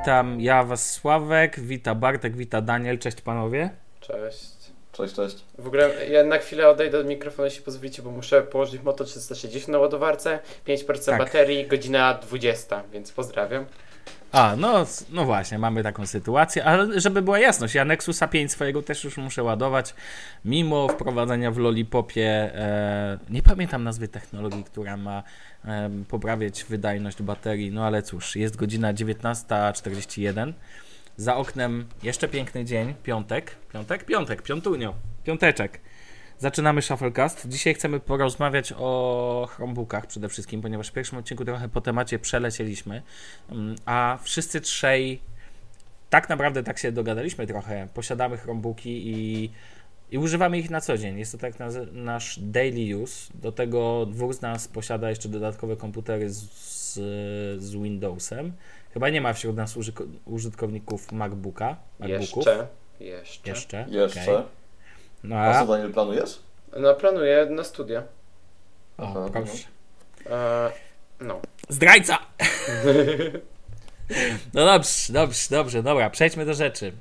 Witam ja was Sławek, wita Bartek, wita Daniel, cześć panowie. Cześć. Cześć, cześć. W ogóle ja na chwilę odejdę od mikrofonu, jeśli pozwolicie, bo muszę położyć Moto 360 na ładowarce, 5% Tak. baterii, godzina 20, więc pozdrawiam. A, no, no właśnie, mamy taką sytuację, ale żeby była jasność, ja Nexusa 5 swojego też już muszę ładować, mimo wprowadzenia w Lollipopie, e, nie pamiętam nazwy technologii, która ma e, poprawiać wydajność baterii, no ale cóż, jest godzina 19.41, za oknem jeszcze piękny dzień, piątek, piątek, piątek, piątunio, piąteczek. Zaczynamy Shufflecast. Dzisiaj chcemy porozmawiać o Chromebookach przede wszystkim, ponieważ w pierwszym odcinku trochę po temacie przelecieliśmy, Mm, a wszyscy trzej tak naprawdę tak się dogadaliśmy trochę. Posiadamy Chromebooki i, i używamy ich na co dzień. Jest to tak naz- nasz daily use. Do tego dwóch z nas posiada jeszcze dodatkowe komputery z, z, z Windowsem. Chyba nie ma wśród nas użyko- użytkowników MacBooka. MacBooków. Jeszcze. Jeszcze. Jeszcze. Jeszcze. No A co Daniel planujesz? No planuję na studia. o, Aha, proszę. E, no. Zdrajca! No dobrze, dobrze, dobrze, dobra, przejdźmy do rzeczy.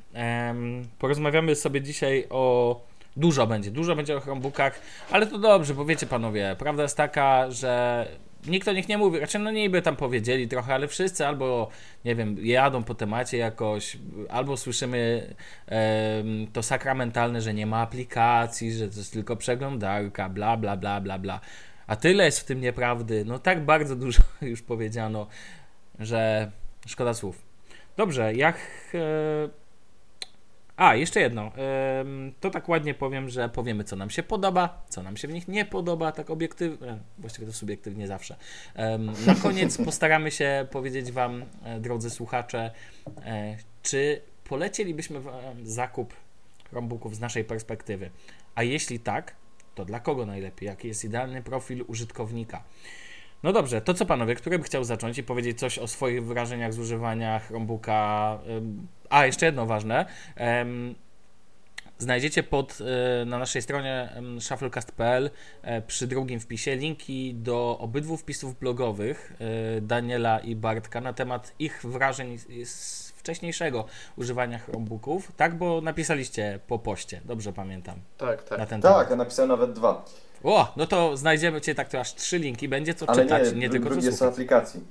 Porozmawiamy sobie dzisiaj o. Dużo będzie, dużo będzie o Chromebookach, ale to dobrze, bo wiecie panowie, prawda jest taka, że nikt o nich nie mówi, raczej no niby tam powiedzieli trochę, ale wszyscy albo, nie wiem, jadą po temacie jakoś, albo słyszymy em, to sakramentalne, że nie ma aplikacji, że to jest tylko przeglądarka, bla, bla, bla, bla, bla. A tyle jest w tym nieprawdy, no tak bardzo dużo już powiedziano, że szkoda słów. Dobrze, jak. E... A, jeszcze jedno. To tak ładnie powiem, że powiemy, co nam się podoba, co nam się w nich nie podoba, tak obiektywnie, właściwie to subiektywnie zawsze. Na koniec postaramy się powiedzieć Wam, e, drodzy słuchacze, e, czy polecielibyśmy Wam zakup Chromebooków z naszej perspektywy. A jeśli tak, to dla kogo najlepiej? Jaki jest idealny profil użytkownika? No dobrze, to co panowie, który by chciał zacząć i powiedzieć coś o swoich wrażeniach z używania Chromebooka? A, jeszcze jedno ważne. Znajdziecie pod, y, na naszej stronie shufflecast.pl e, przy drugim wpisie linki do obydwu wpisów blogowych y, Daniela i Bartka na temat ich wrażeń z wcześniejszego używania Chromebooków, tak? Bo napisaliście po poście, dobrze pamiętam, Tak, tak. na ten temat. Tak, ja napisałem nawet dwa. O, no to znajdziemy Cię tak to aż trzy linki, będzie co Ale czytać, nie, nie, tylko co drugie są słuchać. aplikacji.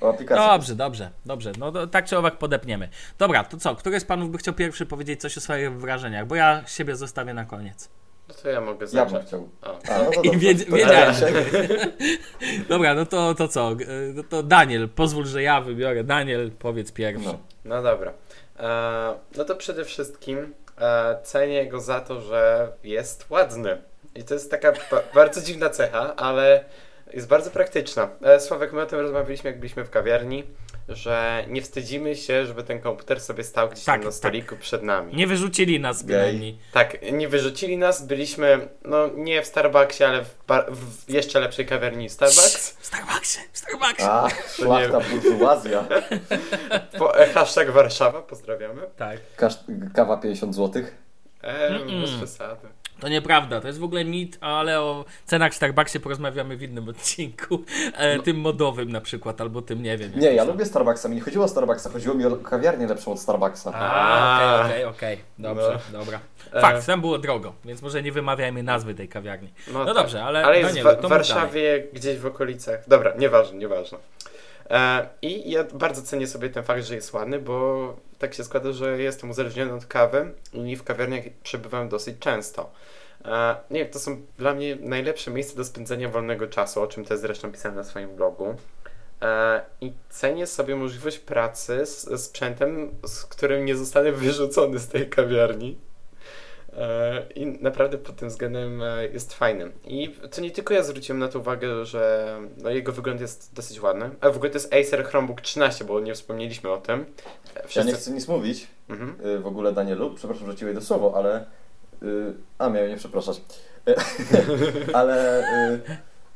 O aplikacji. Dobrze, dobrze, dobrze. No to, tak czy owak podepniemy. Dobra, to co? Który z panów by chciał pierwszy powiedzieć coś o swoich wrażeniach? Bo ja siebie zostawię na koniec. No to ja mogę Ja bym zacząć. chciał. O. A, no to I wiedz- wiedziałem. Dobra, no to, to co? No to Daniel, pozwól, że ja wybiorę. Daniel, powiedz pierwszy. No. No dobra. E, no to przede wszystkim e, cenię go za to, że jest ładny. I to jest taka ba- bardzo dziwna cecha, ale jest bardzo praktyczna. E, Sławek, my o tym rozmawialiśmy, jak byliśmy w kawiarni, że nie wstydzimy się, żeby ten komputer sobie stał gdzieś Tak, tam na tak. stoliku przed nami. Nie wyrzucili nas bynajmniej. Tak, nie wyrzucili nas, byliśmy, no nie w Starbucksie, ale w, w jeszcze lepszej kawiarni Starbucks. W Starbucksie, w Starbucksie. A, szlachta burżuazja. Po, e, hashtag Warszawa, pozdrawiamy. Tak. Kasz, kawa 50 zł. E, Mm-mm. bez przesady. To nieprawda, to jest w ogóle mit, ale o cenach w Starbucksie porozmawiamy w innym odcinku. E, Tym modowym na przykład, albo tym nie wiem. Nie, ja lubię Starbucksa. Mi nie chodziło o Starbucksa, chodziło mi o kawiarnię lepszą od Starbucksa. Okej, okej, okej. Dobrze, dobra. E, Fakt, tam było drogo, więc może nie wymawiajmy nazwy tej kawiarni. No tak. dobrze, ale, Ale jest Danielu, w Warszawie, gdzieś w okolicach. Dobra, nieważne, nieważne. E, I ja bardzo cenię sobie ten fakt, że jest ładny, bo tak się składa, że jestem uzależniony od kawy i w kawiarniach przebywam dosyć często. E, nie, to są dla mnie najlepsze miejsca do spędzenia wolnego czasu, o czym też zresztą pisałem na swoim blogu. E, I cenię sobie możliwość pracy z sprzętem, z którym nie zostanę wyrzucony z tej kawiarni. E, I naprawdę pod tym względem e, jest fajny. I to nie tylko ja zwróciłem na to uwagę, że no, jego wygląd jest dosyć ładny. A w ogóle to jest Acer Chromebook 13, bo nie wspomnieliśmy o tym. E, Ja Wszyscy... nie chcę nic mówić Mhm. w ogóle, Danielu. Przepraszam, że ci wejdę słowo, ale... A, miałem nie przepraszać. Ale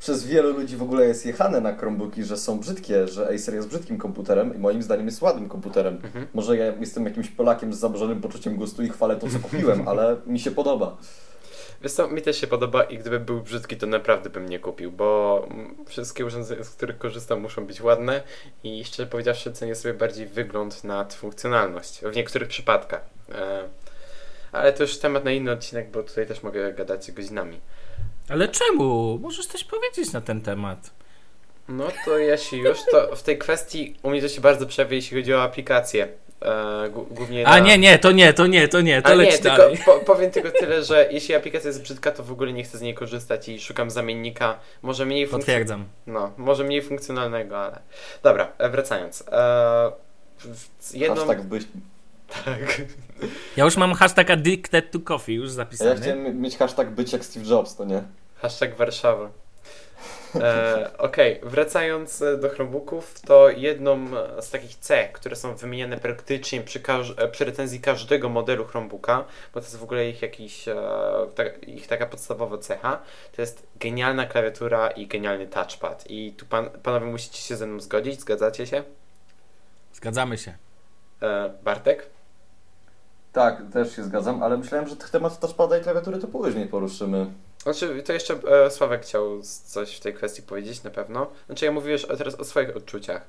przez wielu ludzi w ogóle jest jechane na Chromebooki, że są brzydkie, że Acer jest brzydkim komputerem i moim zdaniem jest ładnym komputerem. Mhm. Może ja jestem jakimś Polakiem z zaburzonym poczuciem gustu i chwalę to, co kupiłem, ale mi się podoba. Wiesz co, mi też się podoba i gdyby był brzydki, to naprawdę bym nie kupił, bo wszystkie urządzenia, z których korzystam, muszą być ładne i szczerze powiedziawszy cenię sobie bardziej wygląd nad funkcjonalność, w niektórych przypadkach. E, ale to już temat na inny odcinek, bo tutaj też mogę gadać godzinami. Ale czemu? Możesz coś powiedzieć na ten temat. No to jeśli już, to w tej kwestii u mnie to się bardzo przejawia, jeśli chodzi o aplikacje. E, głównie A na... nie, nie, to nie, to nie, to nie, to A nie, leć tylko dalej. po, powiem tylko tyle, że jeśli aplikacja jest brzydka, to w ogóle nie chcę z niej korzystać i szukam zamiennika, może mniej, funkc... Potwierdzam. no, może mniej funkcjonalnego, ale... Dobra, e, wracając. E, jedną... Hashtag byś... Tak. Ja już mam hashtag addicted to coffee już A ja zapisany. chciałem mieć hashtag być jak Steve Jobs, to nie? Hashtag Warszawa. E, Okej, wracając e, do Chromebooków, to jedną z takich cech, które są wymieniane praktycznie przy, każ- e, przy recenzji każdego modelu Chromebooka, bo to jest w ogóle ich jakiś, e, ta, ich taka podstawowa cecha, to jest genialna klawiatura i genialny touchpad. I tu pan, panowie musicie się ze mną zgodzić, zgadzacie się? Zgadzamy się. E, Bartek? Tak, też się zgadzam, ale myślałem, że temat touchpada i klawiatury to później poruszymy. Znaczy, to jeszcze e, Sławek chciał coś w tej kwestii powiedzieć na pewno. Znaczy, ja o- teraz o swoich odczuciach.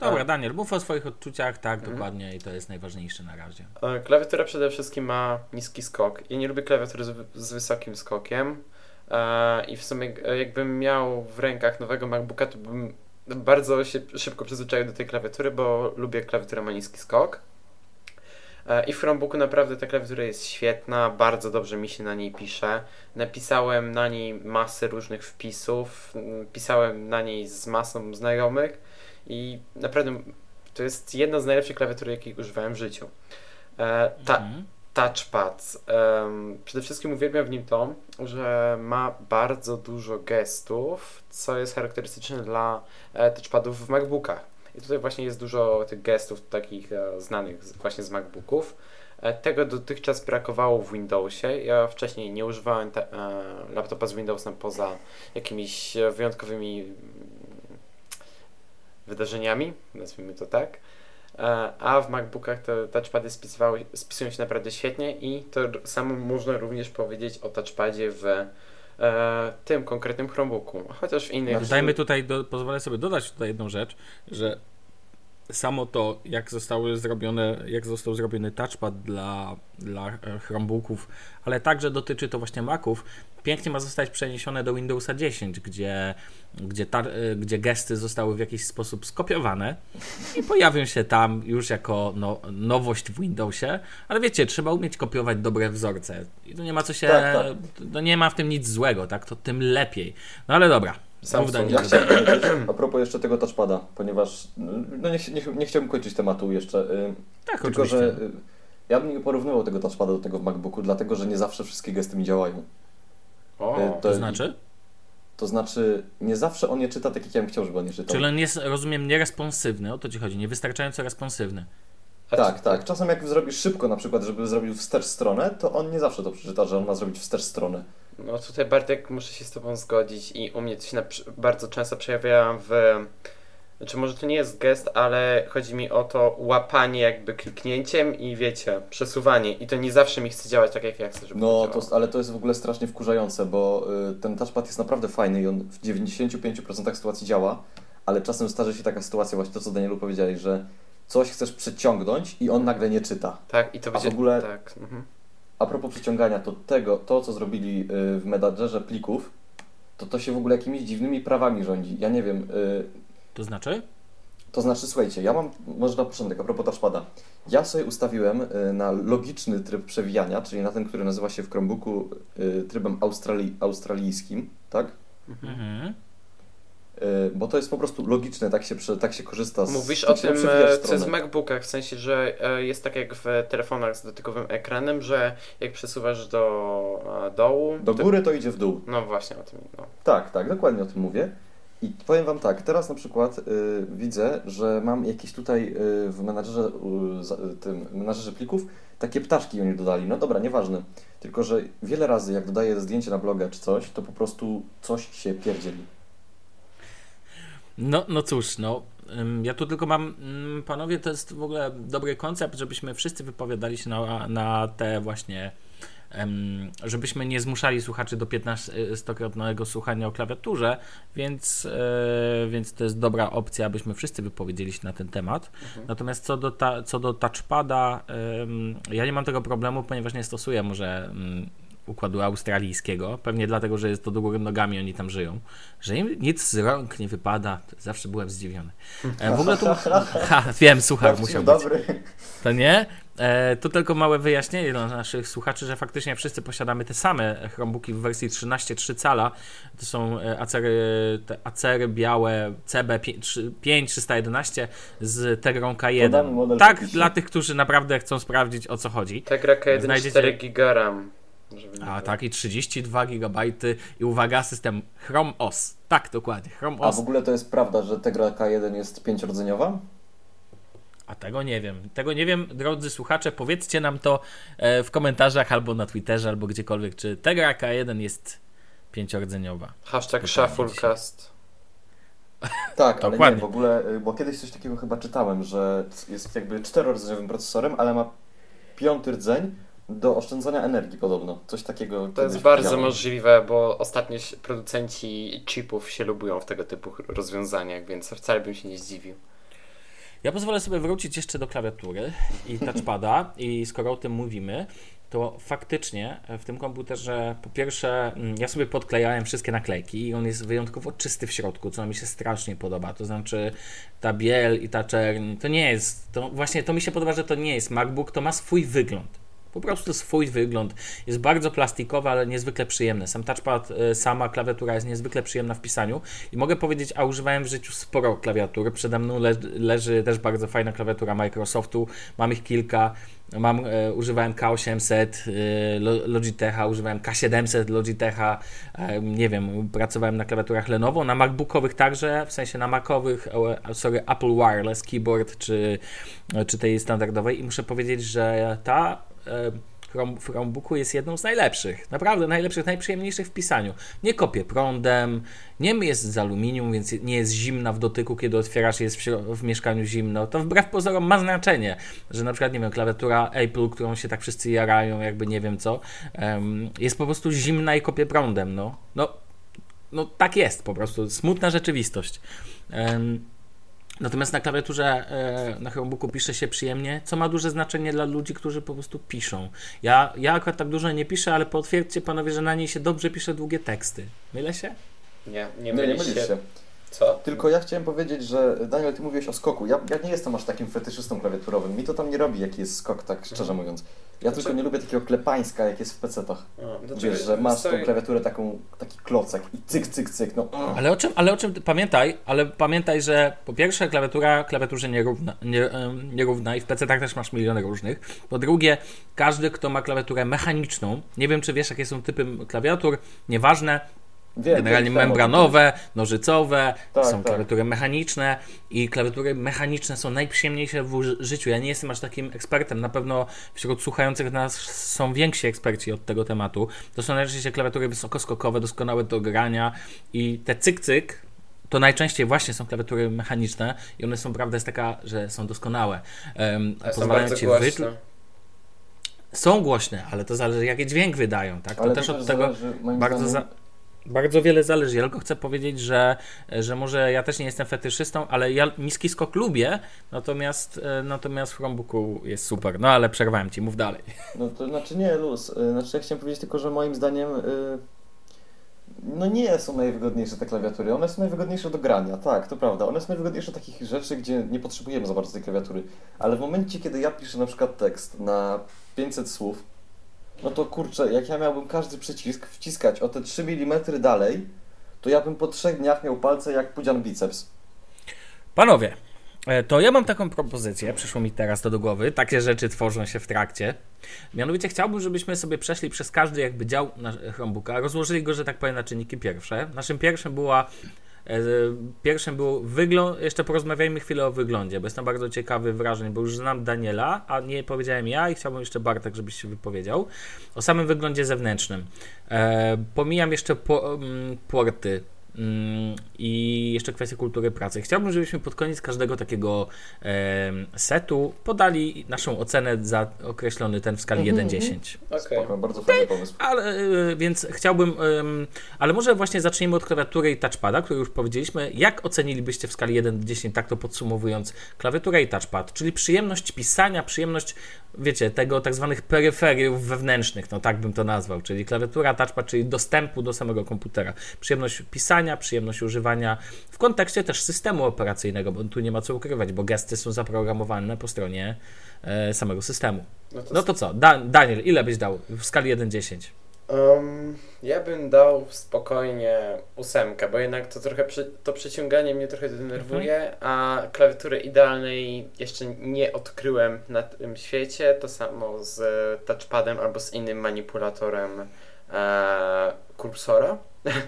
Dobra, E, Daniel, mów o swoich odczuciach, tak, Mhm. dokładnie i to jest najważniejsze na razie. E, Klawiatura przede wszystkim ma niski skok. Ja nie lubię klawiatury z, z wysokim skokiem. E, I w sumie e, jakbym miał w rękach nowego MacBooka, to bym bardzo się szybko przyzwyczaił do tej klawiatury, bo lubię klawiaturę ma niski skok. E, I w Chromebooku naprawdę ta klawiatura jest świetna, bardzo dobrze mi się na niej pisze. Napisałem na niej masę różnych wpisów, pisałem na niej z masą znajomych i naprawdę to jest jedna z najlepszych klawiatur, jakich używałem w życiu. E, ta, Mhm. touchpad. Przede wszystkim uwielbiam w nim to, że ma bardzo dużo gestów, co jest charakterystyczne dla e, touchpadów w MacBookach. I tutaj właśnie jest dużo tych gestów takich e, znanych właśnie z MacBooków. E, tego dotychczas brakowało w Windowsie. Ja wcześniej nie używałem te, e, laptopa z Windowsem poza jakimiś wyjątkowymi mm, wydarzeniami, nazwijmy to tak. E, A w MacBookach te touchpady spisywały, spisują się naprawdę świetnie i to samo można również powiedzieć o touchpadzie w e, tym konkretnym Chromebooku, chociaż w innych. Znaczy- Dajmy tutaj, do, pozwolę sobie dodać tutaj jedną rzecz, że samo to, jak zostały zrobione, jak został zrobiony touchpad dla, dla e, Chromebooków, ale także dotyczy to właśnie Maców, pięknie ma zostać przeniesione do Windowsa 10, gdzie, gdzie, e, gdzie gesty zostały w jakiś sposób skopiowane i pojawią się tam już jako no, nowość w Windowsie, ale wiecie, trzeba umieć kopiować dobre wzorce i tu nie ma co się, Tak, tak. to nie ma w tym nic złego, tak, to tym lepiej. No ale dobra. Samsung. Ja chciałem powiedzieć, a propos jeszcze tego touchpada, ponieważ no nie, ch- nie, ch- nie chciałbym kończyć tematu jeszcze, y, Tak, tylko oczywiście. że y, ja bym nie porównywał tego touchpada do tego w MacBooku, dlatego że nie zawsze wszystkie gesty mi działają. O, Y, To znaczy? To znaczy, nie zawsze on je czyta tak, jak ja bym chciał, żeby on je czytał. Czyli on jest, rozumiem, nieresponsywny, o to ci chodzi, niewystarczająco responsywny. a Tak, czy- tak. Czasem jak zrobisz szybko, na przykład, żeby zrobił wstecz stronę, to on nie zawsze to przeczyta, że on ma zrobić wstecz stronę. No tutaj Bartek muszę się z Tobą zgodzić i u mnie to się na, bardzo często przejawia w... Znaczy może to nie jest gest, ale chodzi mi o to łapanie jakby kliknięciem i wiecie, przesuwanie i to nie zawsze mi chce działać tak jak ja chcę, żeby No, to, ale to jest w ogóle strasznie wkurzające, bo y, ten touchpad jest naprawdę fajny i on w 95% sytuacji działa, ale czasem zdarza się taka sytuacja, właśnie to, co Danielu powiedziałeś, że coś chcesz przeciągnąć i on nagle nie czyta. Tak, i to A będzie... w ogóle- Tak, mhm. A propos przeciągania, to tego, to co zrobili y, w menadżerze plików, to to się w ogóle jakimiś dziwnymi prawami rządzi. Ja nie wiem, y, To znaczy? to znaczy, słuchajcie, ja mam, może na początek, a propos touchpada. Ja sobie ustawiłem y, na logiczny tryb przewijania, czyli na ten, który nazywa się w Chromebooku trybem australi, australijskim, tak? Mhm. Y, Bo to jest po prostu logiczne, tak się, tak się korzysta z Mówisz tak o tym, co jest w MacBookach, w sensie, że e, jest tak jak w telefonach z dotykowym ekranem, że jak przesuwasz do e, dołu... Do góry to idzie w dół. No właśnie o tym, no. Tak, tak, dokładnie o tym mówię. I powiem Wam tak, teraz na przykład y, widzę, że mam jakieś tutaj y, w menadżerze, y, tym menadżerze plików takie ptaszki oni dodali. No dobra, nieważne. Tylko, że wiele razy jak dodaję zdjęcie na bloga czy coś, to po prostu coś się pierdzieli. No, no cóż, no. Ja tu tylko mam, ym, panowie, to jest w ogóle dobry koncept, żebyśmy wszyscy wypowiadali się na, na te właśnie żebyśmy nie zmuszali słuchaczy do 15-krotnego słuchania o klawiaturze, więc, e, więc to jest dobra opcja, abyśmy wszyscy wypowiedzieli się na ten temat. Mhm. Natomiast co do, ta, co do touchpada, ja nie mam tego problemu, ponieważ nie stosuję może mm, układu australijskiego, pewnie dlatego, że jest to do góry nogami, oni tam żyją, że im nic z rąk nie wypada, zawsze byłem zdziwiony. E, w ogóle tu... Ha, wiem, słuchaj, musiał być. Dobry. To nie? E, to tylko małe wyjaśnienie dla naszych słuchaczy, że faktycznie wszyscy posiadamy te same Chromebooki w wersji 13.3 cala. To są e, acery, te acery białe CB5311 z Tegrą K1. Tak, dla tych, którzy naprawdę chcą sprawdzić o co chodzi. Tegra K1 Znajdziecie... 4 GB RAM. A tak, i 32 GB i uwaga, system Chrome OS. Tak, dokładnie, Chrome OS. A w ogóle to jest prawda, że Tegra K1 jest pięciordzeniowa? A tego nie wiem. Tego nie wiem, drodzy słuchacze. Powiedzcie nam to e, w komentarzach albo na Twitterze, albo gdziekolwiek, czy Tegra K1 jest pięciordzeniowa. Hashtag Shufflecast. Tak, ale nie, w ogóle, y, bo kiedyś coś takiego chyba czytałem, że jest jakby czterordzeniowym procesorem, ale ma piąty rdzeń do oszczędzania energii podobno. Coś takiego. To jest bardzo widziałem. możliwe, bo ostatnio producenci chipów się lubują w tego typu rozwiązaniach, więc wcale bym się nie zdziwił. Ja pozwolę sobie wrócić jeszcze do klawiatury i touchpada i skoro o tym mówimy, to faktycznie w tym komputerze po pierwsze mm, ja sobie podklejałem wszystkie naklejki i on jest wyjątkowo czysty w środku, co mi się strasznie podoba. To znaczy ta biel i ta czerń, to nie jest, to właśnie to mi się podoba, że to nie jest MacBook, to ma swój wygląd. Po prostu swój wygląd. Jest bardzo plastikowy, ale niezwykle przyjemny. Sam touchpad, e, sama klawiatura jest niezwykle przyjemna w pisaniu i mogę powiedzieć, a używałem w życiu sporo klawiatur. Przede mną le leży też bardzo fajna klawiatura Microsoftu. Mam ich kilka. Mam, e, używałem K800 e, Logitecha, używałem K700 Logitecha, e, nie wiem, pracowałem na klawiaturach Lenovo, na MacBookowych także, w sensie na Macowych, e, sorry, Apple Wireless Keyboard czy, czy tej standardowej i muszę powiedzieć, że ta w Chromebooku jest jedną z najlepszych. Naprawdę najlepszych, najprzyjemniejszych w pisaniu. Nie kopie prądem, nie jest z aluminium, więc nie jest zimna w dotyku, kiedy otwierasz jest w, w mieszkaniu zimno. To wbrew pozorom ma znaczenie, że na przykład, nie wiem, klawiatura Apple, którą się tak wszyscy jarają, jakby nie wiem co, jest po prostu zimna i kopie prądem. No, no, no tak jest po prostu. Smutna rzeczywistość. Um, Natomiast na klawiaturze e, na Chromebooku pisze się przyjemnie, co ma duże znaczenie dla ludzi, którzy po prostu piszą. Ja, ja akurat tak dużo nie piszę, ale potwierdźcie panowie, że na niej się dobrze pisze długie teksty. Mylę się? Nie, nie mylisz się. Co? Tylko ja chciałem powiedzieć, że Daniel, ty mówiłeś o skoku. Ja, ja nie jestem aż takim fetyszystą klawiaturowym. Mi to tam nie robi, jaki jest skok, tak szczerze mhm. mówiąc. Ja tylko nie lubię takiego klepańska, jak jest w pecetach. Wiesz, że masz tą klawiaturę taką, taki klocek i cyk, cyk, cyk. No. Ale o czym, ale o czym pamiętaj, ale pamiętaj, że po pierwsze klawiatura klawiaturze nierówna, nie, nierówna i w pecetach też masz miliony różnych. Po drugie, każdy, kto ma klawiaturę mechaniczną, nie wiem czy wiesz jakie są typy klawiatur, nieważne, Wiem, Generalnie membranowe, nożycowe, tak, są tak. klawiatury mechaniczne i klawiatury mechaniczne są najprzyjemniejsze w życiu. Ja nie jestem aż takim ekspertem, na pewno wśród słuchających nas są więksi eksperci od tego tematu. To są najczęściej klawiatury wysokoskokowe, doskonałe do grania i te cyk-cyk, to najczęściej właśnie są klawiatury mechaniczne i one są, prawda jest taka, że są doskonałe. Um, pozwalają ci głośne. Są głośne, ale to zależy jaki dźwięk wydają, tak? To też od tego bardzo... Za bardzo wiele zależy. Ja tylko chcę powiedzieć, że, że może ja też nie jestem fetyszystą, ale ja niski skok lubię, natomiast, e, natomiast Chromebooku jest super. No ale przerwałem ci, mów dalej. No to znaczy nie, luz. E, znaczy ja chciałem powiedzieć tylko, że moim zdaniem yy, no nie są najwygodniejsze te klawiatury. One są najwygodniejsze do grania, tak, to prawda. One są najwygodniejsze do takich rzeczy, gdzie nie potrzebujemy za bardzo tej klawiatury. Ale w momencie, kiedy ja piszę na przykład tekst na 500 słów, no to kurczę, jak ja miałbym każdy przycisk wciskać o te 3 mm dalej, to ja bym po trzech dniach miał palce jak pudzian biceps. Panowie, e, to ja mam taką propozycję, przyszło mi teraz to do głowy, takie rzeczy tworzą się w trakcie. Mianowicie chciałbym, żebyśmy sobie przeszli przez każdy jakby dział Chromebooka, rozłożyli go, że tak powiem, na czynniki pierwsze. Naszym pierwszym była pierwszym był wygląd, jeszcze porozmawiajmy chwilę o wyglądzie, bo jestem bardzo ciekawy wrażeń, bo już znam Daniela, a nie powiedziałem ja i chciałbym jeszcze Bartek, żebyś się wypowiedział o samym wyglądzie zewnętrznym. E, pomijam jeszcze po, porty Mm, I jeszcze kwestia kultury pracy. Chciałbym, żebyśmy pod koniec każdego takiego setu podali naszą ocenę za określony ten w skali Mhm, 1-10. Okej. bardzo fajny pomysł. Ale, y, więc chciałbym, ym, ale może właśnie zacznijmy od klawiatury i touchpada, który już powiedzieliśmy. Jak ocenilibyście w skali 1 do 10, tak to podsumowując, klawiaturę i touchpad, czyli przyjemność pisania, przyjemność, wiecie, tego tak zwanych peryferiów wewnętrznych, no tak bym to nazwał, czyli klawiatura, touchpad, czyli dostępu do samego komputera. Przyjemność pisania, przyjemność używania w kontekście też systemu operacyjnego, bo tu nie ma co ukrywać, bo gesty są zaprogramowane po stronie e, samego systemu. No to, No to co, da, Daniel, ile byś dał w skali 1-10? Um, ja bym dał spokojnie ósemkę, bo jednak to trochę przy, to przyciąganie mnie trochę denerwuje, a klawiatury idealnej jeszcze nie odkryłem na tym świecie. To samo z touchpadem albo z innym manipulatorem e, kursora.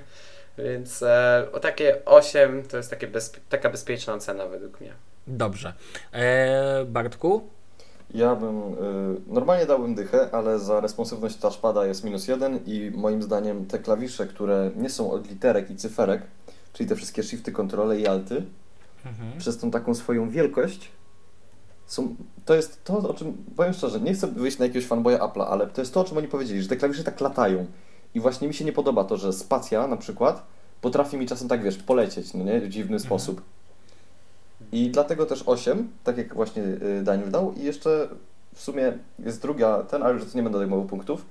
Więc e, o takie 8 to jest takie bezpie- taka bezpieczna ocena według mnie. Dobrze. E, Bartku? Ja bym, y, normalnie dałbym dychę, ale za responsywność touchpada jest minus jeden i moim zdaniem te klawisze, które nie są od literek i cyferek, czyli te wszystkie shifty, kontrole i alty, Mhm. przez tą taką swoją wielkość są, to jest to, o czym, powiem szczerze, nie chcę wyjść na jakiegoś fanboya Apple'a, ale to jest to, o czym oni powiedzieli, że te klawisze tak latają. I właśnie mi się nie podoba to, że spacja na przykład potrafi mi czasem tak, wiesz, polecieć, no nie, w dziwny Mhm. sposób. I dlatego też 8, tak jak właśnie y, Daniel dał. I jeszcze w sumie jest druga, ten, ale już to nie będę odejmował punktów,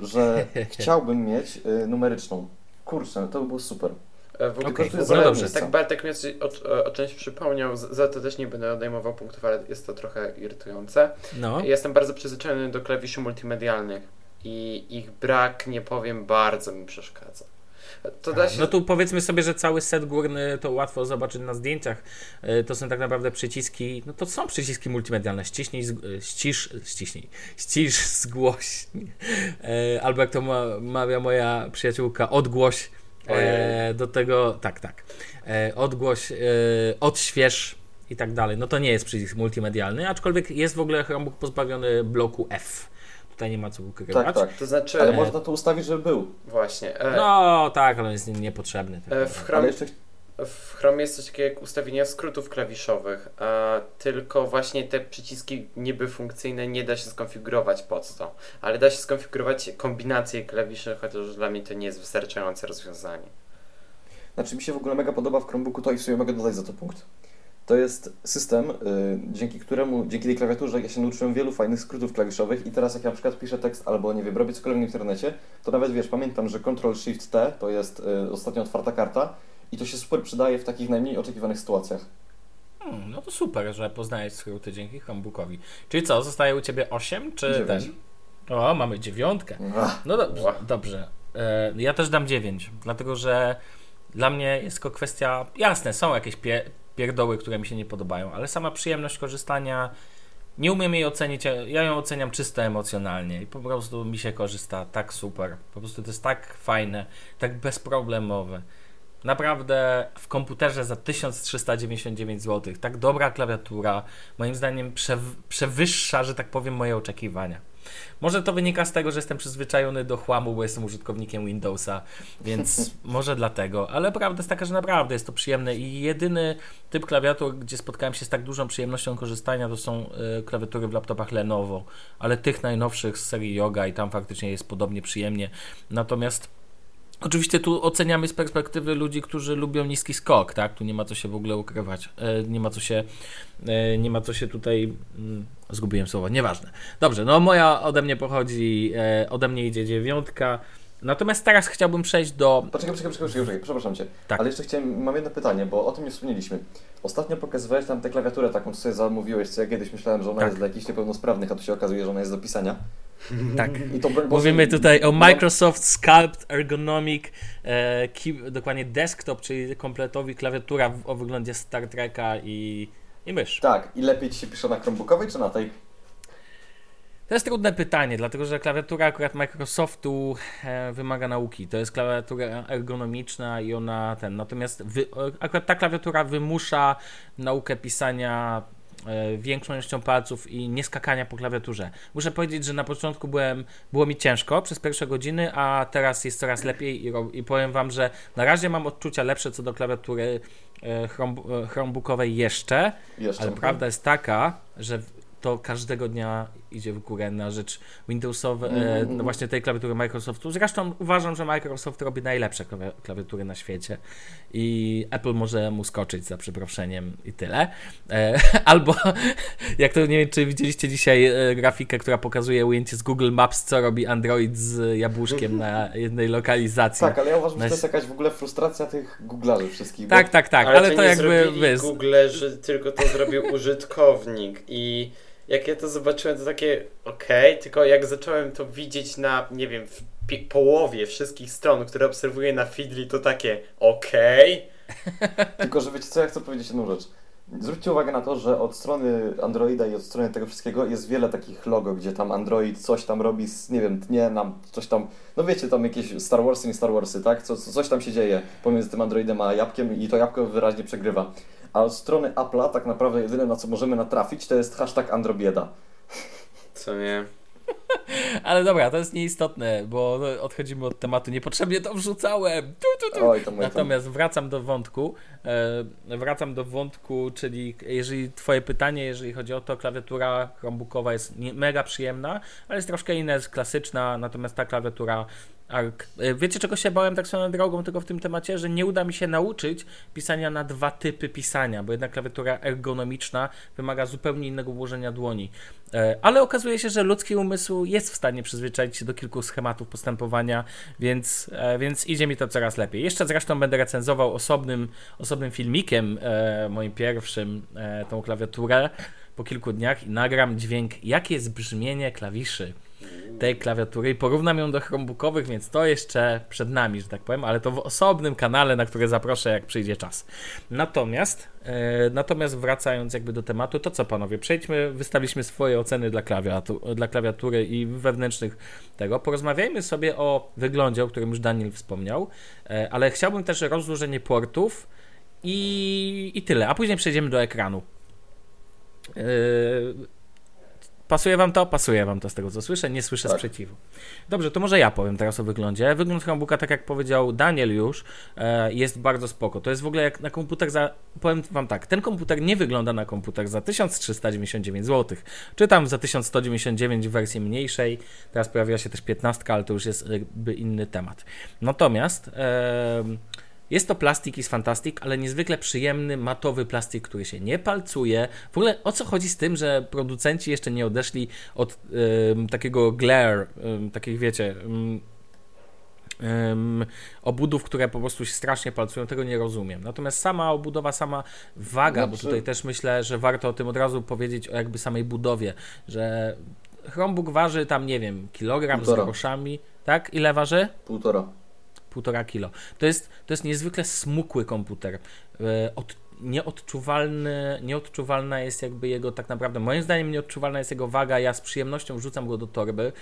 że chciałbym mieć y, numeryczną. Kurczę, to by było super. E, W ogóle, Okej, w no dobrze. tak Bartek mnie o, o czymś przypomniał, za to też nie będę odejmował punktów, ale jest to trochę irytujące. No. Jestem bardzo przyzwyczajony do klawiszy multimedialnych i ich brak, nie powiem, bardzo mi przeszkadza. Się... No tu powiedzmy sobie, że cały set górny to łatwo zobaczyć na zdjęciach. E, To są tak naprawdę przyciski, no to są przyciski multimedialne. Ściśnij, e, ścisz, ściśnij, ścisz, zgłoś. E, Albo jak to ma- mawia moja przyjaciółka, odgłoś. E, do tego, tak, tak. E, odgłoś, e, odśwież i tak dalej. No to nie jest przycisk multimedialny, aczkolwiek jest w ogóle Chromebook pozbawiony bloku F. Tutaj nie ma co ukrywać. Tak, tak. To znaczy, Ale E, można to ustawić, żeby był. właśnie, e, No tak, ale on jest niepotrzebny. tak e, w. Chrome, Ale jeszcze w Chromie jest coś takiego jak ustawienia skrótów klawiszowych, a tylko właśnie te przyciski niby funkcyjne nie da się skonfigurować pod to, ale da się skonfigurować kombinacje klawiszy, chociaż dla mnie to nie jest wystarczające rozwiązanie. Znaczy mi się w ogóle mega podoba w Chromebooku to i w sumie mogę dodać za to punkt. To jest system, y, dzięki któremu, dzięki tej klawiaturze ja się nauczyłem wielu fajnych skrótów klawiszowych i teraz jak na przykład piszę tekst albo nie wiem, robię cokolwiek w internecie, to nawet wiesz, pamiętam, że Ctrl Shift T to jest y, ostatnio otwarta karta i to się super przydaje w takich najmniej oczekiwanych sytuacjach. Hmm, no to super, że poznajesz skróty dzięki Chromebookowi. Czyli co, zostaje u Ciebie 8 czy Dziewięć. ten? O, mamy dziewiątkę. No dobrze, dobrze. Ja też dam 9, dlatego że dla mnie jest to kwestia, jasne, są jakieś pie, pierdoły, które mi się nie podobają, ale sama przyjemność korzystania, nie umiem jej ocenić, ja ją oceniam czysto emocjonalnie i po prostu mi się korzysta tak super. Po prostu to jest tak fajne, tak bezproblemowe. Naprawdę w komputerze za 1399 zł, tak dobra klawiatura, moim zdaniem przew- przewyższa, że tak powiem, moje oczekiwania. Może to wynika z tego, że jestem przyzwyczajony do chłamu, bo jestem użytkownikiem Windowsa, więc może dlatego, ale prawda jest taka, że naprawdę jest to przyjemne i jedyny typ klawiatur, gdzie spotkałem się z tak dużą przyjemnością korzystania, to są y, klawiatury w laptopach Lenovo, ale tych najnowszych z serii Yoga i tam faktycznie jest podobnie przyjemnie. Natomiast Oczywiście tu oceniamy z perspektywy ludzi, którzy lubią niski skok, tak? Tu nie ma co się w ogóle ukrywać. E, Nie ma co się, e, nie ma co się tutaj. mm, Zgubiłem słowo, nieważne. Dobrze, no moja ode mnie pochodzi, e, ode mnie idzie dziewiątka. Natomiast teraz chciałbym przejść do. Poczekaj, poczekaj, poczekaj, poczekaj, przepraszam Cię. Tak. Ale jeszcze chciałem, mam jedno pytanie, bo o tym nie wspomnieliśmy. Ostatnio pokazywałeś tam tę klawiaturę taką, co sobie zamówiłeś, co ja kiedyś myślałem, że ona Tak. jest dla jakichś niepełnosprawnych, a tu się okazuje, że ona jest do pisania. Tak. To Mówimy tutaj o Microsoft Sculpt Ergonomic, e, key, dokładnie desktop, czyli kompletowi klawiatura w, o wyglądzie Star Treka i, i mysz. Tak, i lepiej Ci się pisze na Chromebookowej czy na tej? To jest trudne pytanie, dlatego że klawiatura akurat Microsoftu e, wymaga nauki. To jest klawiatura ergonomiczna i ona ten. Natomiast wy, akurat ta klawiatura wymusza naukę pisania e, większą ilością palców i nie skakania po klawiaturze. Muszę powiedzieć, że na początku byłem, było mi ciężko przez pierwsze godziny, a teraz jest coraz lepiej i, i powiem Wam, że na razie mam odczucia lepsze co do klawiatury e, Chrome, Chromebookowej jeszcze, jeszcze, ale prawda jest taka, że to każdego dnia idzie w górę na rzecz Windowsowej, mm. no właśnie tej klawiatury Microsoftu. Zresztą uważam, że Microsoft robi najlepsze klawiatury na świecie i Apple może mu skoczyć za przeproszeniem i tyle. E, albo, jak to nie wiem, czy widzieliście dzisiaj e, grafikę, która pokazuje ujęcie z Google Maps, co robi Android z jabłuszkiem na jednej lokalizacji. Tak, ale ja uważam, że to jest jakaś w ogóle frustracja tych Googlarzy wszystkich. Tak, tak, tak, ale, ale to, to jakby... Google, że tylko to zrobił użytkownik i jak ja to zobaczyłem, to takie okej, okay, tylko jak zacząłem to widzieć na, nie wiem, w połowie wszystkich stron, które obserwuję na Feedly, to takie okej. Okay. tylko, że wiecie co, ja chcę powiedzieć jedną rzecz. Zwróćcie uwagę na to, że od strony Androida i od strony tego wszystkiego jest wiele takich logo, gdzie tam Android coś tam robi, z, nie wiem, tnie nam coś tam, no wiecie, tam jakieś Star Warsy, nie Star Warsy, tak? Co, coś tam się dzieje pomiędzy tym Androidem a jabłkiem i to jabłko wyraźnie przegrywa. A od strony Apple'a tak naprawdę jedyne na co możemy natrafić to jest hashtag Androbieda. Co nie? Ale dobra, to jest nieistotne, bo no, odchodzimy od tematu. Niepotrzebnie to wrzucałem. Tu, tu, tu. Oj, to Natomiast wracam do wątku. E, wracam do wątku, czyli jeżeli Twoje pytanie, jeżeli chodzi o to, klawiatura Chromebookowa jest nie, mega przyjemna, ale jest troszkę inna, jest klasyczna, natomiast ta klawiatura ARC. E, wiecie, czego się bałem tak swoją drogą tylko w tym temacie? Że nie uda mi się nauczyć pisania na dwa typy pisania, bo jednak klawiatura ergonomiczna wymaga zupełnie innego ułożenia dłoni. E, ale okazuje się, że ludzki umysł jest w stanie przyzwyczaić się do kilku schematów postępowania, więc, e, więc idzie mi to coraz lepiej. Jeszcze zresztą będę recenzował osobnym, osobnym filmikiem, moim pierwszym, tą klawiaturę po kilku dniach i nagram dźwięk, jakie jest brzmienie klawiszy tej klawiatury i porównam ją do Chromebookowych, więc to jeszcze przed nami, że tak powiem, ale to w osobnym kanale, na który zaproszę, jak przyjdzie czas. Natomiast, e, natomiast wracając jakby do tematu, to co panowie, przejdźmy, wystawiliśmy swoje oceny dla, klawiatu, dla klawiatury i wewnętrznych tego. Porozmawiajmy sobie o wyglądzie, o którym już Daniel wspomniał, e, ale chciałbym też rozłożenie portów i, i tyle, a później przejdziemy do ekranu. E, Pasuje wam to? Pasuje wam to z tego, co słyszę. Nie słyszę tak. sprzeciwu. Dobrze, to może ja powiem teraz o wyglądzie. Wygląd Chromebooka, tak jak powiedział Daniel już, e, jest bardzo spoko. To jest w ogóle jak na komputer za... Powiem wam tak, ten komputer nie wygląda na komputer za 1399 zł. Czy tam za 1199 w wersji mniejszej. Teraz pojawia się też 15, ale to już jest jakby inny temat. Natomiast... jest to plastik i fantastik, ale niezwykle przyjemny, matowy plastik, który się nie palcuje. W ogóle o co chodzi z tym, że producenci jeszcze nie odeszli od takiego glare, takich wiecie, um, obudów, które po prostu się strasznie palcują, tego nie rozumiem. Natomiast sama obudowa, sama waga, bo tutaj też myślę, że warto o tym od razu powiedzieć o jakby samej budowie, że Chromebook waży tam, nie wiem, kilogram Półtora. z groszami, tak? Ile waży? Półtora półtora kilo. To jest, to jest niezwykle smukły komputer. E, od, nieodczuwalny, nieodczuwalna jest jakby jego tak naprawdę, moim zdaniem nieodczuwalna jest jego waga, ja z przyjemnością wrzucam go do torby.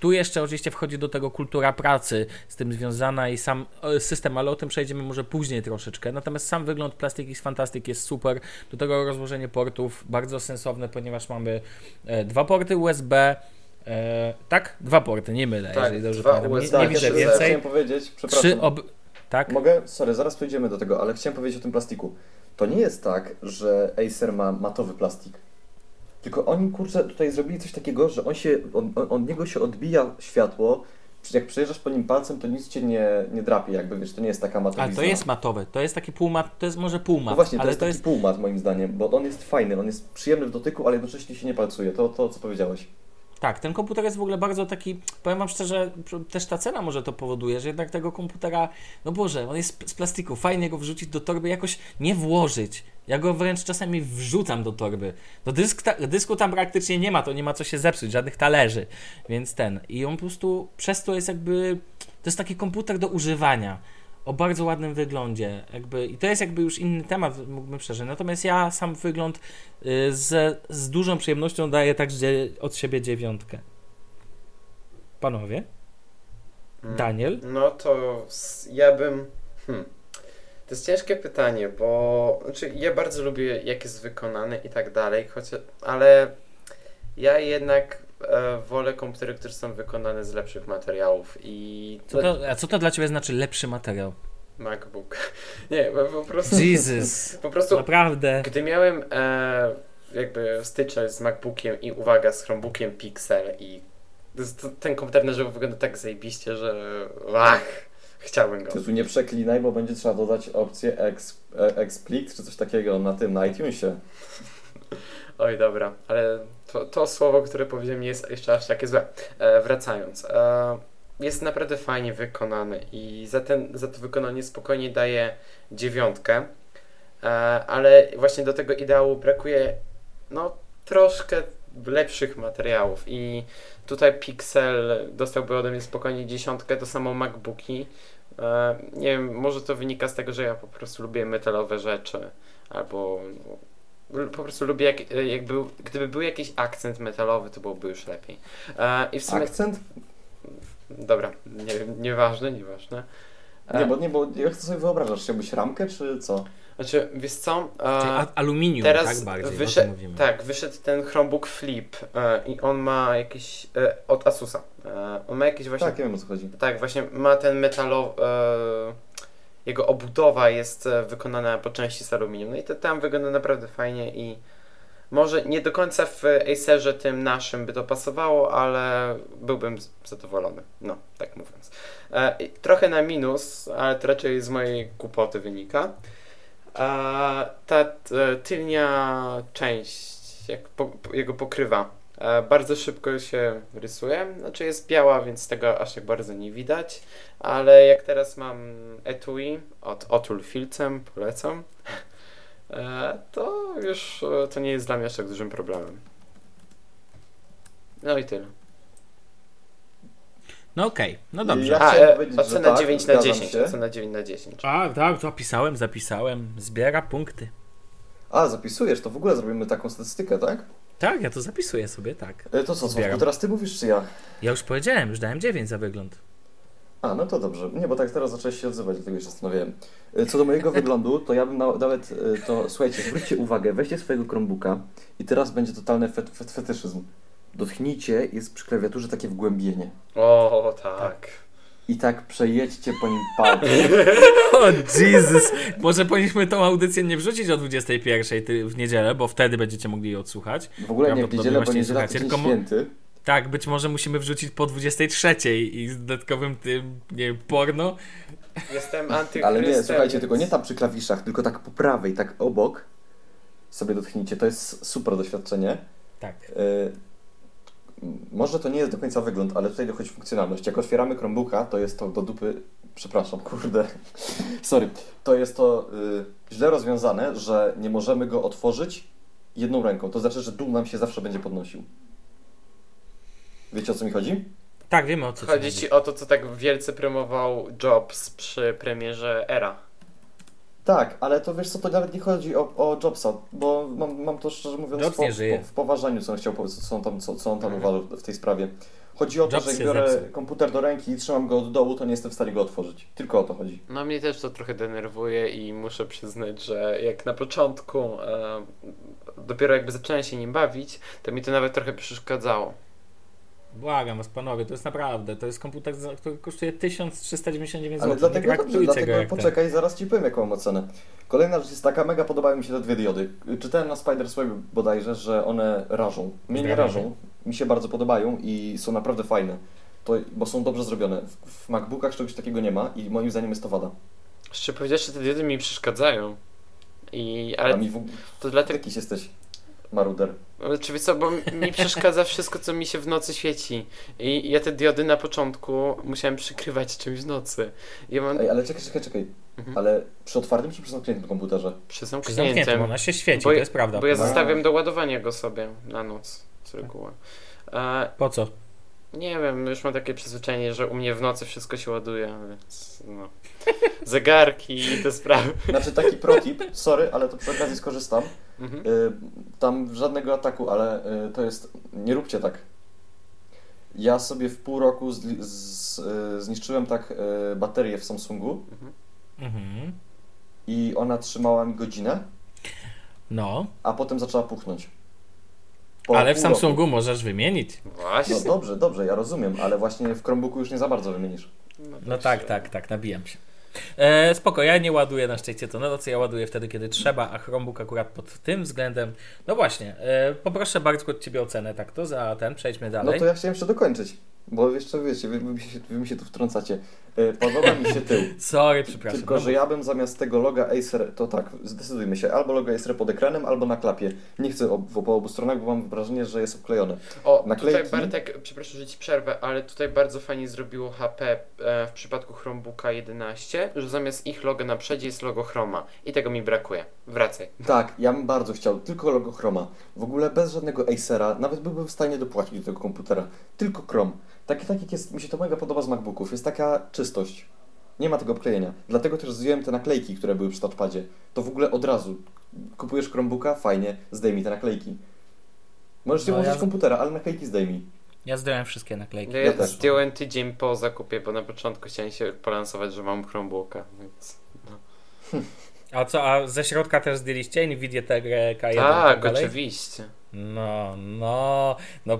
Tu jeszcze oczywiście wchodzi do tego kultura pracy z tym związana i sam system, ale o tym przejdziemy może później troszeczkę. Natomiast sam wygląd Plastic is Fantastic jest super. Do tego rozłożenie portów bardzo sensowne, ponieważ mamy e, dwa porty USB, E, tak? Dwa porty, nie mylę, tak, jeżeli dobrze pamiętam. Nie, nie widzę więcej. Chciałem powiedzieć, przepraszam. Ob... Tak? Mogę? Sorry, zaraz przejdziemy do tego, ale chciałem powiedzieć o tym plastiku. To nie jest tak, że Acer ma matowy plastik. Tylko oni, kurczę, tutaj zrobili coś takiego, że on się, on, on, od niego się odbija światło, jak przejeżdżasz po nim palcem, to nic cię nie, nie drapie, jakby wiesz, to nie jest taka matowizna. Ale to jest matowe, to jest taki półmat, to jest może półmat. No właśnie, to ale jest to taki jest... półmat moim zdaniem, bo on jest fajny, on jest przyjemny w dotyku, ale jednocześnie się nie palcuje, to, to co powiedziałeś. Tak, ten komputer jest w ogóle bardzo taki, powiem Wam szczerze, też ta cena może to powoduje, że jednak tego komputera, no Boże, on jest z plastiku, fajnie go wrzucić do torby, jakoś nie włożyć. Ja go wręcz czasami wrzucam do torby. Do dysk, ta, dysku tam praktycznie nie ma, to nie ma co się zepsuć, żadnych talerzy, więc ten. I on po prostu przez to jest jakby, to jest taki komputer do używania o bardzo ładnym wyglądzie. Jakby, I to jest jakby już inny temat, mógłbym przeżyć. Natomiast ja sam wygląd y, z, z dużą przyjemnością daję także od siebie dziewiątkę. Panowie? Mm. Daniel? No to ja bym. Hmm. To jest ciężkie pytanie, bo znaczy ja bardzo lubię jak jest wykonany i tak dalej, chociaż, ale ja jednak wolę komputery, które są wykonane z lepszych materiałów i Co to, a co to dla ciebie znaczy lepszy materiał? MacBook. Nie, bo po prostu Jesus. po prostu Naprawdę. gdy miałem e, jakby styczność z MacBookiem i uwaga z Chromebookiem Pixel i ten komputer na żywo wygląda tak zajebiście, że ach, chciałbym go. Ty tu nie przeklinaj, bo będzie trzeba dodać opcję e, explicit czy coś takiego na tym, na iTunesie. Oj, dobra, ale to, to słowo, które powiedziałem, nie jest jeszcze aż takie złe. E, wracając, e, jest naprawdę fajnie wykonany i za, ten, za to wykonanie spokojnie daje dziewiątkę, e, ale właśnie do tego ideału brakuje no troszkę lepszych materiałów i tutaj Pixel dostałby ode mnie spokojnie dziesiątkę, to samo MacBooki. E, nie wiem, może to wynika z tego, że ja po prostu lubię metalowe rzeczy, albo no, po prostu lubię, jak, jak był, gdyby był jakiś akcent metalowy, to byłoby już lepiej. E, I w sumie, Akcent? dobra, nie, nieważne, nieważne. E, Nie, bo, nie, bo jak to sobie wyobrażasz? Chciałbyś ramkę, czy co? Znaczy, wiesz co? E, aluminium, teraz tak bardziej, wyszedł, mówimy. tak, wyszedł ten Chromebook Flip e, i on ma jakiś, e, od Asusa, e, on ma jakiś właśnie Tak, ja wiem o co chodzi. Tak, właśnie ma ten metalowy. E, jego obudowa jest e, wykonana po części z aluminium. No i to tam wygląda naprawdę fajnie i może nie do końca w Acerze tym naszym by to pasowało, ale byłbym zadowolony. No, tak mówiąc. E, trochę na minus, ale to raczej z mojej głupoty wynika. E, ta t, tylnia część, jak po, jego pokrywa, e, bardzo szybko się rysuje. Znaczy jest biała, więc tego aż tak bardzo nie widać. Ale jak teraz mam etui od Otul Filcem, polecam, e, to już e, to nie jest dla mnie aż tak dużym problemem. No i tyle. No okej, no dobrze. Ja A, e, ocena tak, 9 na zgadzam 10. się. Ocena 9 na 10. A, tak, zapisałem, zapisałem. Zbiera punkty. A, zapisujesz, to w ogóle zrobimy taką statystykę, tak? Tak, ja to zapisuję sobie, tak. E, To co, co teraz ty mówisz, czy ja? Ja już powiedziałem, już dałem 9 za wygląd. A, no to dobrze. Nie, bo tak teraz zacząłeś się odzywać, dlatego się zastanawiałem. E, Co do mojego wyglądu, to ja bym na, nawet e, to, słuchajcie, zwróćcie uwagę, weźcie swojego Chromebooka i teraz będzie totalny fet, fet, fetyszyzm. Dotknijcie, jest przy klawiaturze takie wgłębienie. O, tak. I tak przejedźcie po nim palcem. O Jesus! Może powinniśmy tą audycję nie wrzucić o 21 ty- w niedzielę, bo wtedy będziecie mogli jej odsłuchać. W ogóle nie w niedzielę, bo niedziela to tylko święty. Tak, być może musimy wrzucić po 23 i z dodatkowym tym, nie wiem, porno. Jestem antychrystem. Ale nie, słuchajcie, więc- tylko nie tam przy klawiszach, tylko tak po prawej, tak obok sobie dotknijcie. To jest super doświadczenie. Tak. Y, Może to nie jest do końca wygląd, ale tutaj dochodzi funkcjonalność. Jak otwieramy Chromebooka, to jest to do dupy. Przepraszam, kurde. Sorry. To jest to y, źle rozwiązane, że nie możemy go otworzyć jedną ręką. To znaczy, że dół nam się zawsze będzie podnosił. Wiecie o co mi chodzi? Tak, wiemy o co ci Chodzi ci o to, co tak wielce promował Jobs przy premierze Era. Tak, ale to wiesz co, to nawet nie chodzi o, o Jobsa, bo mam, mam to szczerze mówiąc Jobs po, nie żyje. po, w poważaniu, co on chciał, powiedzieć, co on tam, co, co on tam Mhm. uważał w tej sprawie. Chodzi o to, Jobs że jak biorę zepsuł. komputer do ręki i trzymam go od dołu, to nie jestem w stanie go otworzyć. Tylko o to chodzi. No mnie też to trochę denerwuje i muszę przyznać, że jak na początku e, dopiero jakby zacząłem się nim bawić, to mi to nawet trochę przeszkadzało. Błagam was panowie, to jest naprawdę, to jest komputer, który kosztuje 1399 Ale zł. dlatego, nie dobrze, dlatego jak ten. poczekaj, zaraz Ci powiem jaką mam ocenę. Kolejna rzecz jest taka, mega podobają mi się te dwie diody. Czytałem na Spidersweb bodajże, że one rażą. Mnie nie rażą, mi się bardzo podobają i są naprawdę fajne. To, bo są dobrze zrobione. W, w MacBookach czegoś takiego nie ma i moim zdaniem jest to wada. Szczerze powiedziawszy, te diody mi przeszkadzają. I, ale A mi w... to dlatego, jakiś jesteś maruder. czy wiesz co, bo mi przeszkadza wszystko, co mi się w nocy świeci. I ja te diody na początku musiałem przykrywać czymś w nocy. Ja mam Ej, ale czekaj, czekaj, czekaj. Mhm. Ale przy otwartym czy przy zamkniętym komputerze? przy Przy zamkniętym. zamkniętym, ona się świeci, Bo to jest prawda. Bo ja A. zostawiam do ładowania go sobie na noc z reguły. E, Po co? Nie wiem, już mam takie przyzwyczajenie, że u mnie w nocy wszystko się ładuje, więc no. Zegarki i te sprawy. Znaczy taki protip, sorry, ale to przy okazji skorzystam. Mhm. Y, tam żadnego ataku, ale y, to jest. Nie róbcie tak. Ja sobie w pół roku zli- z, y, zniszczyłem tak y, baterię w Samsungu Mhm. i ona trzymała mi godzinę, No, a potem zaczęła puchnąć. Po ale w pół roku. Samsungu możesz wymienić. Właśnie. No dobrze, dobrze, ja rozumiem, ale właśnie w Chromebooku już nie za bardzo wymienisz. No tak, tak, tak, nabijam się. E, spoko, ja nie ładuję na szczęście to na nocy, ja ładuję wtedy, kiedy trzeba, a Chromebook akurat pod tym względem. No właśnie, e, poproszę bardzo od Ciebie ocenę, tak to za ten, przejdźmy No dalej. to ja chciałem jeszcze dokończyć, bo jeszcze wiecie, wy, wy, się, wy mi się tu wtrącacie. E, Podoba mi się tył. Sorry, przepraszam. Tylko, że ja bym zamiast tego loga Acer, to tak, zdecydujmy się, albo logo Acer pod ekranem, albo na klapie. Nie chcę ob, po obu stronach, bo mam wrażenie, że jest obklejone. O, Naklejki? tutaj Bartek, przepraszam, że ci przerwę, ale tutaj bardzo fajnie zrobiło HP e, w przypadku Chromebooka 11, że zamiast ich logo na przodzie jest logo Chroma. I tego mi brakuje. Wracaj. Tak, ja bym bardzo chciał, tylko logo Chroma. W ogóle bez żadnego Acera, nawet byłbym w stanie dopłacić do tego komputera. Tylko Chrome. Tak, tak jak jest, mi się to mega podoba z MacBooków, jest taka czystość. Nie ma tego obklejenia. Dlatego też zdjąłem te naklejki, które były przy touchpadzie. To w ogóle od razu. Kupujesz Chromebooka? Fajnie, zdejmij te naklejki. Możesz nie No, włożyć ja- komputera, ale naklejki zdejmij. Ja zdjąłem wszystkie naklejki. Ja, Ja też. zdjąłem tydzień po zakupie, bo na początku chciałem się polansować, że mam Chromebooka, więc... A co, a ze środka też zdjęliście Nvidia Tegra K1 i tak, dalej? oczywiście. No, no, no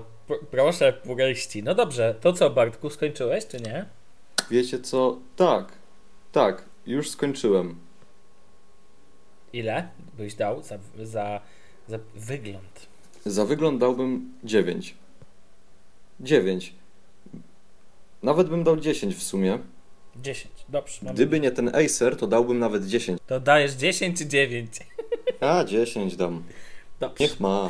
proszę puryści. No dobrze, to co Bartku, skończyłeś czy nie? Wiecie co? Tak, tak, już skończyłem. Ile byś dał za, za, za wygląd? Za wygląd dałbym 9. 9. Nawet bym dał 10 w sumie. 10, dobrze. Gdyby nie ten Acer, to dałbym nawet 10. To dajesz 10 czy 9? A, 10 dam. Dobrze. Niech ma.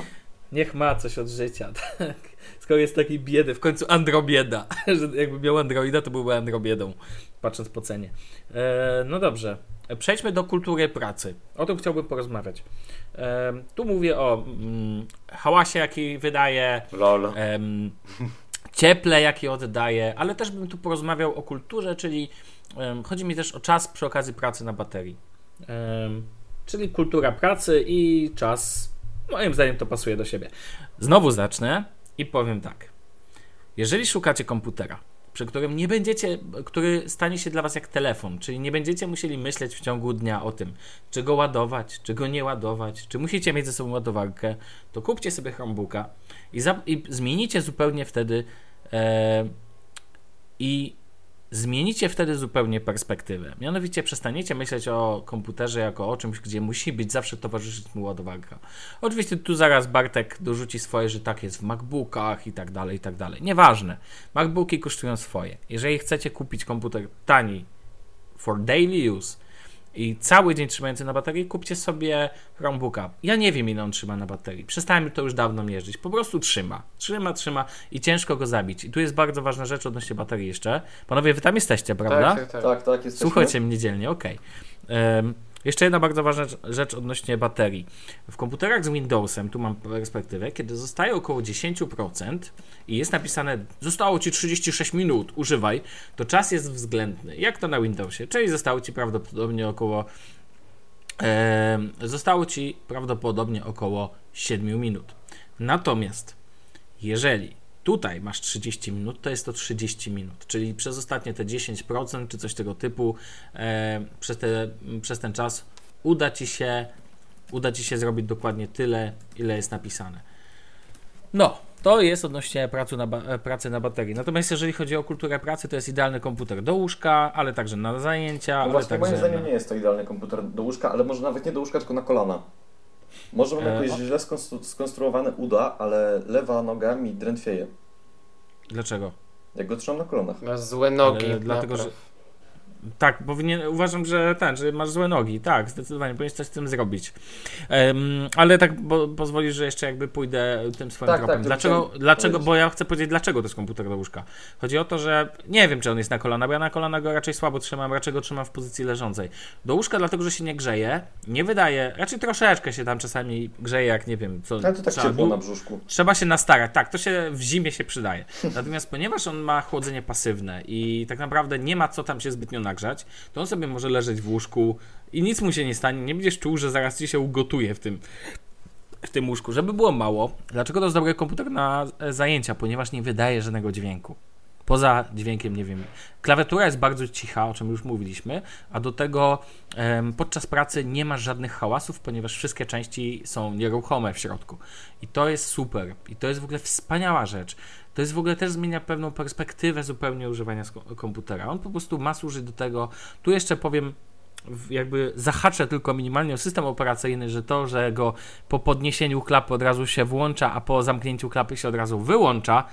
Niech ma coś od życia, tak. Skoro jest taki biedy, w końcu androbieda. Że jakby miał androida, to byłby androbiedą, patrząc po cenie. E, no dobrze. Przejdźmy do kultury pracy. O tym chciałbym porozmawiać. E, tu mówię o mm, hałasie, jaki wydaje, Lol. em, cieple, jakie oddaje, ale też bym tu porozmawiał o kulturze, czyli chodzi mi też o czas przy okazji pracy na baterii. Czyli kultura pracy i czas, moim zdaniem to pasuje do siebie. Znowu zacznę i powiem tak. Jeżeli szukacie komputera, przy którym nie będziecie, który stanie się dla Was jak telefon, czyli nie będziecie musieli myśleć w ciągu dnia o tym, czy go ładować, czy go nie ładować, czy musicie mieć ze sobą ładowarkę, to kupcie sobie Chromebooka i, za, i zmienicie zupełnie wtedy e, i zmienicie wtedy zupełnie perspektywę. Mianowicie przestaniecie myśleć o komputerze jako o czymś, gdzie musi być zawsze towarzyszyć mu ładowarka. Oczywiście tu zaraz Bartek dorzuci swoje, że tak jest w MacBookach i tak dalej, i tak dalej. Nieważne. MacBooki kosztują swoje. Jeżeli chcecie kupić komputer tani for daily use i cały dzień trzymający na baterii, kupcie sobie Chromebooka. Ja nie wiem, ile on trzyma na baterii. Przestałem to już dawno mierzyć. Po prostu trzyma. Trzyma, trzyma i ciężko go zabić. I tu jest bardzo ważna rzecz odnośnie baterii jeszcze. Panowie, wy tam jesteście, prawda? Tak, tak, tak. Tak, tak, jesteśmy. Słuchajcie mnie dzielnie, okej. Em, Jeszcze jedna bardzo ważna rzecz- odnośnie baterii. W komputerach z Windowsem, tu mam perspektywę, kiedy zostaje około 10% i jest napisane zostało Ci 36 minut, używaj, to czas jest względny. Jak to na Windowsie? Czyli zostało Ci prawdopodobnie około em, zostało Ci prawdopodobnie około 7 minut. Natomiast jeżeli tutaj masz 30 minut, to jest to 30 minut, czyli przez ostatnie te 10% czy coś tego typu, e, przez, te, przez ten czas uda ci się uda ci się zrobić dokładnie tyle, ile jest napisane. No, to jest odnośnie pracy na, e, pracy na baterii. Natomiast jeżeli chodzi o kulturę pracy, to jest idealny komputer do łóżka, ale także na zajęcia, No ale właśnie, także moim zdaniem na... nie jest to idealny komputer do łóżka, ale może nawet nie do łóżka, tylko na kolana. Może mam E, jakoś źle skonstru- skonstruowane uda, ale lewa noga mi drętwieje. Dlaczego? Jak go trzymam na kolanach. Masz złe nogi. Ale dlatego, że- Tak, powinien, uważam, że ten, że masz złe nogi. Tak, zdecydowanie powinieneś coś z tym zrobić. Em, ale tak bo, pozwolisz, że jeszcze jakby pójdę tym swoim Tak, tropem. tak, dlaczego, dlaczego, bo ja chcę powiedzieć, dlaczego to jest komputer do łóżka. Chodzi o to, że nie wiem, czy on jest na kolana, bo ja na kolana go raczej słabo trzymam, raczej go trzymam w pozycji leżącej. Do łóżka dlatego, że się nie grzeje, nie wydaje, raczej troszeczkę się tam czasami grzeje, jak nie wiem, co Ale to tak trzeba ciepło na brzuszku. Trzeba się nastarać, tak, to się w zimie się przydaje. Natomiast ponieważ on ma chłodzenie pasywne i tak naprawdę nie ma co tam się zbytnio nagrzać, to on sobie może leżeć w łóżku i nic mu się nie stanie. Nie będziesz czuł, że zaraz ci się ugotuje w tym, w tym łóżku. Żeby było mało, dlaczego to jest dobry komputer na e, zajęcia? Ponieważ nie wydaje żadnego dźwięku. Poza dźwiękiem, nie wiem. Klawiatura jest bardzo cicha, o czym już mówiliśmy, a do tego em, podczas pracy nie masz żadnych hałasów, ponieważ wszystkie części są nieruchome w środku. I to jest super. I to jest w ogóle wspaniała rzecz. To jest w ogóle też zmienia pewną perspektywę zupełnie używania komputera. On po prostu ma służyć do tego. Tu jeszcze powiem, jakby zahaczę tylko minimalnie o system operacyjny, że to, że go po podniesieniu klapy od razu się włącza, a po zamknięciu klapy się od razu wyłącza,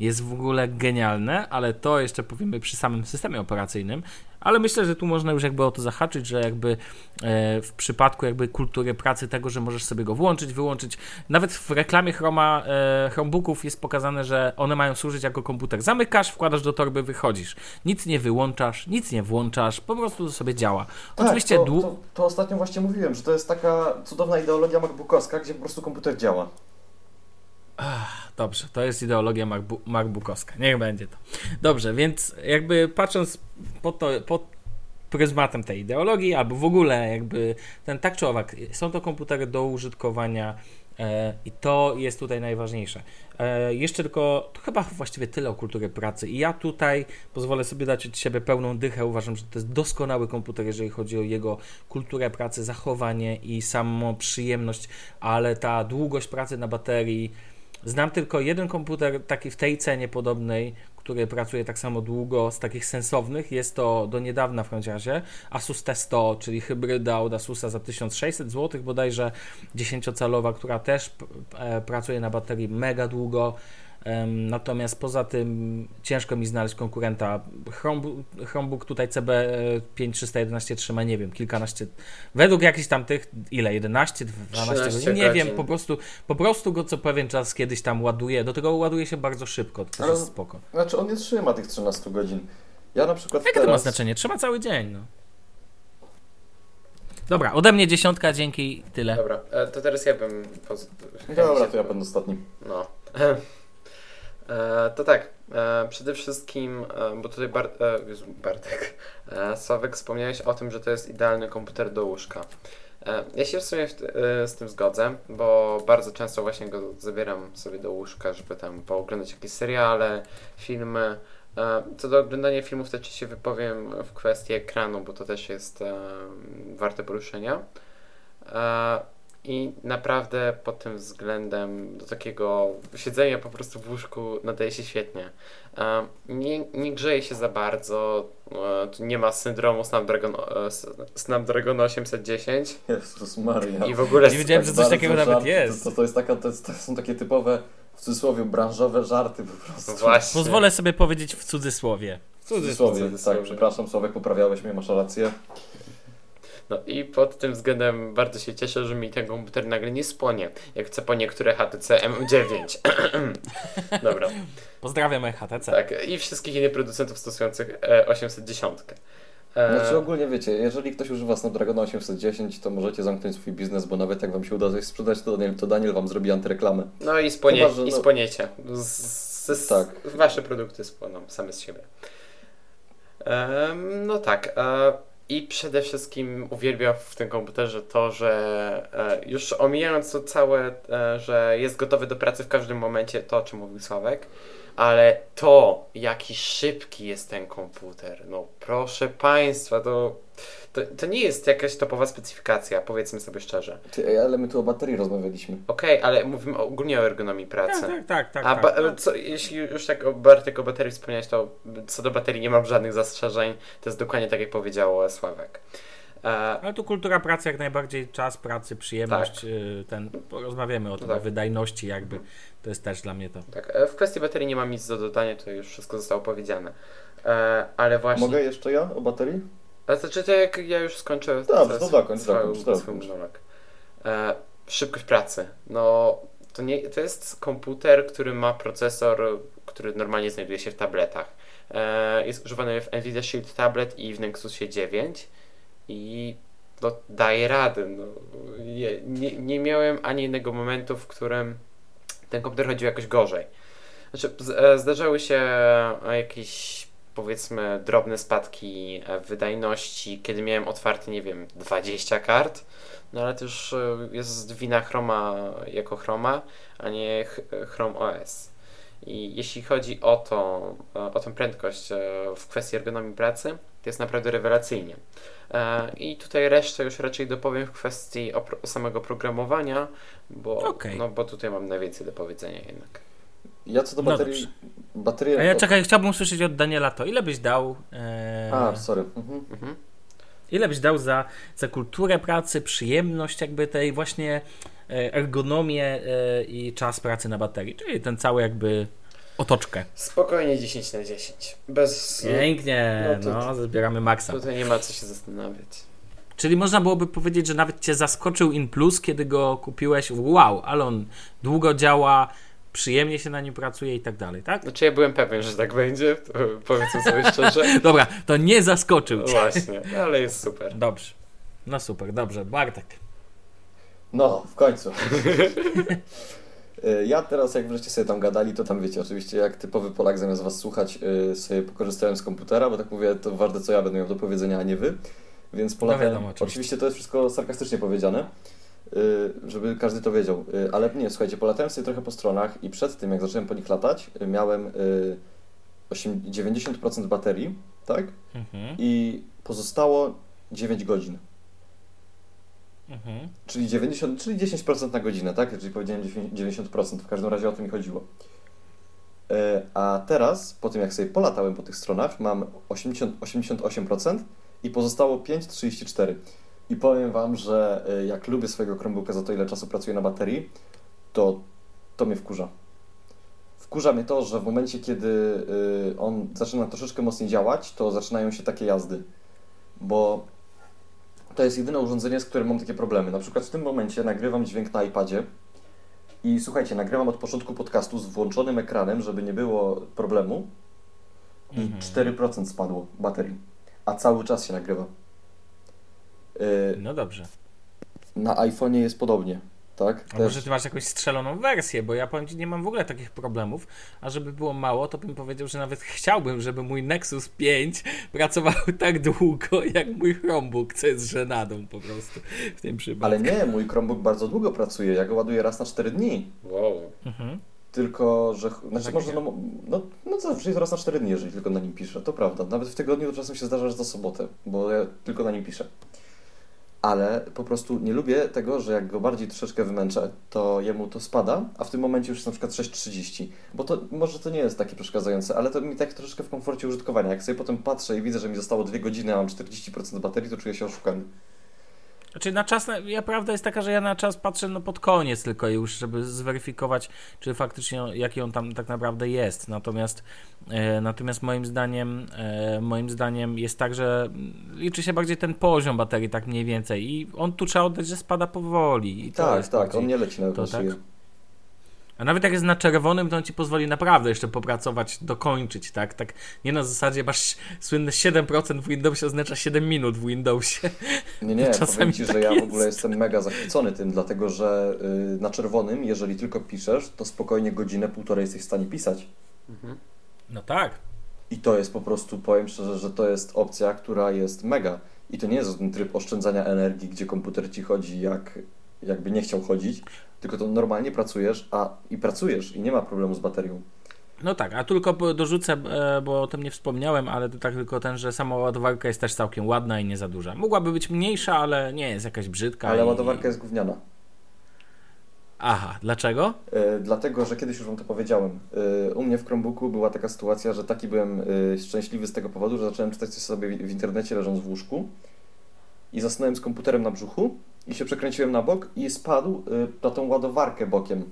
jest w ogóle genialne, ale to jeszcze powiemy przy samym systemie operacyjnym. Ale myślę, że tu można już jakby o to zahaczyć, że jakby e, w przypadku jakby kultury pracy tego, że możesz sobie go włączyć, wyłączyć. Nawet w reklamie Chroma, e, Chromebooków jest pokazane, że one mają służyć jako komputer. Zamykasz, wkładasz do torby, wychodzisz. Nic nie wyłączasz, nic nie włączasz, po prostu to sobie działa. Oczywiście tak, to, dłu- to, to ostatnio właśnie mówiłem, że to jest taka cudowna ideologia MacBookowska, gdzie po prostu komputer działa. Dobrze, to jest ideologia MacBo- MacBookowska. Niech będzie to. Dobrze, więc jakby patrząc po to, pod pryzmatem tej ideologii, albo w ogóle jakby ten tak czy owak, są to komputery do użytkowania e, i to jest tutaj najważniejsze. E, jeszcze tylko, to chyba właściwie tyle o kulturze pracy i ja tutaj pozwolę sobie dać od siebie pełną dychę. Uważam, że to jest doskonały komputer, jeżeli chodzi o jego kulturę pracy, zachowanie i samą przyjemność, ale ta długość pracy na baterii, Znam tylko jeden komputer taki w tej cenie podobnej, który pracuje tak samo długo z takich sensownych. Jest to do niedawna w każdym razie Asus T100, czyli hybryda od Asusa za 1600 zł, bodajże 10-calowa, która też e, pracuje na baterii mega długo. Natomiast poza tym ciężko mi znaleźć konkurenta. Chromebook, Chromebook tutaj CB 5311 trzyma, nie wiem, kilkanaście, według jakichś tam tych, ile, 11, 12 13 godzin, nie wiem, godzin. po prostu, po prostu go co pewien czas kiedyś tam ładuje, do tego ładuje się bardzo szybko, to Ale- jest spoko. Znaczy on nie trzyma tych 13 godzin. Ja na przykład Jakie teraz... to ma znaczenie? Trzyma cały dzień, no. Dobra, ode mnie dziesiątka, dzięki, tyle. Dobra, e, to teraz ja bym... Poz... Dobra, to ja będę ostatni. No. E, to tak, e, przede wszystkim, e, bo tutaj Bar e, Jezu, Bartek, Sławek wspomniałeś o tym, że to jest idealny komputer do łóżka. Ja się w sumie z tym zgodzę, bo bardzo często właśnie go zabieram sobie do łóżka, żeby tam pooglądać jakieś seriale, filmy. Co do oglądania filmów, to ci się wypowiem w kwestii ekranu, bo to też jest warte poruszenia. I naprawdę pod tym względem do takiego siedzenia po prostu w łóżku nadaje się świetnie. Nie, nie grzeje się za bardzo, e, tu nie ma syndromu Snapdragon, e, Snapdragon 810 Jezus Maria. i w ogóle Nie wiedziałem, że coś takiego nawet żarty. jest. To, to, to, jest taka, to, jest, to są takie typowe, w cudzysłowie, branżowe żarty po prostu. właśnie. Pozwolę sobie powiedzieć w cudzysłowie. W cudzysłowie, cudzysłowie. tak, przepraszam, Sławek, poprawiałeś mnie, masz rację. No i pod tym względem bardzo się cieszę, że mi ten komputer nagle nie spłonie, jak co po niektóre HTC M9. Dobra. Pozdrawiam HTC. Tak, i wszystkich innych producentów stosujących e, 810. E, Znaczy ogólnie wiecie, jeżeli ktoś używa Snapdragona 810, to możecie zamknąć swój biznes, bo nawet jak wam się uda coś sprzedać, to Daniel, to Daniel wam zrobi antyreklamę. no i, spłonie, Chyba, że i no- spłoniecie. Z, z, z, Tak. Wasze produkty spłoną same z siebie. No tak. E, I przede wszystkim uwielbiam w tym komputerze to, że e, już omijając to całe, e, że jest gotowy do pracy w każdym momencie, to o czym mówił Sławek, ale to, jaki szybki jest ten komputer, no proszę Państwa, to, to, to nie jest jakaś topowa specyfikacja, powiedzmy sobie szczerze. Ty, ale my tu o baterii rozmawialiśmy. Okej, ale mówimy ogólnie o ergonomii pracy. Tak, tak, tak. tak, A tak. ba- co, jeśli już tak o Bartek o baterii wspomniałeś, to co do baterii nie mam żadnych zastrzeżeń. To jest dokładnie tak, jak powiedział Sławek. E, Ale tu kultura pracy jak najbardziej, czas pracy, przyjemność, y, ten, porozmawiamy o tym, Tak. wydajności jakby, to jest też dla mnie to. tak, e, w kwestii baterii nie mam nic do dodania, to już wszystko zostało powiedziane. E, ale właśnie. Mogę jeszcze ja o baterii? A znaczy to jak ja już skończę Dobrze, to dokończ, dokończ. E, szybkość pracy. No, to, nie, to jest komputer, który ma procesor, który normalnie znajduje się w tabletach. E, jest używany w Nvidia Shield Tablet i w Nexusie 9 i no, daje radę. No. Nie, nie, miałem ani jednego momentu, w którym ten komputer chodził jakoś gorzej. Znaczy, e, zdarzały się e, jakieś powiedzmy drobne spadki e, wydajności, kiedy miałem otwarte, nie wiem, 20 kart, no ale to już jest wina Chroma jako Chroma, a nie Ch- Chrome OS. I jeśli chodzi o, to, o tę prędkość w kwestii ergonomii pracy, to jest naprawdę rewelacyjnie. I tutaj resztę już raczej dopowiem w kwestii samego programowania, bo, okay. no, bo tutaj mam najwięcej do powiedzenia jednak. Ja co do baterii. No baterii A ja czekaj, chciałbym usłyszeć od Daniela to. Ile byś dał. E... A, sorry. Mhm. Mhm. Ile byś dał za, za kulturę pracy, przyjemność jakby tej właśnie e, ergonomię e, i czas pracy na baterii, czyli ten cały jakby otoczkę. Spokojnie 10 na 10. Bez... Pięknie, no, to, no zbieramy maksa. Tutaj nie ma co się zastanawiać. Czyli można byłoby powiedzieć, że nawet cię zaskoczył In Plus, kiedy go kupiłeś. Wow, ale on długo działa, przyjemnie się na nim pracuje i tak dalej, tak? Znaczy ja byłem pewien, że tak będzie, powiedzmy sobie szczerze. Dobra, to nie zaskoczył cię. Właśnie, ale jest super. Dobrze. No super, dobrze. Bartek. No, w końcu. Y, ja teraz, jak wreszcie sobie tam gadali, to tam wiecie, oczywiście jak typowy Polak zamiast was słuchać, y, sobie pokorzystałem z komputera, bo tak mówię, to ważne co ja będę miał do powiedzenia, a nie wy. Więc Polakiem, no wiadomo, oczywiście. oczywiście to jest wszystko sarkastycznie powiedziane. Y, żeby każdy to wiedział. Ale nie, słuchajcie, polatałem sobie trochę po stronach i przed tym, jak zacząłem po nich latać, miałem 90% baterii, tak? Mhm. I pozostało 9 godzin. Mhm. Czyli, 90, czyli 10% na godzinę, tak? Czyli powiedziałem 90%, w każdym razie o to mi chodziło. A teraz, po tym jak sobie polatałem po tych stronach, mam 80, 88% i pozostało 5,34%. I powiem Wam, że y, jak lubię swojego Chromebooka za to, ile czasu pracuję na baterii, to to mnie wkurza. Wkurza mnie to, że w momencie, kiedy y, on zaczyna troszeczkę mocniej działać, to zaczynają się takie jazdy. Bo to jest jedyne urządzenie, z którym mam takie problemy. Na przykład w tym momencie nagrywam dźwięk na iPadzie i słuchajcie, nagrywam od początku podcastu z włączonym ekranem, żeby nie było problemu i mhm. 4% spadło baterii, a cały czas się nagrywa. Y, no dobrze. Na iPhone'ie jest podobnie. Tak? A może ty masz jakąś strzeloną wersję, bo ja powiem ci, nie mam w ogóle takich problemów, a żeby było mało, to bym powiedział, że nawet chciałbym, żeby mój Nexus 5 pracował tak długo, jak mój Chromebook, co jest żenadą po prostu w tym przypadku. Ale nie, mój Chromebook bardzo długo pracuje, ja go ładuję raz na 4 dni. Wow. Mhm. Tylko, że. Znaczy, tak może, no, no, no zawsze jest raz na 4 dni, jeżeli tylko na nim piszę. To prawda. Nawet w tygodniu to czasem się zdarza, że za sobotę, bo ja tylko na nim piszę ale po prostu nie lubię tego, że jak go bardziej troszeczkę wymęczę, to jemu to spada, a w tym momencie już jest na przykład 6.30. Bo to może to nie jest takie przeszkadzające, ale to mi tak troszeczkę w komforcie użytkowania. Jak sobie potem patrzę i widzę, że mi zostało 2 godziny, a mam 40% baterii, to czuję się oszukany. Znaczy na czas, ja prawda jest taka, że ja na czas patrzę no pod koniec tylko już, żeby zweryfikować, czy faktycznie jaki on tam tak naprawdę jest. Natomiast e, natomiast moim zdaniem e, moim zdaniem jest tak, że liczy się bardziej ten poziom baterii tak mniej więcej i on tu trzeba oddać, że spada powoli. I tak, tak, bardziej, on nie leci na to, tak? A nawet jak jest na czerwonym, to on ci pozwoli naprawdę jeszcze popracować, dokończyć, tak? Tak nie na zasadzie masz słynne 7% w Windowsie oznacza 7 minut w Windowsie. Nie, nie, Czasami powiem ci, tak że ja w ogóle jestem mega zachwycony tym, dlatego że yy, na czerwonym, jeżeli tylko piszesz, to spokojnie godzinę, półtorej jesteś w stanie pisać. Mhm. No tak. I to jest po prostu, powiem szczerze, że to jest opcja, która jest mega. I to nie jest ten tryb oszczędzania energii, gdzie komputer ci chodzi jak jakby nie chciał chodzić, tylko to normalnie pracujesz, a i pracujesz i nie ma problemu z baterią. No tak, a tylko dorzucę, e, bo o tym nie wspomniałem, ale to tak tylko ten, że sama ładowarka jest też całkiem ładna i nie za duża. Mogłaby być mniejsza, ale nie jest jakaś brzydka. Ale i... ładowarka jest gówniana. Aha, dlaczego? E, dlatego, że kiedyś już Wam to powiedziałem. E, u mnie w Chromebooku była taka sytuacja, że taki byłem szczęśliwy z tego powodu, że zacząłem czytać coś sobie w internecie leżąc w łóżku i zasnąłem z komputerem na brzuchu i się przekręciłem na bok i spadł y, na tą ładowarkę bokiem.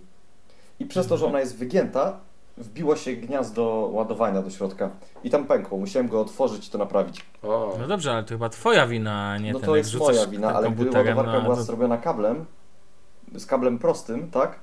I przez to, że ona jest wygięta, wbiło się gniazdo ładowania do środka i tam pękło. Musiałem go otworzyć i to naprawić. O. No dobrze, ale to chyba twoja wina, a nie No ten, to jest moja wina, ale gdy ładowarka no, była to... zrobiona kablem, z kablem prostym, tak?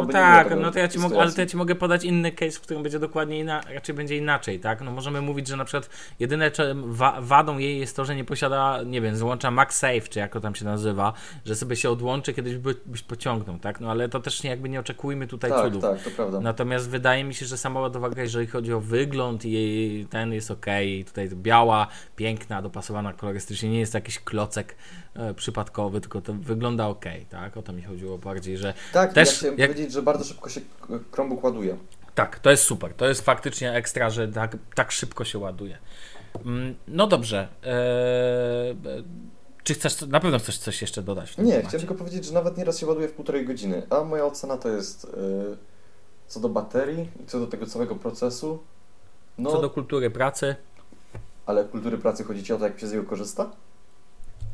To no tak, no to ja ci mogę, ale to ja ci mogę podać inny case, w którym będzie dokładnie inaczej, raczej będzie inaczej, tak? No możemy mówić, że na przykład jedyne wa wadą jej jest to, że nie posiada, nie wiem, złącza MagSafe, czy jak to tam się nazywa, że sobie się odłączy, kiedyś by, byś pociągnął, tak? No ale to też nie, jakby nie oczekujmy tutaj tak, cudów. Tak, to prawda. Natomiast wydaje mi się, że sama ładowarka, jeżeli chodzi o wygląd i jej ten jest ok, tutaj biała, piękna, dopasowana kolorystycznie, nie jest jakiś klocek przypadkowy, tylko to wygląda ok, tak? O to mi chodziło bardziej, że tak, też ja jak powiedzieć, że bardzo szybko się Chromebook ładuje. Tak, to jest super. To jest faktycznie ekstra, że tak, tak szybko się ładuje. Mm, no dobrze. Eee, czy chcesz, na pewno chcesz coś jeszcze dodać? Nie, temacie? chciałem tylko powiedzieć, że nawet nieraz się ładuje w półtorej godziny, a moja ocena to jest yy, co do baterii i co do tego całego procesu. No, Co do kultury pracy. ale kultury pracy chodzi ci o to, jak się z niego korzysta?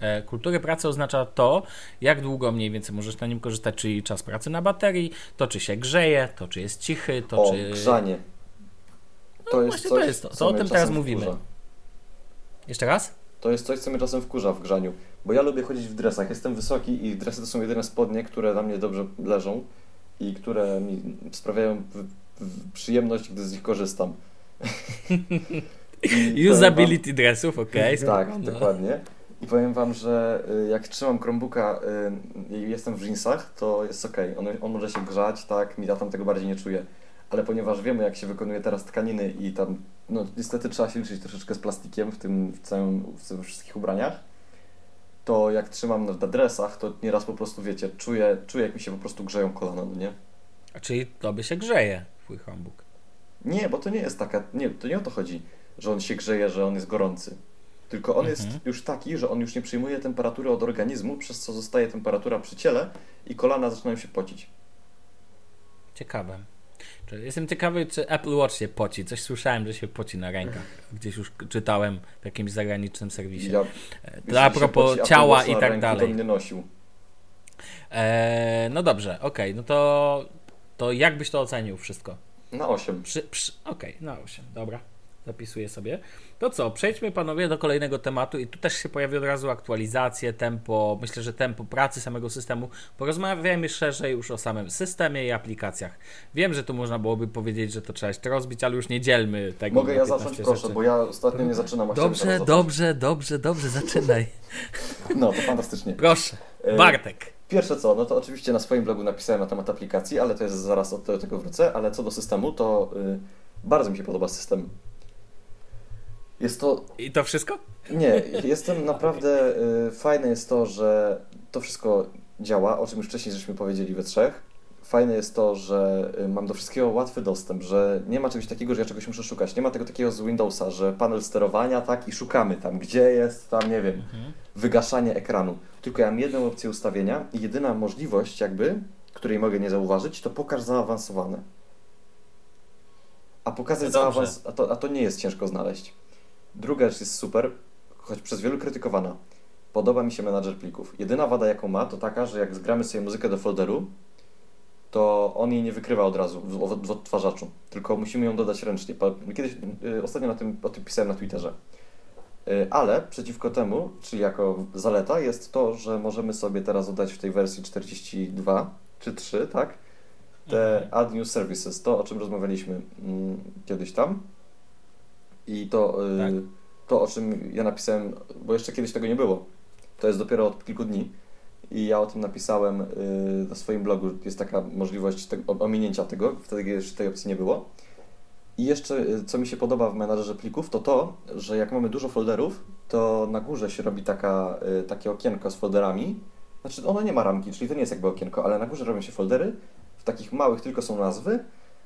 E, kultury pracy oznacza to, jak długo mniej więcej możesz na nim korzystać, czyli czas pracy na baterii, to czy się grzeje, to czy jest cichy, to o, czy... grzanie. To jest właśnie coś, to jest to. co o tym teraz mówimy. wkurza. Jeszcze raz? To jest coś, co mnie czasem wkurza w grzaniu, bo ja lubię chodzić w dresach. Jestem wysoki i dresy to są jedyne spodnie, które na mnie dobrze leżą i które mi sprawiają przyjemność, gdy z nich korzystam. Usability dressów, okej. Tak, no. dokładnie. I powiem wam, że y, jak trzymam Chromebooka y, i jestem w jeansach, to jest ok. On, on może się grzać, tak, mi ja tam tego bardziej nie czuję. Ale ponieważ wiemy, jak się wykonuje teraz tkaniny i tam, no niestety trzeba się liczyć troszeczkę z plastikiem w tym w całym, w wszystkich ubraniach, to jak trzymam na, na dresach, to nieraz po prostu, wiecie, czuję, czuję, jak mi się po prostu grzeją kolana, no nie? A czyli tobie się grzeje twój Chromebook. Nie, bo to nie jest taka, nie, to nie o to chodzi, że on się grzeje, że on jest gorący. Tylko on Mhm. jest już taki, że on już nie przyjmuje temperatury od organizmu, przez co zostaje temperatura przy ciele i kolana zaczynają się pocić. Ciekawe. Jestem ciekawy, czy Apple Watch się poci. Coś słyszałem, że się poci na rękach. Gdzieś już czytałem w jakimś zagranicznym serwisie. Ja, E, jeśli To a propos ciała i tak dalej. To mnie nosił. E, no dobrze, okej, no to, to jak byś to ocenił wszystko? Na 8. Przy, przy, Okej, na 8, dobra. Zapisuję sobie. To co, przejdźmy panowie do kolejnego tematu i tu też się pojawi od razu aktualizacje, tempo, myślę, że tempo pracy samego systemu. Porozmawiajmy szerzej już o samym systemie i aplikacjach. Wiem, że tu można byłoby powiedzieć, że to trzeba jeszcze rozbić, ale już nie dzielmy tego Mogę ja 15 zacząć, proszę, rzeczy. bo ja ostatnio nie zaczynam. Dobrze, dobrze, dobrze, dobrze, zaczynaj. No, to fantastycznie. Proszę, E, Bartek. Pierwsze co, no to oczywiście na swoim blogu napisałem na temat aplikacji, ale to jest zaraz od tego wrócę, ale co do systemu, to y, bardzo mi się podoba system. Jest to I to wszystko? Nie, jestem naprawdę. Y, fajne jest to, że to wszystko działa, o czym już wcześniej żeśmy powiedzieli we trzech. Fajne jest to, że y, mam do wszystkiego łatwy dostęp, że nie ma czegoś takiego, że ja czegoś muszę szukać. Nie ma tego takiego z Windowsa, że panel sterowania, tak, i szukamy tam, gdzie jest, tam, nie wiem, Mhm. wygaszanie ekranu. Tylko ja mam jedną opcję ustawienia i jedyna możliwość, jakby, której mogę nie zauważyć, to pokaż zaawansowane. A pokazać No dobrze. zaawans... a, to, a to nie jest ciężko znaleźć. Druga rzecz jest super, choć przez wielu krytykowana. Podoba mi się menadżer plików. Jedyna wada, jaką ma, to taka, że jak zgramy sobie muzykę do folderu, to on jej nie wykrywa od razu w, w, odtwarzaczu, tylko musimy ją dodać ręcznie. Kiedyś, y, ostatnio na tym, o tym pisałem na Twitterze. Y, Ale przeciwko temu, czyli jako zaleta, jest to, że możemy sobie teraz dodać w tej wersji 42 czy 3, tak? Te Mhm. add new services, to o czym rozmawialiśmy mm, kiedyś tam. I to, y, Tak. to, o czym ja napisałem, bo jeszcze kiedyś tego nie było. To jest dopiero od kilku dni. I ja o tym napisałem y, na swoim blogu. Jest taka możliwość te, ominięcia tego, wtedy jeszcze tej opcji nie było. I jeszcze, y, co mi się podoba w menadżerze plików, to to, że jak mamy dużo folderów, to na górze się robi taka, takie okienko z folderami. Znaczy, ono nie ma ramki, czyli to nie jest jakby okienko, ale na górze robią się foldery. W takich małych tylko są nazwy,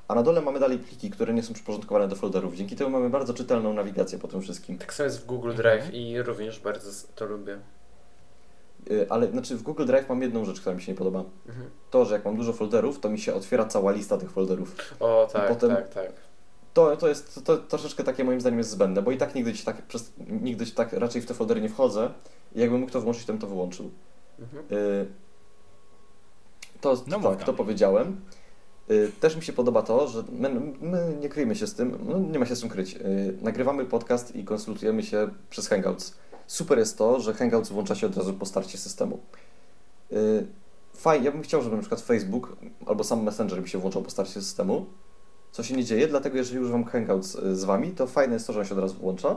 a na dole mamy dalej pliki, które nie są przyporządkowane do folderów. Dzięki temu mamy bardzo czytelną nawigację po tym wszystkim. Tak samo jest w Google Drive i również bardzo to lubię. Y, Ale znaczy w Google Drive mam jedną rzecz, która mi się nie podoba. Mhm. To, że jak mam dużo folderów, to mi się otwiera cała lista tych folderów. O, tak, potem- tak, tak. To, to jest to, to troszeczkę takie moim zdaniem jest zbędne, bo i tak nigdy ci tak, przez, nigdy tak raczej w te foldery nie wchodzę i jakbym mógł to włączyć, to bym to wyłączył. Mhm. Y, To, No tak, to powiedziałem. Y, Też mi się podoba to, że my, my nie kryjemy się z tym, no nie ma się z tym kryć. Y, Nagrywamy podcast i konsultujemy się przez Hangouts. Super jest to, że Hangouts włącza się od razu po starcie systemu. Y, Fajnie, ja bym chciał, żeby na przykład Facebook albo sam Messenger by się włączał po starcie systemu. Co się nie dzieje, dlatego jeżeli używam Hangouts z Wami, to fajne jest to, że on się od razu włącza.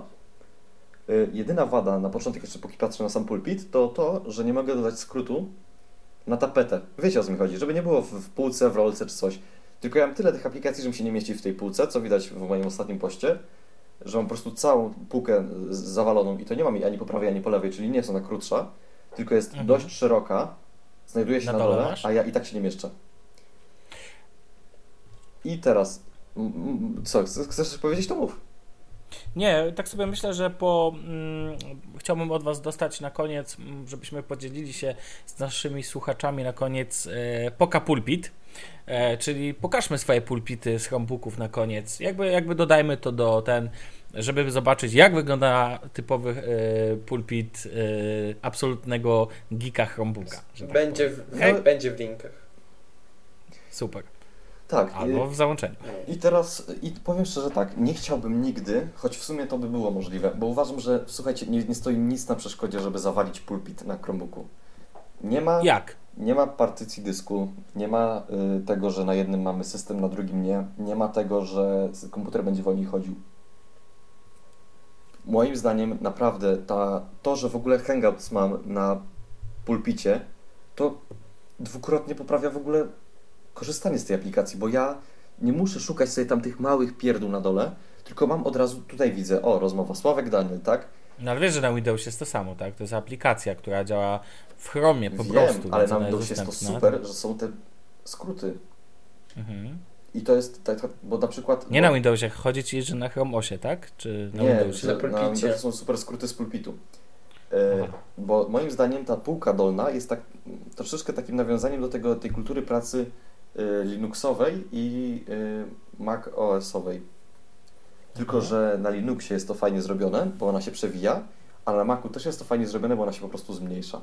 Jedyna wada na początek, jeszcze póki patrzę na sam pulpit, to to, że nie mogę dodać skrótu na tapetę. Wiecie o co mi chodzi, żeby nie było w, w półce, w rolce czy coś. Tylko ja mam tyle tych aplikacji, że mi się nie mieści w tej półce, co widać w moim ostatnim poście, że mam po prostu całą półkę zawaloną i to nie mam jej ani po prawej, ani po lewej, czyli nie jest ona krótsza, tylko jest Mhm. dość szeroka, znajduje się Na na, dole masz? a ja i tak się nie mieszczę. I teraz, co, chcesz chcesz coś powiedzieć, to mów. Nie, tak sobie myślę, że po. Mm, chciałbym od Was dostać na koniec, mm, żebyśmy podzielili się z naszymi słuchaczami na koniec e, Poka Pulpit. E, czyli pokażmy swoje pulpity z Chromebooków na koniec. Jakby, jakby dodajmy to do ten, żeby zobaczyć, jak wygląda typowy e, pulpit e, absolutnego geeka Chromebooka. tak Będzie w, będzie w linkach. Super. Tak. Albo w załączeniu. I teraz, i powiem szczerze tak, nie chciałbym nigdy, choć w sumie to by było możliwe, bo uważam, że, słuchajcie, nie, nie stoi nic na przeszkodzie, żeby zawalić pulpit na Chromebooku. Nie ma, Jak? nie ma partycji dysku, nie ma y, tego, że na jednym mamy system, na drugim nie, nie ma tego, że komputer będzie wolniej chodził. Moim zdaniem naprawdę ta, to, że w ogóle Hangouts mam na pulpicie, to dwukrotnie poprawia w ogóle korzystanie z tej aplikacji, bo ja nie muszę szukać sobie tam tych małych pierdół na dole, tylko mam od razu, tutaj widzę, o, rozmowa Sławek Daniel, tak? No ale wiesz, że na Windows jest to samo, tak? To jest aplikacja, która działa w Chromie po Wiem, prostu. ale na ona Windowsie jest to super, że są te skróty. Mhm. I to jest tak, tak bo na przykład... Nie bo, na Windowsie, chodzi ci, że na Chrome OSie, tak? Czy na Nie, Windowsie? Na. Windowsie są super skróty z pulpitu. E, Aha. bo moim zdaniem ta półka dolna jest tak troszeczkę takim nawiązaniem do tego, tej kultury pracy Linuxowej i e, Mac OS-owej. Tylko, Mhm. że na Linuxie jest to fajnie zrobione, bo ona się przewija, a na Macu też jest to fajnie zrobione, bo ona się po prostu zmniejsza.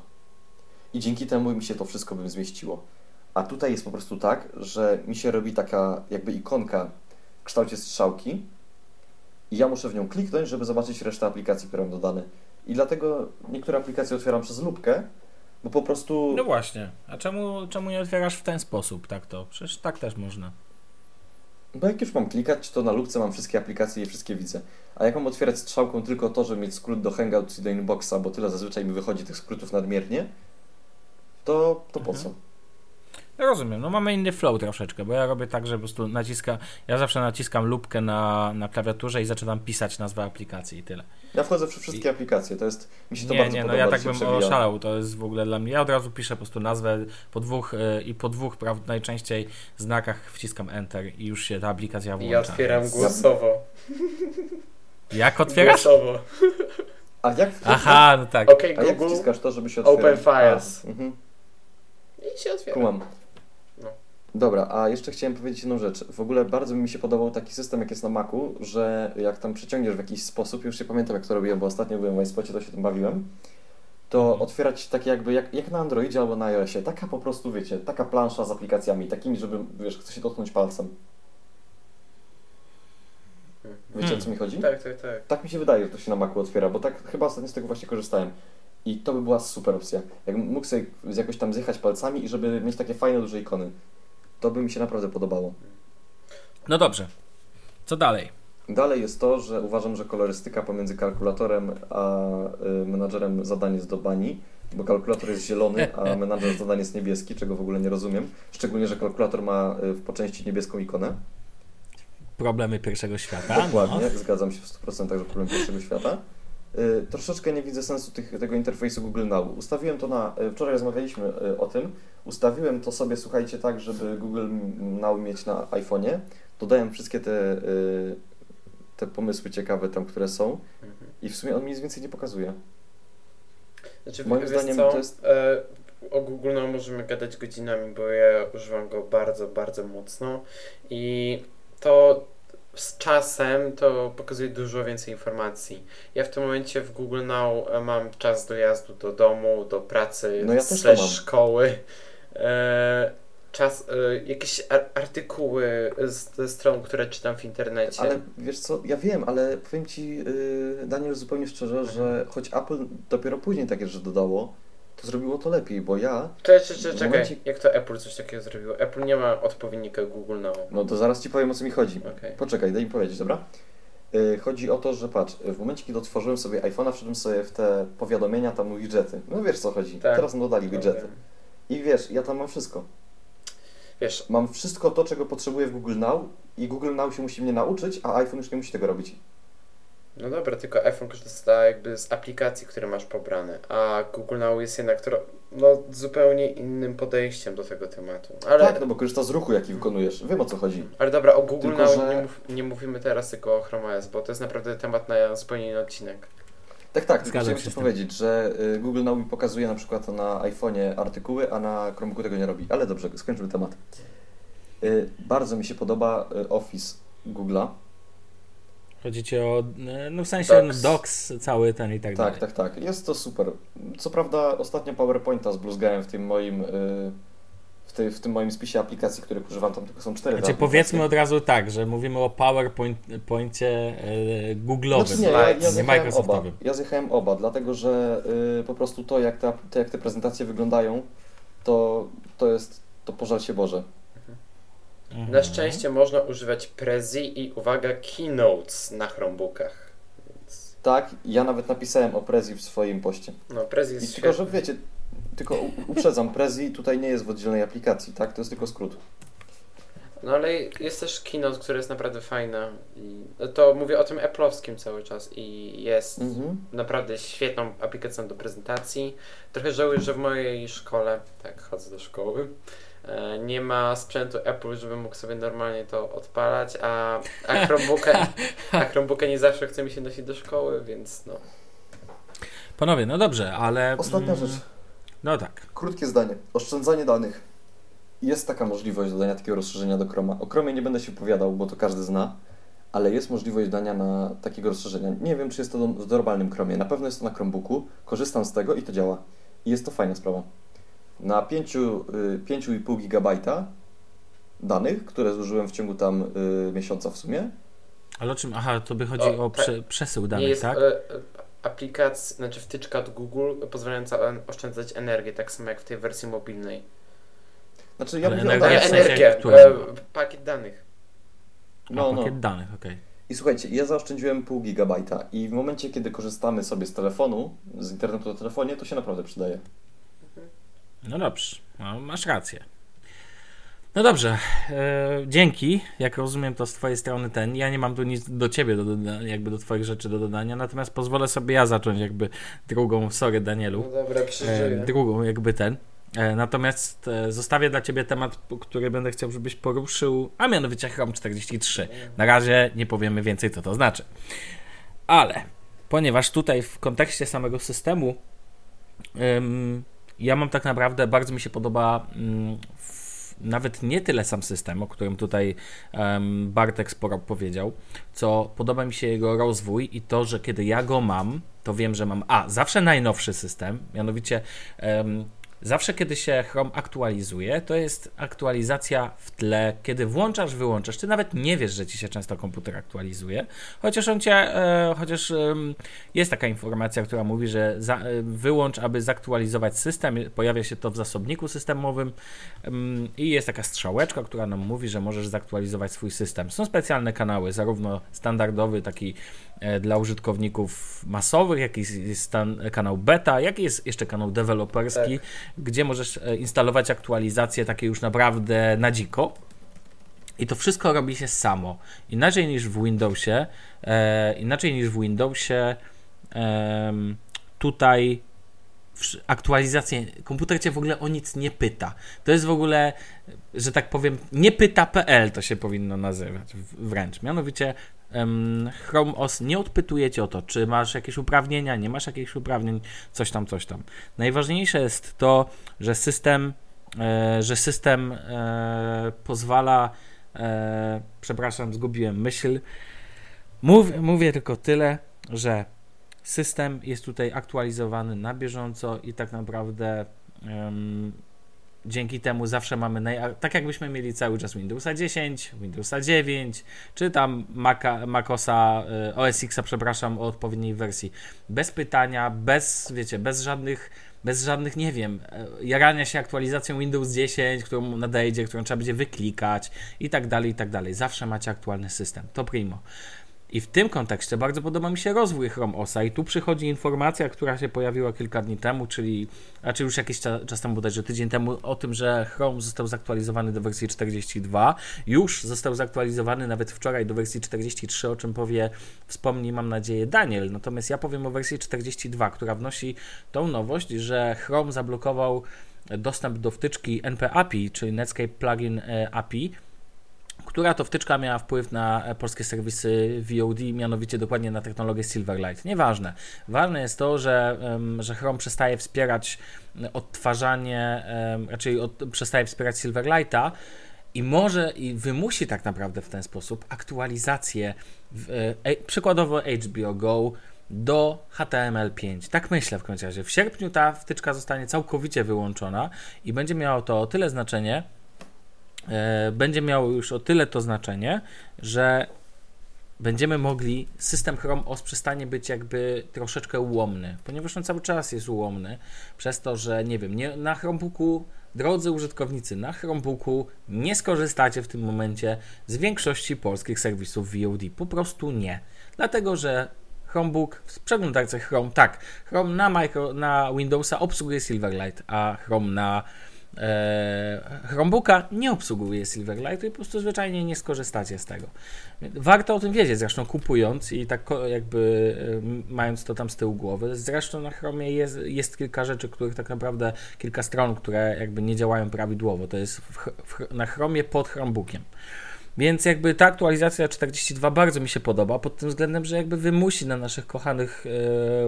I dzięki temu mi się to wszystko bym zmieściło. A tutaj jest po prostu tak, że mi się robi taka jakby ikonka w kształcie strzałki i ja muszę w nią kliknąć, żeby zobaczyć resztę aplikacji, które mam dodane. I dlatego niektóre aplikacje otwieram przez lubkę, bo po prostu... No właśnie. A czemu, czemu nie otwierasz w ten sposób, tak to? Przecież tak też można. Bo jak już mam klikać, to na lubce mam wszystkie aplikacje i wszystkie widzę. A jak mam otwierać strzałką tylko to, żeby mieć skrót do Hangouts i do Inboxa, bo tyle zazwyczaj mi wychodzi tych skrótów nadmiernie, to, to po Mhm. co? Ja rozumiem, no mamy inny flow troszeczkę, bo ja robię tak, że po prostu naciska, ja zawsze naciskam lubkę na, na klawiaturze i zaczynam pisać nazwę aplikacji i tyle. Ja wchodzę przy wszystkie aplikacje, to jest... Mi się to Nie, bardzo nie, no podoba, ja tak że się bym przewija. oszalał, to jest w ogóle dla mnie, ja od razu piszę po prostu nazwę po dwóch y, i po dwóch praw, najczęściej znakach wciskam Enter i już się ta aplikacja włącza. Ja otwieram więc- głosowo. Jak otwierasz? Głosowo. A jak, Aha, no tak. Okej, a jak Google wciskasz to, żeby się Open otwierać? Files. A, mhm. i się otwiera. Kumam. Dobra, a jeszcze chciałem powiedzieć jedną rzecz. W ogóle bardzo mi się podobał taki system, jak jest na Macu, że jak tam przeciągniesz w jakiś sposób, już nie pamiętam jak to robiłem, bo ostatnio byłem w iSpocie, to się tym bawiłem, to Mhm. otwierać takie jakby, jak, jak na Androidzie albo na iOSie, taka po prostu, wiecie, taka plansza z aplikacjami, takimi, żeby, wiesz, chce się dotknąć palcem. Wiecie Hmm. o co mi chodzi? Tak, tak, tak. Tak mi się wydaje, że to się na Macu otwiera, bo tak chyba ostatnio z tego właśnie korzystałem. I to by była super opcja. Jak mógł sobie jakoś tam zjechać palcami i żeby mieć takie fajne, duże ikony. To by mi się naprawdę podobało. No dobrze. Co dalej? Dalej jest to, że uważam, że kolorystyka pomiędzy kalkulatorem a y, menadżerem zadań jest do bani, bo kalkulator jest zielony, a menadżer zadań jest niebieski, czego w ogóle nie rozumiem. Szczególnie, że kalkulator ma y, po części niebieską ikonę. Problemy pierwszego świata. Dokładnie, No. zgadzam się w 100%, że problem pierwszego świata. Y, troszeczkę nie widzę sensu tych, tego interfejsu Google Now. Ustawiłem to na. Y, wczoraj rozmawialiśmy y, o tym. Ustawiłem to sobie, słuchajcie, tak, żeby Google Now mieć na iPhone'ie. Dodałem wszystkie te, te pomysły ciekawe tam, które są. Mhm. I w sumie on mi nic więcej nie pokazuje. Znaczy, Moim zdaniem co? to jest- E, o Google no, możemy gadać godzinami, bo ja używam go bardzo, bardzo mocno i to z czasem to pokazuje dużo więcej informacji. Ja w tym momencie w Google Now e, mam czas dojazdu do domu, do pracy, No ja mam. szkoły. E, czas, e, jakieś ar- artykuły z, ze stron, które czytam w internecie. Ale wiesz co, ja wiem, ale powiem Ci, y, Daniel, zupełnie szczerze, Mhm. że choć Apple dopiero później takie rzeczy dodało, to zrobiło to lepiej, bo ja. Czekaj, w czekaj. momencie- Jak to Apple coś takiego zrobiło? Apple nie ma odpowiednika Google Now. No to zaraz Ci powiem o co mi chodzi. Okej. Poczekaj, daj mi powiedzieć, dobra? Yy, Chodzi o to, że patrz, w momencie kiedy otworzyłem sobie iPhone'a, wszedłem sobie w te powiadomienia, tam widgety. No wiesz co chodzi. Tak. Teraz nam dodali widgety. Okej. I wiesz, ja tam mam wszystko. Wiesz, Mam wszystko to, czego potrzebuję w Google Now i Google Now się musi mnie nauczyć, a iPhone już nie musi tego robić. No dobra, tylko iPhone korzysta jakby z aplikacji, które masz pobrane, a Google Now jest jednak tro- no, zupełnie innym podejściem do tego tematu. Ale, Tak, no bo korzysta z ruchu, jaki wykonujesz. Wiem o co chodzi. ale dobra, o Google Tylko, Now że- nie, mów, nie mówimy teraz tylko o Chrome OS, bo to jest naprawdę temat na zupełnie inny odcinek. Tak, tak, tylko chciałem jeszcze powiedzieć, że y, Google Now mi pokazuje na przykład na iPhone'ie artykuły, a na Chromebooku tego nie robi. Ale dobrze, skończmy temat. Y, Bardzo mi się podoba y, Office Google'a. Chodzi ci o, no w sensie Docs. docs, docs cały ten i tak, Tak, dalej. tak, tak. Jest to super. Co prawda ostatnio PowerPointa zbluzgałem w tym moim y, w, tej, w tym moim spisie aplikacji, których używam, tam tylko są cztery. te Znaczy powiedzmy od razu tak, że mówimy o PowerPoincie e, Google'owym, Znaczy nie, ja, ja nie zjechałem oba. Microsoftowym. Ja zjechałem oba, dlatego że y, po prostu to jak, te, to, jak te prezentacje wyglądają, to, to jest, to pożal się Boże. Mhm. Na szczęście można używać Prezi i uwaga, Keynotes na Chromebookach. Więc, Tak, ja nawet napisałem o Prezi w swoim poście. no, Prezi I jest tylko, że wiecie, tylko uprzedzam, Prezi tutaj nie jest w oddzielnej aplikacji, tak? To jest tylko skrót. No ale jest też Keynote, który jest naprawdę fajny. I to mówię o tym Apple'owskim cały czas i jest Mhm. naprawdę świetną aplikacją do prezentacji. Trochę żałuję, że w mojej szkole, tak, chodzę do szkoły, nie ma sprzętu Apple, żebym mógł sobie normalnie to odpalać, a, a, Chromebooka, a Chromebooka nie zawsze chce mi się nosić do szkoły, więc no. Panowie, no dobrze, ale... Ostatnia mm, rzecz. No tak. Krótkie zdanie. Oszczędzanie danych. Jest taka możliwość dodania takiego rozszerzenia do Chroma. O Chromie nie będę się opowiadał, bo to każdy zna, ale jest możliwość dania na takiego rozszerzenia. Nie wiem, czy jest to w normalnym Chromie. Na pewno jest to na Chromebooku. Korzystam z tego i to działa. I jest to fajna sprawa. Na 5, y, 5,5 GB danych, które zużyłem w ciągu tam y, miesiąca w sumie, Ale o czym? Aha, to by chodzi O, o prze, przesył danych, jest tak? e, e, aplikacja, znaczy wtyczka od Google pozwalająca oszczędzać energię, tak samo jak w tej wersji mobilnej. Znaczy ja mówię o energia sensie energię, e, pakiet danych. No, A, no. pakiet danych, okej. I słuchajcie, ja zaoszczędziłem pół gigabajta i w momencie, kiedy korzystamy sobie z telefonu, z internetu na telefonie, to się naprawdę przydaje. No dobrze, no, masz rację. No dobrze, e, dzięki. Jak rozumiem, to z Twojej strony ten. Ja nie mam tu nic do Ciebie, do, doda- jakby do Twoich rzeczy do dodania, natomiast pozwolę sobie ja zacząć jakby drugą, sorry Danielu, No dobra, e, przeżyję. drugą jakby ten. E, natomiast e, zostawię dla Ciebie temat, który będę chciał, żebyś poruszył, a mianowicie Chrome 43. Na razie nie powiemy więcej, co to znaczy. Ale ponieważ tutaj w kontekście samego systemu ym, ja mam tak naprawdę, bardzo mi się podoba w, nawet nie tyle sam system, o którym tutaj Bartek sporo powiedział, co podoba mi się jego rozwój i to, że kiedy ja go mam, to wiem, że mam a, zawsze najnowszy system, mianowicie Zawsze, kiedy się Chrome aktualizuje, to jest aktualizacja w tle, kiedy włączasz, wyłączasz. Ty nawet nie wiesz, że ci się często komputer aktualizuje, chociaż on cię, e, chociaż em, jest taka informacja, która mówi, że za, e, wyłącz, aby zaktualizować system. Pojawia się to w zasobniku systemowym em, i jest taka strzałeczka, która nam mówi, że możesz zaktualizować swój system. Są specjalne kanały, zarówno standardowy, taki e, dla użytkowników masowych, jak i jest stan, kanał beta, jak i jest jeszcze kanał deweloperski, gdzie możesz e, instalować aktualizacje takie już naprawdę na dziko. I to wszystko robi się samo. Inaczej niż w Windowsie, e, inaczej niż w Windowsie, em, tutaj aktualizacje, komputer cię w ogóle o nic nie pyta. To jest w ogóle, że tak powiem, nie pyta.pl to się powinno nazywać wręcz. Mianowicie Chrome OS nie odpytuje cię o to, czy masz jakieś uprawnienia, nie masz jakichś uprawnień, coś tam, coś tam. Najważniejsze jest to, że system, e, że system e, pozwala, e, przepraszam, zgubiłem myśl. Mów, mówię tylko tyle, że system jest tutaj aktualizowany na bieżąco i tak naprawdę dzięki temu zawsze mamy, naj, tak jakbyśmy mieli cały czas Windowsa 10, Windowsa 9, czy tam Maca, Macosa, e, OS Xa, przepraszam, o odpowiedniej wersji. Bez pytania, bez, wiecie, bez żadnych, bez żadnych, nie wiem, e, jarania się aktualizacją Windows 10, którą nadejdzie, którą trzeba będzie wyklikać i tak dalej, i tak dalej. Zawsze macie aktualny system. To primo. I w tym kontekście bardzo podoba mi się rozwój Chrome OSa i tu przychodzi informacja, która się pojawiła kilka dni temu, czyli, a czy już jakiś czas, temu, bodajże tydzień temu, o tym, że Chrome został zaktualizowany do wersji 42. Już został zaktualizowany nawet wczoraj do wersji 43, o czym powie, wspomni mam nadzieję Daniel. Natomiast ja powiem o wersji 42, która wnosi tą nowość, że Chrome zablokował dostęp do wtyczki NP API, czyli Netscape Plugin e, API, która to wtyczka miała wpływ na e, polskie serwisy VOD, mianowicie dokładnie na technologię Silverlight. Nieważne. Ważne jest to, że, że Chrome przestaje wspierać odtwarzanie, raczej od, przestaje wspierać Silverlighta i może i wymusi tak naprawdę w ten sposób aktualizację w, e, przykładowo HBO Go do HTML5. Tak myślę w końcu razie. W sierpniu ta wtyczka zostanie całkowicie wyłączona i będzie miało to o tyle znaczenie, e, będzie miało już o tyle to znaczenie, że będziemy mogli, system Chrome OS przestanie być jakby troszeczkę ułomny, ponieważ on cały czas jest ułomny, przez to, że nie wiem, nie, na Chromebooku, drodzy użytkownicy, na Chromebooku nie skorzystacie w tym momencie z większości polskich serwisów VOD. Po prostu nie. Dlatego, że Chromebook w przeglądarce Chrome, tak, Chrome na, micro, na Windowsa obsługuje Silverlight, a Chrome na e, Chromebooka nie obsługuje Silverlight i po prostu zwyczajnie nie skorzystacie z tego. Warto o tym wiedzieć, zresztą kupując i tak jakby e, mając to tam z tyłu głowy. Zresztą na Chromie jest, jest kilka rzeczy, których tak naprawdę, kilka stron, które jakby nie działają prawidłowo. To jest w, w, na Chromie pod Chromebookiem. Więc jakby ta aktualizacja 42 bardzo mi się podoba, pod tym względem, że jakby wymusi na naszych kochanych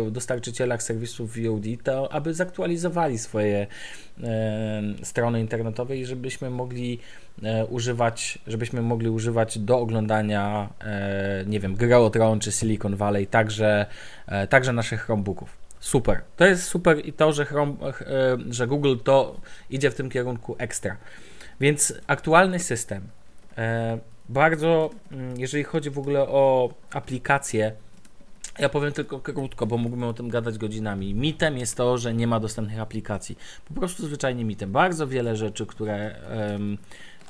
e, dostarczycielach serwisów VOD to, aby zaktualizowali swoje e, strony internetowe i żebyśmy mogli e, używać, żebyśmy mogli używać do oglądania, nie wiem, gry o Tron czy Silicon Valley, także, także naszych Chromebooków. Super. To jest super i to, że, Chrome, że Google to idzie w tym kierunku ekstra. Więc aktualny system bardzo, mm, jeżeli chodzi w ogóle o aplikacje, ja powiem tylko krótko, bo mógłbym o tym gadać godzinami. Mitem jest to, że nie ma dostępnych aplikacji. Po prostu zwyczajnie mitem. Bardzo wiele rzeczy, które, um,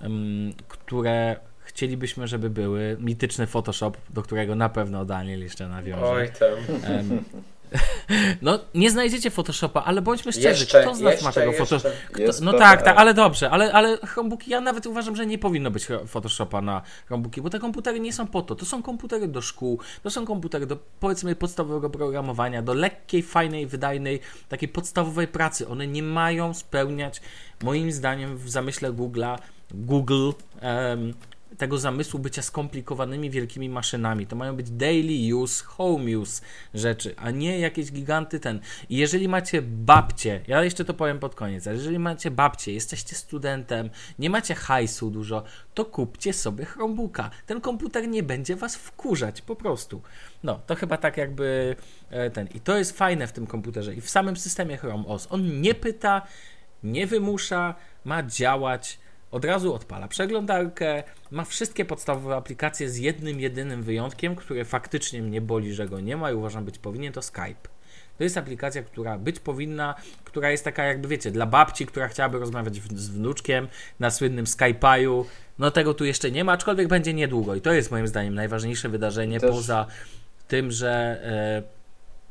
um, które chcielibyśmy, żeby były. Mityczny Photoshop, do którego na pewno Daniel jeszcze nawiąże. Oj tam. Um, no, nie znajdziecie Photoshopa, ale bądźmy szczerzy, jeszcze, kto z nas jeszcze, ma tego Photoshopa? No tak, tak, ale dobrze, ale, ale Chromebooki, ja nawet uważam, że nie powinno być Photoshopa na Chromebooki, bo te komputery nie są po to. To są komputery do szkół, to są komputery do powiedzmy podstawowego programowania, do lekkiej, fajnej, wydajnej, takiej podstawowej pracy. One nie mają spełniać, moim zdaniem, w zamyśle Google'a, Google, um, tego zamysłu bycia skomplikowanymi wielkimi maszynami. To mają być daily use, home use rzeczy, a nie jakieś giganty ten. I jeżeli macie babcie, ja jeszcze to powiem pod koniec, ale jeżeli macie babcie, jesteście studentem, nie macie hajsu dużo, to kupcie sobie Chromebooka. Ten komputer nie będzie was wkurzać, po prostu. No, to chyba tak jakby e, ten. I to jest fajne w tym komputerze i w samym systemie Chrome OS. On nie pyta, nie wymusza, ma działać od razu odpala przeglądarkę, ma wszystkie podstawowe aplikacje z jednym, jedynym wyjątkiem, który faktycznie mnie boli, że go nie ma i uważam być powinien, to Skype. To jest aplikacja, która być powinna, która jest taka jakby wiecie, dla babci, która chciałaby rozmawiać z wnuczkiem na słynnym Skype'u. No tego tu jeszcze nie ma, aczkolwiek będzie niedługo i to jest moim zdaniem najważniejsze wydarzenie Też... poza tym, że e,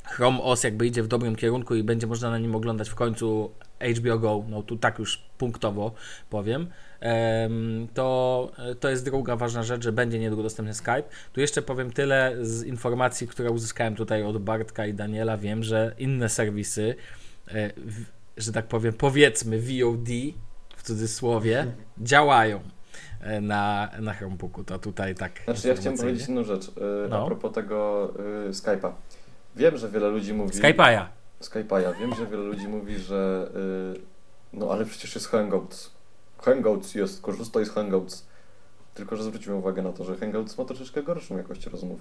Chrome OS jakby idzie w dobrym kierunku i będzie można na nim oglądać w końcu HBO Go, no tu tak już punktowo powiem, to, to jest druga ważna rzecz, że będzie niedługo dostępny Skype. Tu jeszcze powiem tyle z informacji, które uzyskałem tutaj od Bartka i Daniela. Wiem, że inne serwisy, e, że tak powiem, powiedzmy VOD w cudzysłowie, działają e, na, na Chromebooku. To tutaj tak. Znaczy, ja chciałem powiedzieć inną rzecz yy, no. a propos tego Skype'a. Wiem, że wiele ludzi mówi. Skype'a. Skype'a. Wiem, że wiele ludzi mówi, że no ale przecież jest Hangouts. Hangouts jest, korzystaj z Hangouts. Tylko, że zwróćmy uwagę na to, że Hangouts ma troszeczkę gorszą jakość rozmów.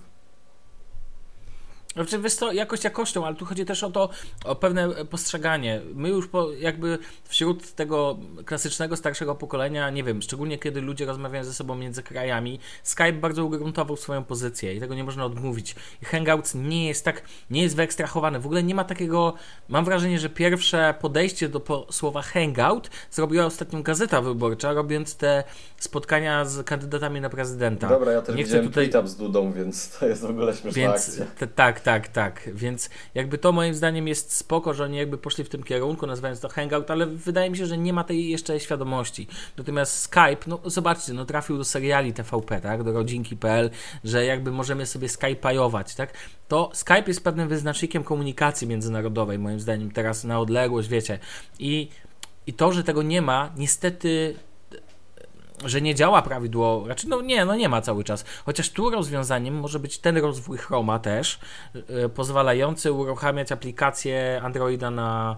Znaczy, wiesz co, jakość jakością, ale tu chodzi też o to, o pewne postrzeganie. My już po, jakby wśród tego klasycznego, starszego pokolenia, nie wiem, szczególnie kiedy ludzie rozmawiają ze sobą między krajami, Skype bardzo ugruntował swoją pozycję i tego nie można odmówić. I Hangouts nie jest tak, nie jest wyekstrahowany. W ogóle nie ma takiego, mam wrażenie, że pierwsze podejście do po, słowa hangout zrobiła ostatnio Gazeta Wyborcza, robiąc te spotkania z kandydatami na prezydenta. Dobra, ja też nie widziałem tutaj... z Dudą, więc to jest w ogóle śmieszna więc, akcja. tak, tak, tak. Więc jakby to moim zdaniem jest spoko, że oni jakby poszli w tym kierunku, nazywając to Hangout, ale wydaje mi się, że nie ma tej jeszcze świadomości. Natomiast Skype, no zobaczcie, no trafił do seriali TVP, tak, do rodzinki.pl, że jakby możemy sobie skype'ować, tak. To Skype jest pewnym wyznacznikiem komunikacji międzynarodowej, moim zdaniem, teraz na odległość, wiecie. I, i to, że tego nie ma, niestety że nie działa prawidłowo, raczej no nie, no nie ma cały czas. Chociaż tu rozwiązaniem może być ten rozwój Chroma też, yy, pozwalający uruchamiać aplikację Androida na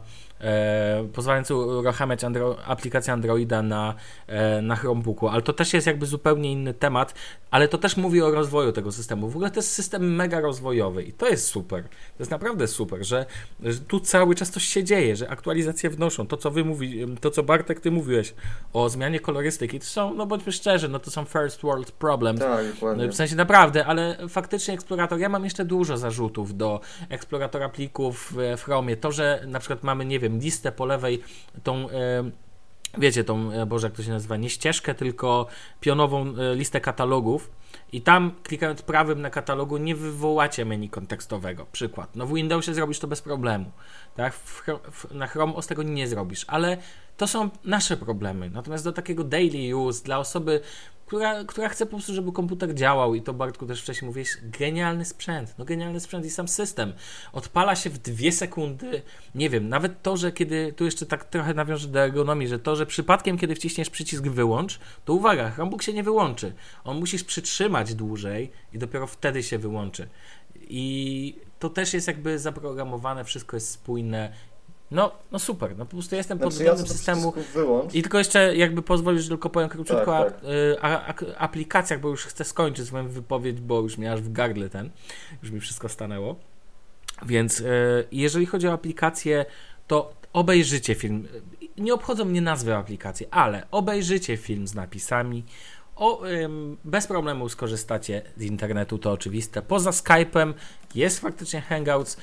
pozwalający uruchamiać Andro aplikację Androida na, e, na Chromebooku, ale to też jest jakby zupełnie inny temat, ale to też mówi o rozwoju tego systemu. W ogóle to jest system mega rozwojowy i to jest super. To jest naprawdę super, że, że tu cały czas coś się dzieje, że aktualizacje wnoszą. To, co wy mówi, to, co Bartek, ty mówiłeś o zmianie kolorystyki, to są, no bądźmy szczerzy, no to są first world problems. Tak. W sensie naprawdę, ale faktycznie eksplorator, ja mam jeszcze dużo zarzutów do eksploratora plików w Chromie. To, że na przykład mamy, nie wiem, listę po lewej, tą wiecie, tą, e, Boże, jak to się nazywa, nie ścieżkę, tylko pionową e, listę katalogów i tam klikając prawym na katalogu nie wywołacie menu kontekstowego. Przykład. No w Windowsie zrobisz to bez problemu. Tak? W, w, na Chrome z tego nie zrobisz, ale to są nasze problemy. Natomiast do takiego daily use, dla osoby, która, która chce po prostu, żeby komputer działał i to Bartku też wcześniej mówiłeś, genialny sprzęt, no genialny sprzęt i sam system. Odpala się w dwie sekundy, nie wiem, nawet to, że kiedy, tu jeszcze tak trochę nawiążę do ergonomii, że to, że przypadkiem kiedy wciśniesz przycisk wyłącz, to uwaga, Chromebook się nie wyłączy. On musisz przytrzymać dłużej i dopiero wtedy się wyłączy. I to też jest jakby zaprogramowane, wszystko jest spójne no, no super, no po prostu jestem pod znaczy, względem ja systemu. I tylko jeszcze jakby pozwolisz, że tylko powiem króciutko tak, tak. o y, aplikacjach, bo już chcę skończyć swoją wypowiedź, bo już mi aż w gardle ten, już mi wszystko stanęło. Więc y, jeżeli chodzi o aplikacje, to obejrzycie film. Nie obchodzą mnie nazwy aplikacji, ale obejrzycie film z napisami. O, bez problemu skorzystacie z internetu, to oczywiste. Poza Skype'em jest faktycznie Hangouts.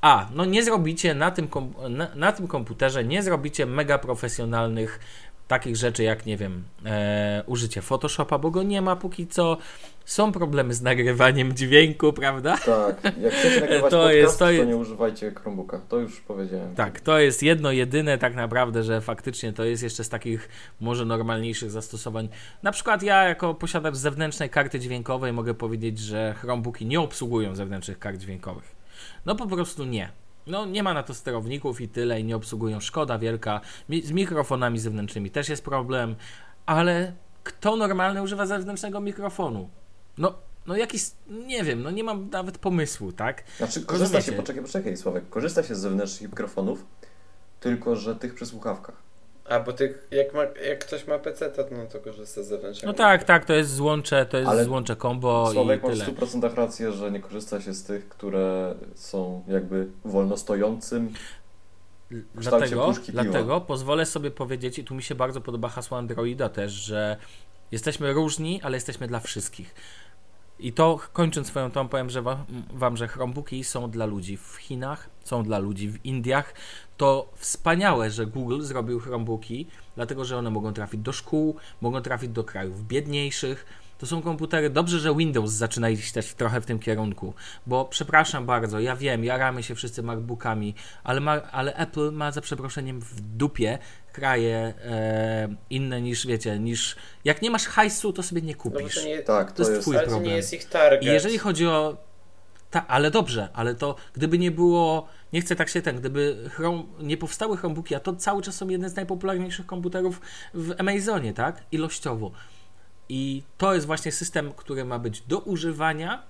A, no nie zrobicie na tym, na, na tym komputerze, nie zrobicie mega profesjonalnych takich rzeczy jak, nie wiem, e, użycie Photoshopa, bo go nie ma póki co. Są problemy z nagrywaniem dźwięku, prawda? Tak, jak chcecie nagrywać to podcast, jest, to, jest... to nie używajcie Chromebooka, to już powiedziałem. Tak, to jest jedno, jedyne tak naprawdę, że faktycznie to jest jeszcze z takich może normalniejszych zastosowań. Na przykład ja jako posiadacz zewnętrznej karty dźwiękowej mogę powiedzieć, że Chromebooki nie obsługują zewnętrznych kart dźwiękowych. No po prostu nie. No nie ma na to sterowników i tyle i nie obsługują. Szkoda wielka. Z mikrofonami zewnętrznymi też jest problem, ale kto normalny używa zewnętrznego mikrofonu? No, no jakiś, nie wiem, no nie mam nawet pomysłu, tak? Znaczy korzysta się, poczekaj, poczekaj Sławek, korzysta się z zewnętrznych mikrofonów, tylko że tych przy słuchawkach. A bo tych, jak, ma, jak ktoś ma PC, to, no to korzysta z zewnętrznego. No tak, tak, to jest złącze, to jest Ale złącze combo Sławek i tyle. masz w 100% rację, że nie korzysta się z tych, które są jakby wolno stojącym. Dlatego, dlatego pozwolę sobie powiedzieć, i tu mi się bardzo podoba hasło Androida też, że jesteśmy różni, ale jesteśmy dla wszystkich. I to kończąc swoją tą powiem, że wam, wam, że Chromebooki są dla ludzi w Chinach, są dla ludzi w Indiach. To wspaniałe, że Google zrobił Chromebooki, dlatego że one mogą trafić do szkół, mogą trafić do krajów biedniejszych to są komputery. Dobrze, że Windows zaczyna iść też trochę w tym kierunku, bo przepraszam bardzo, ja wiem, jaramy się wszyscy MacBookami, ale, ma, ale Apple ma za przeproszeniem w dupie kraje e, inne niż wiecie, niż jak nie masz hajsu, to sobie nie kupisz. No to nie, tak, to, to jest, jest twój problem. nie jest ich target. I jeżeli chodzi o ta, ale dobrze, ale to gdyby nie było, nie chcę tak się ten, gdyby Chrome, nie powstały Chromebooki, a to cały czas są jedne z najpopularniejszych komputerów w Amazonie, tak? Ilościowo i to jest właśnie system, który ma być do używania.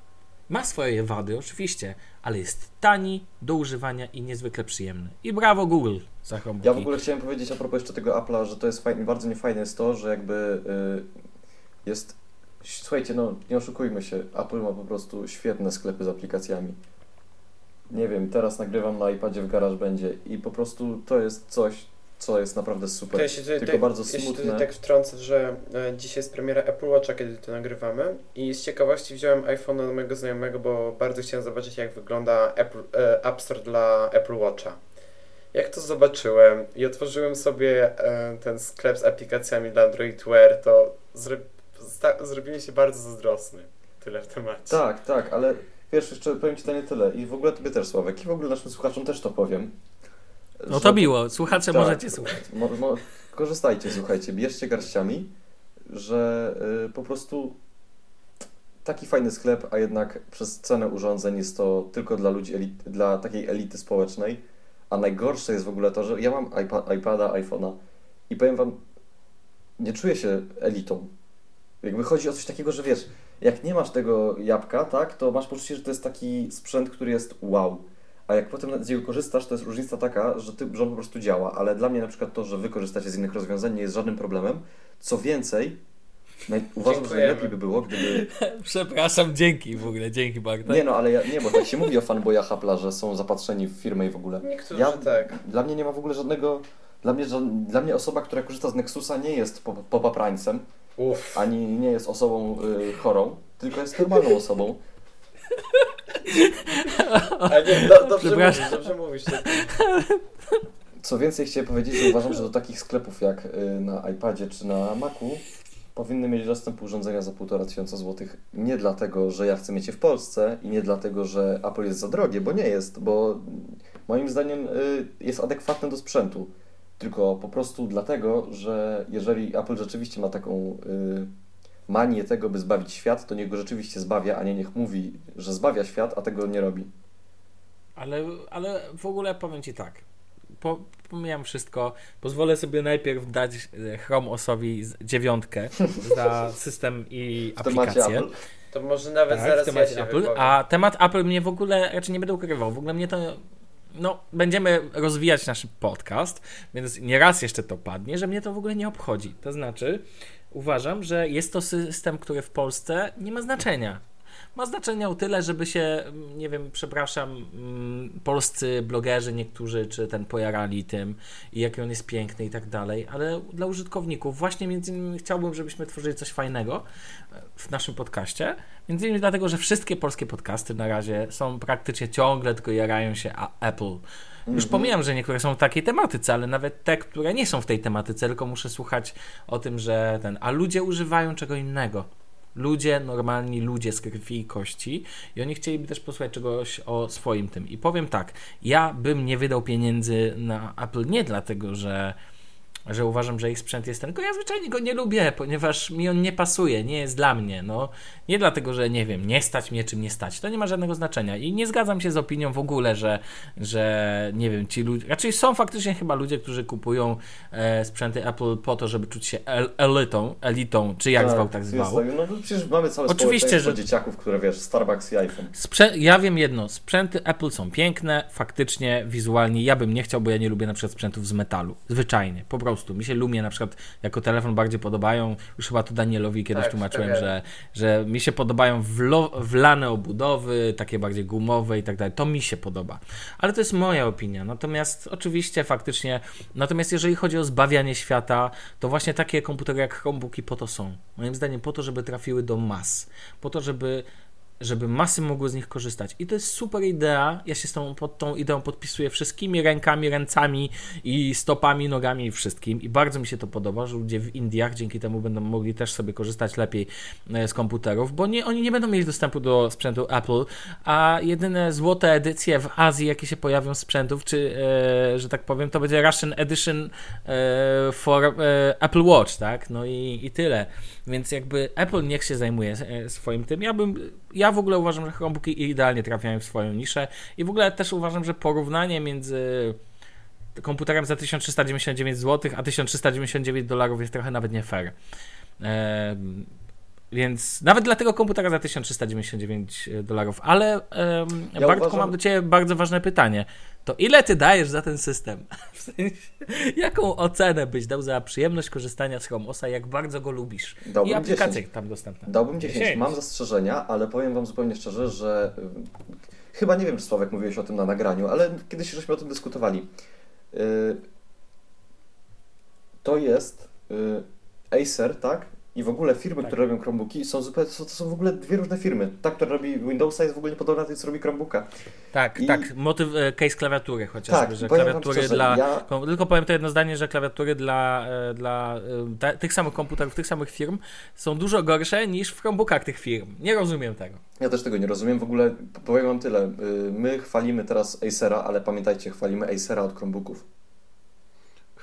Ma swoje wady, oczywiście, ale jest tani do używania i niezwykle przyjemny. I brawo Google za Chromebooki. Ja w ogóle chciałem powiedzieć a propos jeszcze tego Apple'a, że to jest fajne, bardzo niefajne jest to, że jakby yy, jest... Słuchajcie, no nie oszukujmy się, Apple ma po prostu świetne sklepy z aplikacjami. nie wiem, teraz nagrywam na iPadzie w GarageBandzie i po prostu to jest coś, co jest naprawdę super. Ja się tutaj, Tylko tak- bardzo ja się smutne. tak wtrącę, że e, dzisiaj jest premiera Apple Watcha, kiedy to nagrywamy i z ciekawości wziąłem iPhone'a do mojego znajomego, bo bardzo chciałem zobaczyć jak wygląda Apple, e, App Store dla Apple Watcha. Jak to zobaczyłem i otworzyłem sobie e, ten sklep z aplikacjami dla Android Wear, to zro, sta, zrobiłem się bardzo zazdrosny. Tyle w temacie. Tak, tak, ale wiesz, jeszcze powiem Ci to nie tyle i w ogóle Tobie też Sławek i w ogóle naszym słuchaczom też to powiem. No że- to miło, słuchacze Tak. możecie słuchać. Mo, mo, korzystajcie, słuchajcie, bierzcie garściami, że y, po prostu taki fajny sklep, a jednak przez cenę urządzeń jest to tylko dla ludzi, elit, dla takiej elity społecznej. A najgorsze jest w ogóle to, że ja mam iPa, iPada, iPhone'a i powiem Wam, nie czuję się elitą. Jakby chodzi o coś takiego, że wiesz, jak nie masz tego jabłka, tak, to masz poczucie, że to jest taki sprzęt, który jest wow. A jak potem z niego korzystasz, to jest różnica taka, że, ty, że on po prostu działa. Ale dla mnie na przykład to, że wy korzystacie z innych rozwiązań nie jest żadnym problemem. Co więcej, naj, uważam, że Dziękujemy. najlepiej by było, gdyby... Przepraszam, dzięki w ogóle, dzięki Bartek. Nie no, ale ja, nie, bo tak się mówi o fanboyach Apple'a, że są zapatrzeni w firmę i w ogóle. Niektórzy Ja, tak. Dla mnie nie ma w ogóle żadnego... Dla mnie, dla mnie osoba, która korzysta z Nexusa nie jest po- popaprańcem, Uff. ani nie jest osobą y, chorą, tylko jest normalną osobą. A nie, do, dobrze Przepraszam. mówisz, dobrze mówisz. Co więcej, chciałem powiedzieć, że uważam, że do takich sklepów jak y, na iPadzie czy na Macu powinny mieć dostęp urządzenia za 1,5 tysiąca złotych. Nie dlatego, że ja chcę mieć je w Polsce i nie dlatego, że Apple jest za drogie, bo nie jest, bo moim zdaniem y, jest adekwatne do sprzętu. Tylko po prostu dlatego, że jeżeli Apple rzeczywiście ma taką y, manię tego, by zbawić świat, to niech go rzeczywiście zbawia, a nie niech mówi, że zbawia świat, a tego nie robi. Ale, ale w ogóle powiem Ci tak. Po, pomijam wszystko. Pozwolę sobie najpierw dać e, Chrome OSowi z- dziewiątkę za system i aplikację. Apple. To może nawet Tak, zaraz ja Apple. wypowiem. A temat Apple mnie w ogóle raczej nie będę ukrywał. W ogóle mnie to. No, będziemy rozwijać nasz podcast, więc nieraz jeszcze to padnie, że mnie to w ogóle nie obchodzi. To znaczy, uważam, że jest to system, który w Polsce nie ma znaczenia. Ma znaczenie o tyle, żeby się, mm, nie wiem, przepraszam, mm, polscy blogerzy niektórzy, czy ten pojarali tym i jaki on jest piękny i tak dalej, ale dla użytkowników właśnie między innymi chciałbym, żebyśmy tworzyli coś fajnego e, w naszym podcaście, między innymi dlatego, że wszystkie polskie podcasty na razie są praktycznie ciągle tylko jarają się a Apple. Już Mhm. pomijam, że niektóre są w takiej tematyce, ale nawet te, które nie są w tej tematyce, tylko muszę słuchać o tym, że ten, a ludzie używają czego innego. Ludzie, normalni ludzie z krwi i kości i oni chcieliby też posłuchać czegoś o swoim tym. I powiem tak, ja bym nie wydał pieniędzy na Apple nie dlatego, że że uważam, że ich sprzęt jest ten, tylko ja zwyczajnie go nie lubię, ponieważ mi on nie pasuje, nie jest dla mnie, no. Nie dlatego, że nie wiem, nie stać mnie czym nie stać, to nie ma żadnego znaczenia i nie zgadzam się z opinią w ogóle, że, że nie wiem, ci ludzie, raczej są faktycznie chyba ludzie, którzy kupują e, sprzęty Apple po to, żeby czuć się el, elitą, elitą, czy jak zwał, tak zwał. tak. No przecież mamy całe Oczywiście, że- dzieciaków, które wiesz, Starbucks i iPhone. Sprze- ja wiem jedno, sprzęty Apple są piękne, faktycznie, wizualnie. Ja bym nie chciał, bo ja nie lubię na przykład sprzętów z metalu. Zwyczajnie, po prostu. Mi się Lumie na przykład jako telefon bardziej podobają. Już chyba to Danielowi kiedyś Tak, tłumaczyłem, tak, że, że mi się podobają wlo- wlane obudowy, takie bardziej gumowe i tak dalej. To mi się podoba. Ale to jest moja opinia. Natomiast oczywiście, faktycznie, natomiast jeżeli chodzi o zbawianie świata, to właśnie takie komputery jak Chromebooki po to są. Moim zdaniem po to, żeby trafiły do mas. Po to, żeby żeby masy mogły z nich korzystać. I to jest super idea. Ja się z tą, pod tą ideą podpisuję wszystkimi rękami, ręcami i stopami, nogami i wszystkim. I bardzo mi się to podoba, że ludzie w Indiach dzięki temu będą mogli też sobie korzystać lepiej e, z komputerów, bo nie, oni nie będą mieli dostępu do sprzętu Apple, a jedyne złote edycje w Azji, jakie się pojawią sprzętów, czy, e, że tak powiem, to będzie Russian Edition e, for e, Apple Watch, tak? No i, i tyle. Więc jakby Apple niech się zajmuje e, swoim tym. Ja bym, ja w ogóle uważam, że Chromebooki idealnie trafiają w swoją niszę i w ogóle też uważam, że porównanie między komputerem za 1399 zł, a 1399 dolarów jest trochę nawet nie fair. Więc nawet dla tego komputera za 1399 dolarów. Ale em, Ja Bartku, uważam- mam do Ciebie bardzo ważne pytanie. To ile Ty dajesz za ten system? W sensie, jaką ocenę byś dał za przyjemność korzystania z Chrome OSa, jak bardzo go lubisz? I Dałbym aplikacje 10. tam dostępne. Dałbym 10. 10. Mam zastrzeżenia, ale powiem Wam zupełnie szczerze, że y, chyba nie wiem, czy Sławek mówiłeś o tym na nagraniu, ale kiedyś żeśmy o tym dyskutowali. Yy, to jest yy, Acer, tak? I w ogóle firmy, Tak. które robią Chromebooki są zupełnie, to, są w ogóle dwie różne firmy. Ta, która robi Windowsa jest w ogóle niepodobna do tej, co robi Chromebooka. Tak, I- tak. Motyw, e, case klawiatury chociażby, Tak, że klawiatury szczerze, dla... ja- Tylko powiem to jedno zdanie, że klawiatury dla, e, dla e, ta, tych samych komputerów, tych samych firm są dużo gorsze niż w Chromebookach tych firm. Nie rozumiem tego. Ja też tego nie rozumiem. W ogóle powiem wam tyle. Yy, my chwalimy teraz Acera, ale pamiętajcie, chwalimy Acera od Chromebooków.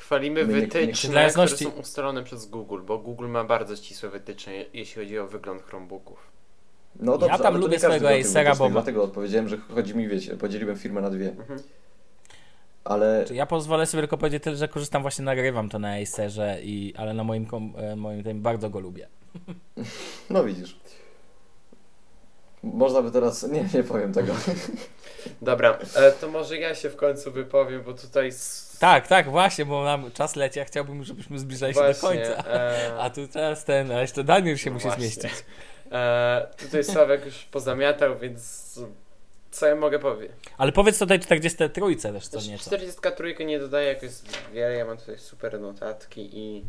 Chwalimy My nie- nie- wytyczne, które są ustalone przez Google, bo Google ma bardzo ścisłe wytyczne, jeśli chodzi o wygląd Chromebooków. No Ja dobrze, tam ale to lubię swojego Acera, bo Dlatego odpowiedziałem, że chodzi mi, wiecie, podzieliłem firmę na dwie. Mhm. Ale Ja pozwolę sobie tylko powiedzieć tyle, że korzystam, właśnie nagrywam to na Acerze, i, ale na moim, e, moim tym bardzo go lubię. no widzisz. Można by teraz... Nie, nie powiem tego. Dobra, e, to może ja się w końcu wypowiem, bo tutaj Tak, tak, właśnie, bo nam czas leci, a chciałbym, żebyśmy zbliżali się do właśnie, końca. e, A tu teraz ten, a jeszcze Daniel się No musi właśnie. zmieścić. e, tutaj Sławek już pozamiatał, więc co ja mogę powiedzieć? Ale powiedz tej 43 też co nieco. 43 nie dodaje jakoś wiele, ja mam tutaj super notatki i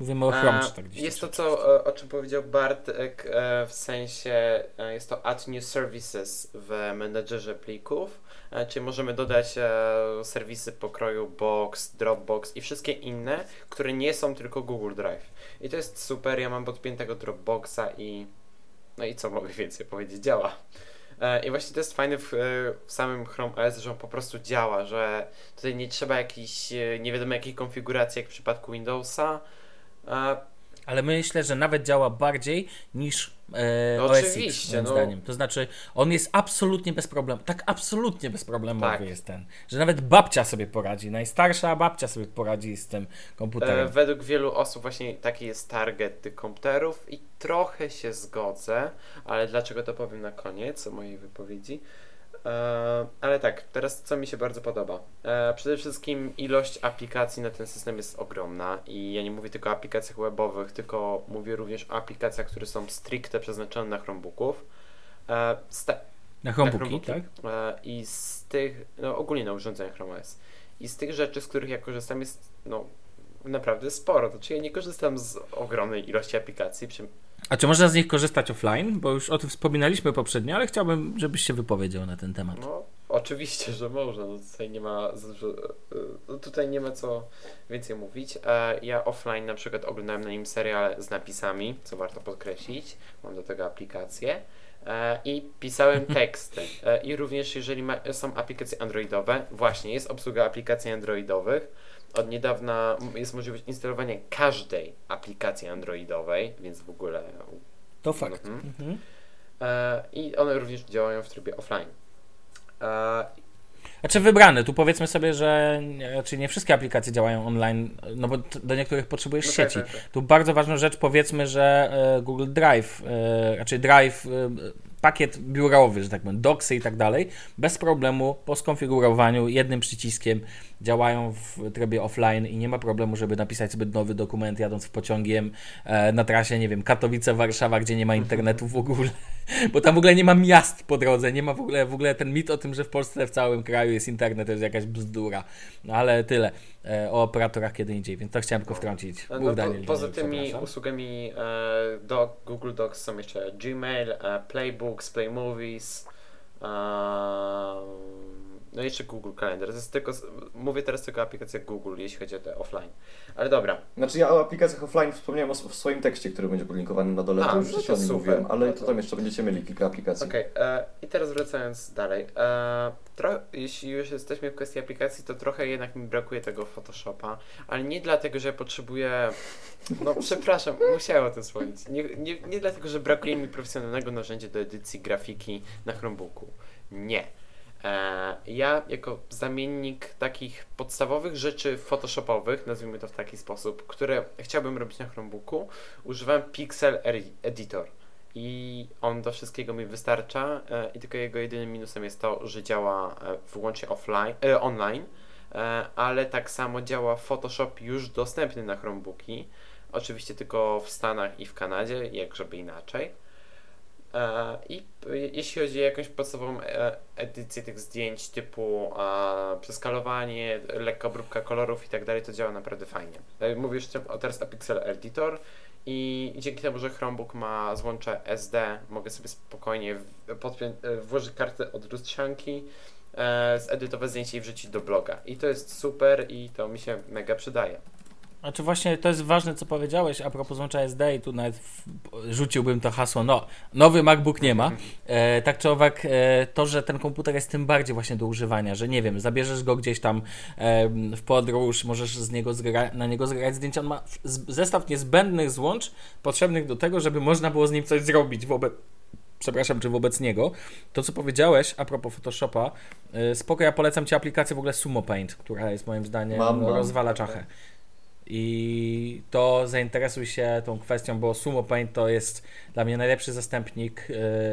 Mówimy o E, 40. Jest to, co, e, o czym powiedział Bartek, e, w sensie e, jest to add new services w menedżerze plików, czyli możemy dodać serwisy pokroju Box, Dropbox i wszystkie inne, które nie są tylko Google Drive. I to jest super, ja mam podpiętego Dropboxa i no i co mogę więcej powiedzieć, działa. I właśnie to jest fajne w, w samym Chrome OS, że on po prostu działa, że tutaj nie trzeba jakiejś nie wiadomo jakiej konfiguracji jak w przypadku Windowsa, Ale myślę, że nawet działa bardziej niż e, No OS X, oczywiście, moim no. zdaniem. To znaczy, on jest absolutnie bez problemu. Tak absolutnie bezproblemowy Tak. jest ten, że nawet babcia sobie poradzi, najstarsza babcia sobie poradzi z tym E, komputerem. według wielu osób właśnie taki jest target tych komputerów i trochę się zgodzę, ale dlaczego to powiem na koniec mojej wypowiedzi. E, ale tak, teraz co mi się bardzo podoba. E, przede wszystkim ilość aplikacji na ten system jest ogromna i ja nie mówię tylko o aplikacjach webowych, tylko mówię również o aplikacjach, które są stricte przeznaczone na Chromebooków. E, sta- na Chromebooki, tak? E, I z tych, no ogólnie na urządzeniach Chrome OS. I z tych rzeczy, z których ja korzystam jest, no, naprawdę sporo. Znaczy ja nie korzystam z ogromnej ilości aplikacji. Przy... A czy można z nich korzystać offline? Bo już o tym wspominaliśmy poprzednio, ale chciałbym, żebyś się wypowiedział na ten temat. No, oczywiście, że można. No, tutaj nie ma, e, no, tutaj nie ma co więcej mówić. E, ja offline na przykład oglądałem na nim serial z napisami, co warto podkreślić. Mam do tego aplikację. E, I pisałem teksty. I również jeżeli ma, są aplikacje androidowe, właśnie jest obsługa aplikacji androidowych. Od niedawna jest możliwość instalowania każdej aplikacji androidowej, więc w ogóle To fakt. Mhm. Mhm. e, i one również działają w trybie offline. Znaczy wybrane, tu powiedzmy sobie, że nie- raczej nie wszystkie aplikacje działają online, no bo do niektórych potrzebujesz no tak, sieci. tak, tak. Tu bardzo ważną rzecz powiedzmy, że e, Google Drive, e, raczej Drive, e, pakiet biurowy, że tak powiem, doksy i tak dalej, bez problemu po skonfigurowaniu jednym przyciskiem działają w trybie offline i nie ma problemu, żeby napisać sobie nowy dokument jadąc pociągiem e, na trasie, nie wiem, Katowice-Warszawa, gdzie nie ma internetu w ogóle, bo tam w ogóle nie ma miast po drodze, nie ma w ogóle, w ogóle ten mit o tym, że w Polsce w całym kraju jest internet, to jest jakaś bzdura, no, ale tyle e, o operatorach kiedy indziej, więc to chciałem tylko wtrącić. No, Mów, po, Daniel, poza Daniel, tymi usługami e, do Google Docs są jeszcze Gmail, e, Playbooks, Playmovies, e, no i jeszcze Google Calendar. To jest tylko, mówię teraz tylko o aplikacjach Google, jeśli chodzi o te offline. Ale dobra, Znaczy ja o aplikacjach offline wspomniałem o, w swoim tekście, który będzie publikowany na dole, A, to już no to o nim mówiłem, ale No to tam jeszcze będziecie mieli kilka aplikacji. okej. e, I teraz wracając dalej. E, tro, jeśli już jesteśmy w kwestii aplikacji, to trochę jednak mi brakuje tego Photoshopa, ale nie dlatego, że potrzebuję... No przepraszam, musiałem o tym wspomnieć. Nie, nie, nie dlatego, że brakuje mi profesjonalnego narzędzia do edycji grafiki na Chromebooku. Nie. E, ja jako zamiennik takich podstawowych rzeczy photoshopowych, nazwijmy to w taki sposób, które chciałbym robić na Chromebooku, używam Pixel Editor. I on do wszystkiego mi wystarcza e, i tylko jego jedynym minusem jest to, że działa e, wyłącznie offline, online, ale tak samo działa Photoshop już dostępny na Chromebooki, oczywiście tylko w Stanach i w Kanadzie, jak żeby inaczej. E, I jeśli chodzi o jakąś podstawową e, edycję tych zdjęć typu przeskalowanie, lekka obróbka kolorów i tak dalej, to działa naprawdę fajnie. E, Mówię jeszcze o teraz o Pixel Editor i dzięki temu, że Chromebook ma złącze SD, mogę sobie spokojnie włożyć kartę od lustrzanki, zedytować zdjęcie i wrzucić do bloga. I to jest super i to mi się mega przydaje. Znaczy właśnie to jest ważne, co powiedziałeś a propos złącza SD i tu nawet w, rzuciłbym to hasło, no, nowy MacBook nie ma. E, tak czy owak, e, to, że ten komputer jest tym bardziej właśnie do używania, że nie wiem, zabierzesz go gdzieś tam e, w podróż, możesz z niego zgra- na niego zgrać zdjęcia, on ma z- zestaw niezbędnych złącz potrzebnych do tego, żeby można było z nim coś zrobić wobec przepraszam, czy wobec niego. To, co powiedziałeś a propos Photoshopa, e, spoko, ja polecam Ci aplikację w ogóle Sumo Paint, która jest moim zdaniem Mam, rozwala czachę. I to zainteresuj się tą kwestią, bo Sumo Paint to jest dla mnie najlepszy zastępnik,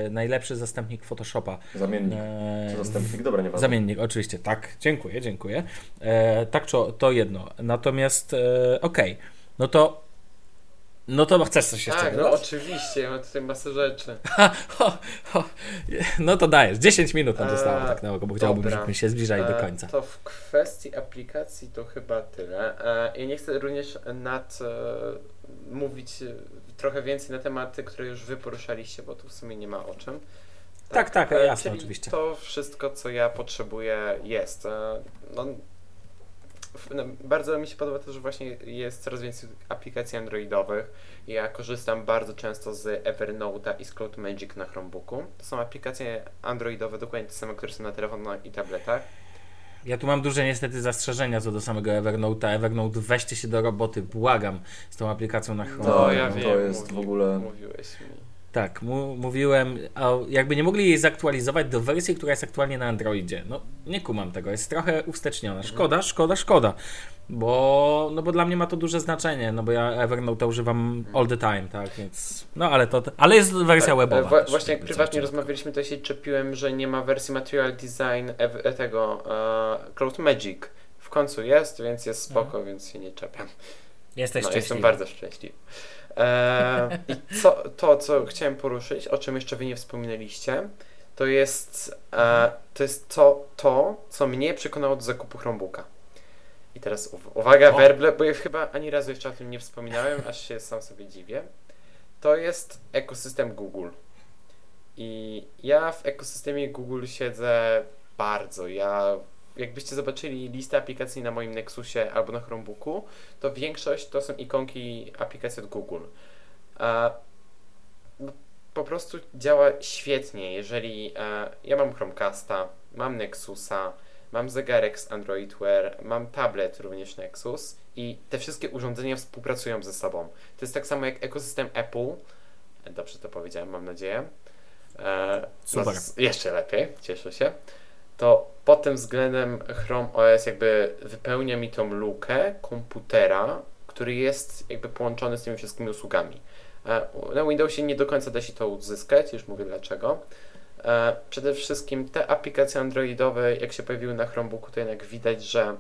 e, najlepszy zastępnik Photoshopa. Zamiennik. E, zastępnik? Dobra, nie Zamiennik, oczywiście, tak. Dziękuję, dziękuję. E, tak, to, to jedno. Natomiast, okej, no to no to chcesz coś jeszcze Tak, no dodać? oczywiście, ja mam tutaj masę rzeczy. Ho, ho. No to dajesz. 10 minut nam Eee, zostało tak na oko, bo chciałbym, dobra. żebyśmy się zbliżali do E, końca. To w kwestii aplikacji to chyba tyle. E, Ja nie chcę również nad e, mówić e, trochę więcej na tematy, które już wy poruszaliście, bo tu w sumie nie ma o czym. Tak, tak, e, jasne, czyli oczywiście. To wszystko, co ja potrzebuję, jest. E, no, bardzo mi się podoba to, że właśnie jest coraz więcej aplikacji androidowych. Ja korzystam bardzo często z Evernote'a i z Cloud Magic na Chromebooku. To są aplikacje androidowe, dokładnie te same, które są na telefonach i tabletach. Ja tu mam duże niestety zastrzeżenia co do samego Evernote'a. Evernote, weźcie się do roboty, błagam, z tą aplikacją na Chrome. No, ja to wiem, jest mówi- w ogóle- Mówiłeś mi. Tak, mu, mówiłem, a jakby nie mogli jej zaktualizować do wersji, która jest aktualnie na Androidzie. No, nie kumam tego, jest trochę uwsteczniona. Szkoda, szkoda, szkoda. Bo, no bo dla mnie ma to duże znaczenie, no bo ja Evernote używam all the time, tak, więc... No, ale to... Ale jest wersja Tak, webowa. e, wa- też, właśnie jak prywatnie rozmawialiśmy, to się czepiłem, że nie ma wersji Material Design e, tego e, Cloud Magic. W końcu jest, więc jest spoko, więc się nie czepiam. Jesteś No, szczęśliwy. jestem bardzo szczęśliwy. E, I co, to, co chciałem poruszyć, o czym jeszcze wy nie wspominaliście, to jest, e, to, jest to, to, co mnie przekonało do zakupu Chromebooka. I teraz uw- uwaga, O. werble, bo ja chyba ani razu jeszcze o tym nie wspominałem, aż się sam sobie dziwię. To jest ekosystem Google. I ja w ekosystemie Google siedzę bardzo. Ja, jakbyście zobaczyli listę aplikacji na moim Nexusie albo na Chromebooku, to większość to są ikonki aplikacji od Google. No, po prostu działa świetnie, jeżeli e, ja mam Chromecasta, mam Nexusa, mam zegarek z Android Wear, mam tablet również Nexus i te wszystkie urządzenia współpracują ze sobą. To jest tak samo jak ekosystem Apple. Dobrze to powiedziałem, mam nadzieję. E, Super. no, jeszcze lepiej, cieszę się. To pod tym względem Chrome OS jakby wypełnia mi tą lukę komputera, który jest jakby połączony z tymi wszystkimi usługami. E, Na Windowsie nie do końca da się to uzyskać, już mówię dlaczego. E, Przede wszystkim te aplikacje androidowe, jak się pojawiły na Chromebooku, to jednak widać, że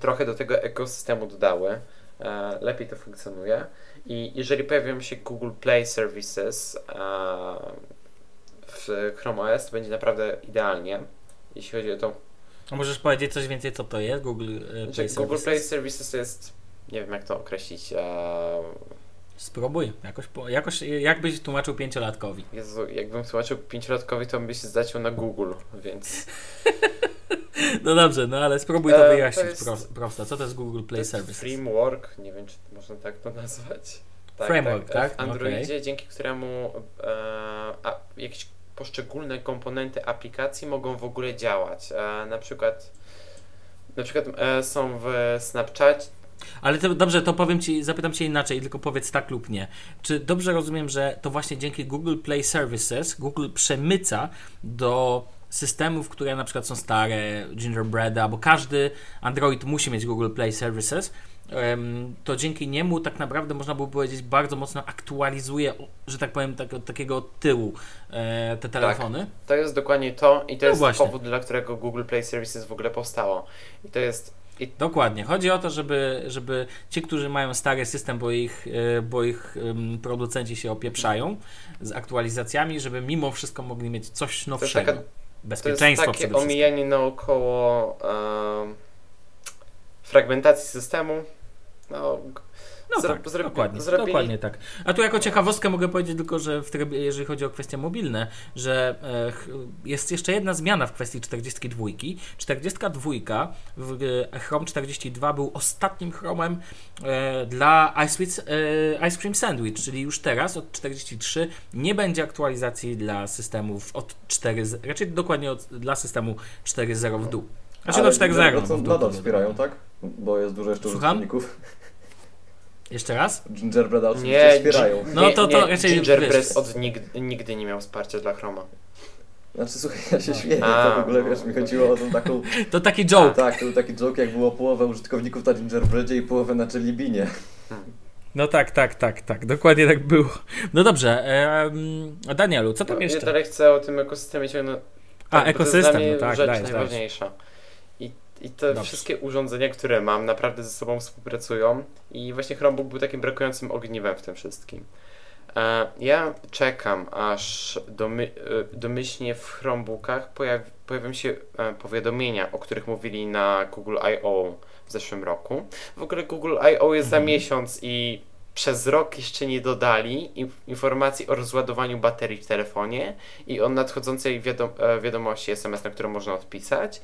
trochę do tego ekosystemu dodały. E, Lepiej to funkcjonuje. I jeżeli pojawią się Google Play Services w Chrome OS, to będzie naprawdę idealnie, jeśli chodzi o to. A możesz powiedzieć coś więcej, co to jest? Google e, Znaczy, Play Google Services? Play Services to jest, nie wiem jak to określić, e, Spróbuj. Jakoś, jakoś, jakbyś tłumaczył pięciolatkowi. Jezu, jakbym tłumaczył pięciolatkowi, to by się zaciął na Google, więc No dobrze, no ale spróbuj to E, to wyjaśnić jest- pro, prosto. Co to jest Google to Play jest Services? framework, nie wiem czy można tak to nazwać. Framework, tak? W Androidzie, dzięki któremu e, a, jakieś poszczególne komponenty aplikacji mogą w ogóle działać. E, na przykład na przykład e, są w Snapchat, Ale to, dobrze, to powiem ci, zapytam cię inaczej, tylko powiedz tak lub nie. Czy dobrze rozumiem, że to właśnie dzięki Google Play Services Google przemyca do systemów, które na przykład są stare, Gingerbread, bo każdy Android musi mieć Google Play Services, to dzięki niemu tak naprawdę można było powiedzieć bardzo mocno aktualizuje, że tak powiem, tak, od takiego tyłu e, te telefony. To jest dokładnie to i to No jest właśnie. powód, dla którego Google Play Services w ogóle powstało. I to jest I- Dokładnie. Chodzi o to, żeby, żeby ci, którzy mają stary system, bo ich, e, bo ich producenci się opieprzają z aktualizacjami, żeby mimo wszystko mogli mieć coś nowszego. taka- To jest Bezpieczeństwo takie przede wszystkim. omijanie naokoło em, fragmentacji systemu. No, No Zro- tak, zrobi- dokładnie, zrobili- dokładnie tak. A tu jako ciekawostkę mogę powiedzieć tylko, że w trybie, jeżeli chodzi o kwestie mobilne, że e, jest jeszcze jedna zmiana w kwestii 42. 42 w e, Chrome 42 był ostatnim Chromem e, dla Ice, Cream Sandwich, czyli już teraz od 43 nie będzie aktualizacji dla systemów od 4, z- raczej dokładnie od, dla systemu 4.0 w dół. Znaczy Ale do 4.0. to w dół, nadal to- wspierają, tak? Bo jest dużo jeszcze Słucham? użytkowników. Jeszcze raz? Gingerbreada oczywiście nie, wspierają. No to- to raczej Gingerbread od nigdy, nigdy nie miał wsparcia dla Chroma. Znaczy słuchaj, ja się No. śmieję, A, to w ogóle no. wiesz, mi chodziło o tą taką... To taki joke. Tak, to był taki joke, jak było połowę użytkowników na Gingerbreadzie i połowę na Jelly Beanie. No tak, tak, tak, tak. Dokładnie tak było. No dobrze. em, Danielu, co tam No, Ja jeszcze? dalej chcę o tym ekosystemie ciągnąć. A, Tak, bo To jest dla ekosystem, mnie no tak, rzecz dajesz, dajesz. najważniejsza. I, I te Dobrze. wszystkie urządzenia, które mam, naprawdę ze sobą współpracują. I właśnie Chromebook był takim brakującym ogniwem w tym wszystkim. E, ja czekam, aż domy, e, domyślnie w Chromebookach pojaw, pojawią się e, powiadomienia, o których mówili na Google I.O. w zeszłym roku. W ogóle Google I.O. jest za Mhm. miesiąc i przez rok jeszcze nie dodali in- informacji o rozładowaniu baterii w telefonie i o nadchodzącej wiadom wiadomości SMS, na którą można odpisać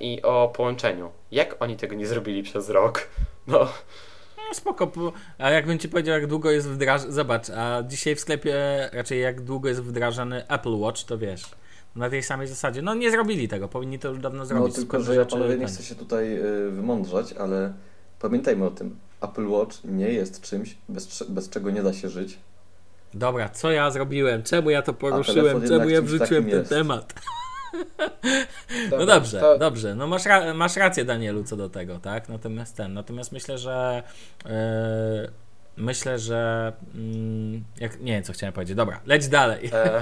i o połączeniu. Jak oni tego nie zrobili przez rok? No, No, spoko. bo- A jakbym ci powiedział, jak długo jest wdrażany. Zobacz, a dzisiaj w sklepie raczej jak długo jest wdrażany Apple Watch, to wiesz. Na tej samej zasadzie. No nie zrobili tego, powinni to już dawno No zrobić. tylko, Sporo że ja panowie nie chcę się tutaj y, wymądrzać, ale pamiętajmy o tym. Apple Watch nie jest czymś, bez, bez czego nie da się żyć. Dobra, co ja zrobiłem? Czemu ja to poruszyłem? Czemu ja wrzuciłem ten jest. temat? No dobrze, to- dobrze. No masz, ra- masz rację, Danielu, co do tego, tak? Natomiast ten, natomiast myślę, że yy, myślę, że mm, jak, nie wiem, co chciałem powiedzieć. Dobra, leć dalej. E,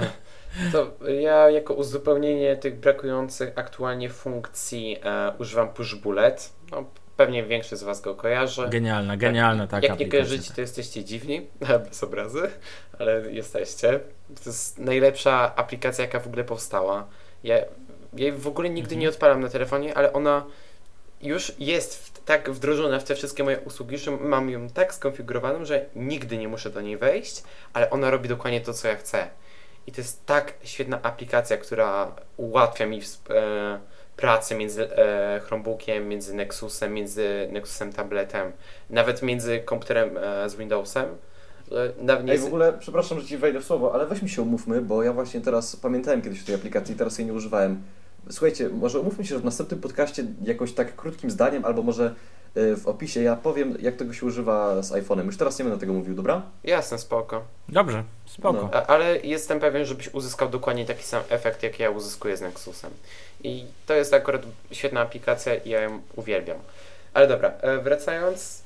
to ja jako uzupełnienie tych brakujących aktualnie funkcji e, używam Push Bullet. No, pewnie większość z Was go kojarzy. Genialna, genialna taka Jak nie kojarzycie, to jesteście dziwni, bez obrazy, ale jesteście. To jest najlepsza aplikacja, jaka w ogóle powstała. Ja ja jej w ogóle nigdy Mhm. nie odpalam na telefonie, ale ona już jest w, tak wdrożona w te wszystkie moje usługi, że mam ją tak skonfigurowaną, że nigdy nie muszę do niej wejść, ale ona robi dokładnie to, co ja chcę. I to jest tak świetna aplikacja, która ułatwia mi e, pracę między e, Chromebookiem, między Nexusem, między Nexusem tabletem, nawet między komputerem e, z Windowsem. E, nawet nie Ej, w ogóle, przepraszam, że ci wejdę w słowo, ale weźmy się umówmy, bo ja właśnie teraz pamiętałem kiedyś o tej aplikacji, teraz jej nie używałem. Słuchajcie, może umówmy się, że w następnym podcaście jakoś tak krótkim zdaniem, albo może y, w opisie ja powiem, jak tego się używa z iPhone'em. Już teraz nie będę tego mówił, dobra? Jasne, spoko. Dobrze, spoko. No. A, ale jestem pewien, żebyś uzyskał dokładnie taki sam efekt, jaki ja uzyskuję z Nexusem. I to jest akurat świetna aplikacja i ja ją uwielbiam. Ale dobra, e, wracając,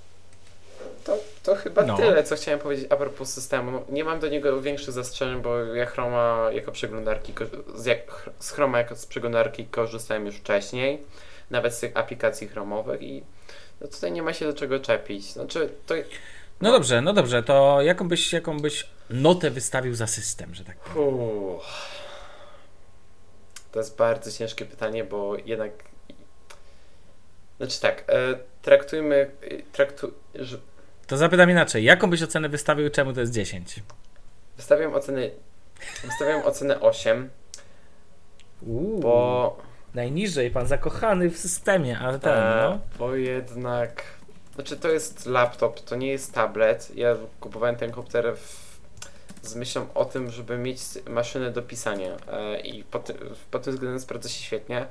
to, to chyba No. tyle, co chciałem powiedzieć a propos systemu. Nie mam do niego większych zastrzeżeń, bo ja Chroma jako przeglądarki, z, jak, z Chroma jako z przeglądarki korzystałem już wcześniej, nawet z tych aplikacji chromowych i no tutaj nie ma się do czego czepić. Znaczy, to No dobrze, no dobrze, to jaką byś, jaką byś notę wystawił za system, że tak powiem? Uff. To jest bardzo ciężkie pytanie, bo jednak. Znaczy tak, e, traktujmy. e, Traktu... To zapytam inaczej, jaką byś ocenę wystawił, czemu to jest 10? Wystawiam ocenę. Wystawiam ocenę 8, Uuu, bo. najniżej, pan zakochany w systemie, ale ten, e, no. Bo jednak. Znaczy to jest laptop, to nie jest tablet. Ja kupowałem ten komputer w, z myślą o tym, żeby mieć maszynę do pisania e, i pod, pod tym względem sprawdza się świetnie,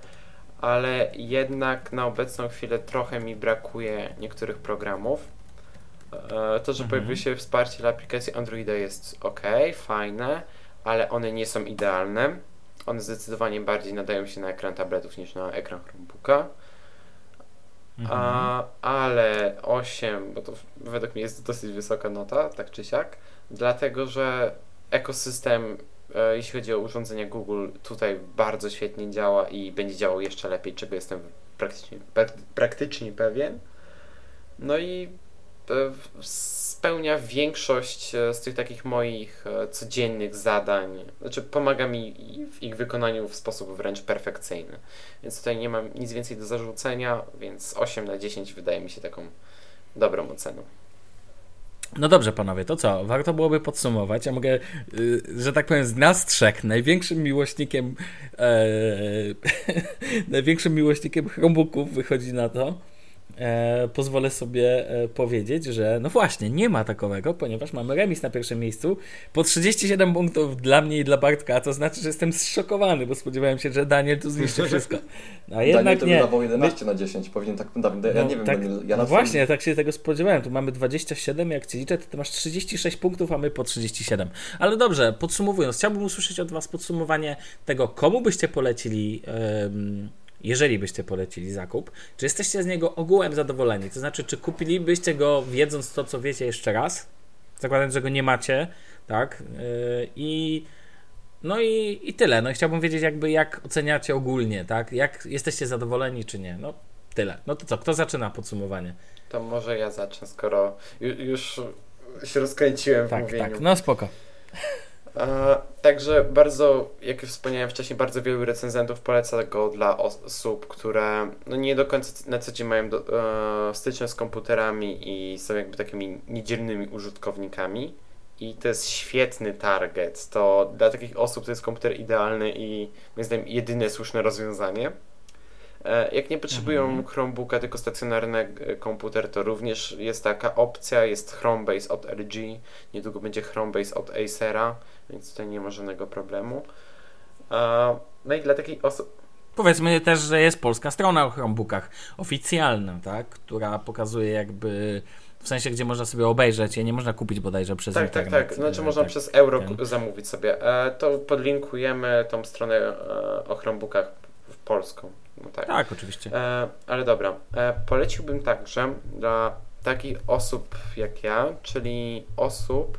ale jednak na obecną chwilę trochę mi brakuje niektórych programów. E, to, że Mhm. pojawiło się wsparcie dla aplikacji Androida jest ok, fajne, ale one nie są idealne. One zdecydowanie bardziej nadają się na ekran tabletów niż na ekran Chromebooka. Mhm. A, ale 8, bo to według mnie jest dosyć wysoka nota, tak czy siak, dlatego że ekosystem, e, jeśli chodzi o urządzenia Google, tutaj bardzo świetnie działa i będzie działał jeszcze lepiej, czego jestem praktycznie, praktycznie pewien. No i spełnia większość e, z tych takich moich e, codziennych zadań. Znaczy, pomaga mi w ich wykonaniu w sposób wręcz perfekcyjny. Więc tutaj nie mam nic więcej do zarzucenia, więc 8 na 10 wydaje mi się taką dobrą oceną. No dobrze, panowie, to co? Warto byłoby podsumować. Ja mogę, y, że tak powiem, z nas trzech największym miłośnikiem e, największym miłośnikiem Chromebooków wychodzi na to, e, pozwolę sobie e, powiedzieć, że no właśnie, nie ma takowego, ponieważ mamy remis na pierwszym miejscu po 37 punktów dla mnie i dla Bartka, a to znaczy, że jestem zszokowany, bo spodziewałem się, że Daniel tu zniszczy wszystko. A jednak Daniel to nie. dawał 11 na 10, powinien tak, ja no, nie wiem, tak, Daniel, ja no właśnie, ja tak się tego spodziewałem, tu mamy 27, jak ci liczę, to ty masz 36 punktów, a my po 37. Ale dobrze, podsumowując, chciałbym usłyszeć od was podsumowanie tego, komu byście polecili jeżeli byście polecili zakup, czy jesteście z niego ogółem zadowoleni? To znaczy, czy kupilibyście go wiedząc to, co wiecie jeszcze raz? Zakładając, że go nie macie, tak? Yy, I no i, i tyle. No chciałbym wiedzieć jakby jak oceniacie ogólnie, tak? Jak jesteście zadowoleni czy nie? No tyle. No to co, kto zaczyna podsumowanie? To może ja zacznę, skoro już się rozkręciłem w tak, mówieniu. Tak, no spoko. Także bardzo, jak już wspomniałem wcześniej, bardzo wielu recenzentów poleca go dla osób, które no nie do końca na co dzień mają do, e, styczność z komputerami i są jakby takimi niedzielnymi użytkownikami. I to jest świetny target. To dla takich osób to jest komputer idealny i moim zdaniem jedyne słuszne rozwiązanie. E, jak nie potrzebują mhm. Chromebooka, tylko stacjonarny e, komputer, to również jest taka opcja. Jest Chromebase od LG, niedługo będzie Chromebase od Acera, więc tutaj nie ma żadnego problemu. No i dla takiej osoby. Powiedzmy też, że jest polska strona o Chromebookach, oficjalna, tak? która pokazuje jakby w sensie, gdzie można sobie obejrzeć, je nie można kupić bodajże przez tak, internet. Tak, tak, znaczy e, można tak, przez euro ten. zamówić sobie. E, to podlinkujemy tą stronę e, o Chromebookach w polską. No tak. tak, oczywiście. E, ale dobra, e, poleciłbym także dla takich osób jak ja, czyli osób,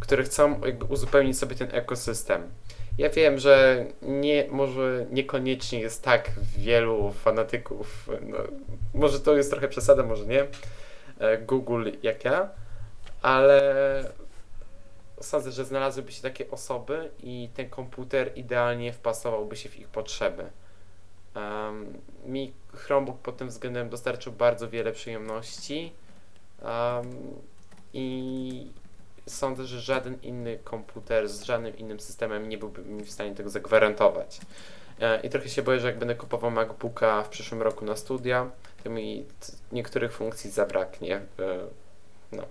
które chcą jakby uzupełnić sobie ten ekosystem. Ja wiem, że nie, może niekoniecznie jest tak wielu fanatyków, no, może to jest trochę przesada, może nie, e, Google jak ja, ale sądzę, że znalazłyby się takie osoby i ten komputer idealnie wpasowałby się w ich potrzeby. Um, mi Chromebook pod tym względem dostarczył bardzo wiele przyjemności um, i sądzę, że żaden inny komputer z żadnym innym systemem nie byłby mi w stanie tego zagwarantować. E, I trochę się boję, że jak będę kupował MacBooka w przyszłym roku na studia, to mi niektórych funkcji zabraknie. No.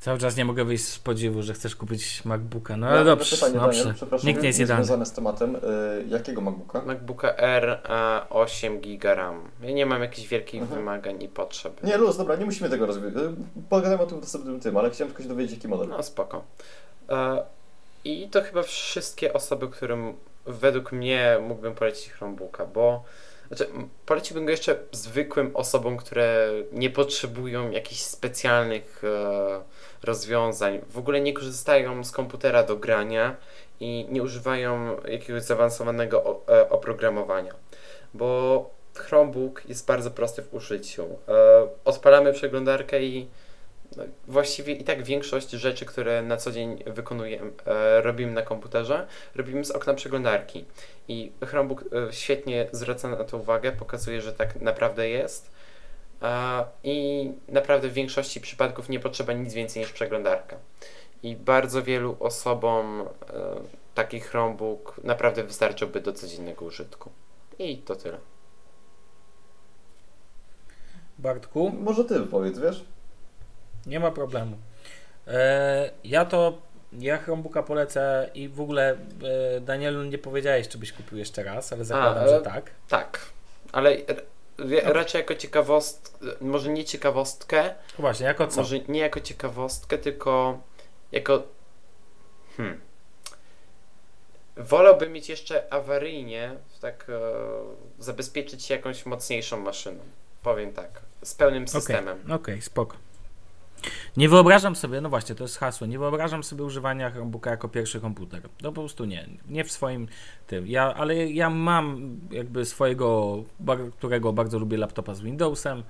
Cały czas nie mogę wyjść z podziwu, że chcesz kupić MacBooka. No ale ja dobrze, pytanie, dobrze. Daniel, przepraszam, Nikt nie jest idealny. związane z tematem. Y, jakiego MacBooka? MacBooka R 8 GB RAM. Ja nie mam jakichś wielkich mhm. wymagań i potrzeb. Nie, luz, dobra, nie musimy tego rozwijać. Y, pogadajmy o tym następnym tym, ale chciałem tylko się dowiedzieć, jaki model. No spoko. E, I to chyba wszystkie osoby, którym według mnie mógłbym polecić Chromebooka, bo znaczy, poleciłbym go jeszcze zwykłym osobom, które nie potrzebują jakichś specjalnych e, rozwiązań, w ogóle nie korzystają z komputera do grania i nie używają jakiegoś zaawansowanego e, oprogramowania. Bo Chromebook jest bardzo prosty w użyciu. E, odpalamy przeglądarkę i no, właściwie i tak większość rzeczy, które na co dzień wykonujemy, robimy na komputerze, robimy z okna przeglądarki. I Chromebook e, świetnie zwraca na to uwagę, pokazuje, że tak naprawdę jest. E, I naprawdę w większości przypadków nie potrzeba nic więcej niż przeglądarka. I bardzo wielu osobom e, taki Chromebook naprawdę wystarczyłby do codziennego użytku. I to tyle. Bartku? Może ty powiedz, wiesz? Nie ma problemu. E, ja to, ja Chromebooka polecę i w ogóle e, Danielu nie powiedziałeś, czy byś kupił jeszcze raz, ale zakładam, A, że tak. Tak, ale. Raczej jako ciekawostkę, może nie ciekawostkę. Właśnie, jako co? Może nie jako ciekawostkę, tylko jako. Hmm. Wolałbym mieć jeszcze awaryjnie, tak e, zabezpieczyć się jakąś mocniejszą maszyną. Powiem tak, z pełnym systemem. Okej, okay, okay, spoko. Nie wyobrażam sobie, no właśnie, to jest hasło, nie wyobrażam sobie używania Chromebooka jako pierwszy komputer. No po prostu nie, nie w swoim tym. Ja, ale ja mam jakby swojego, którego bardzo lubię laptopa z Windowsem,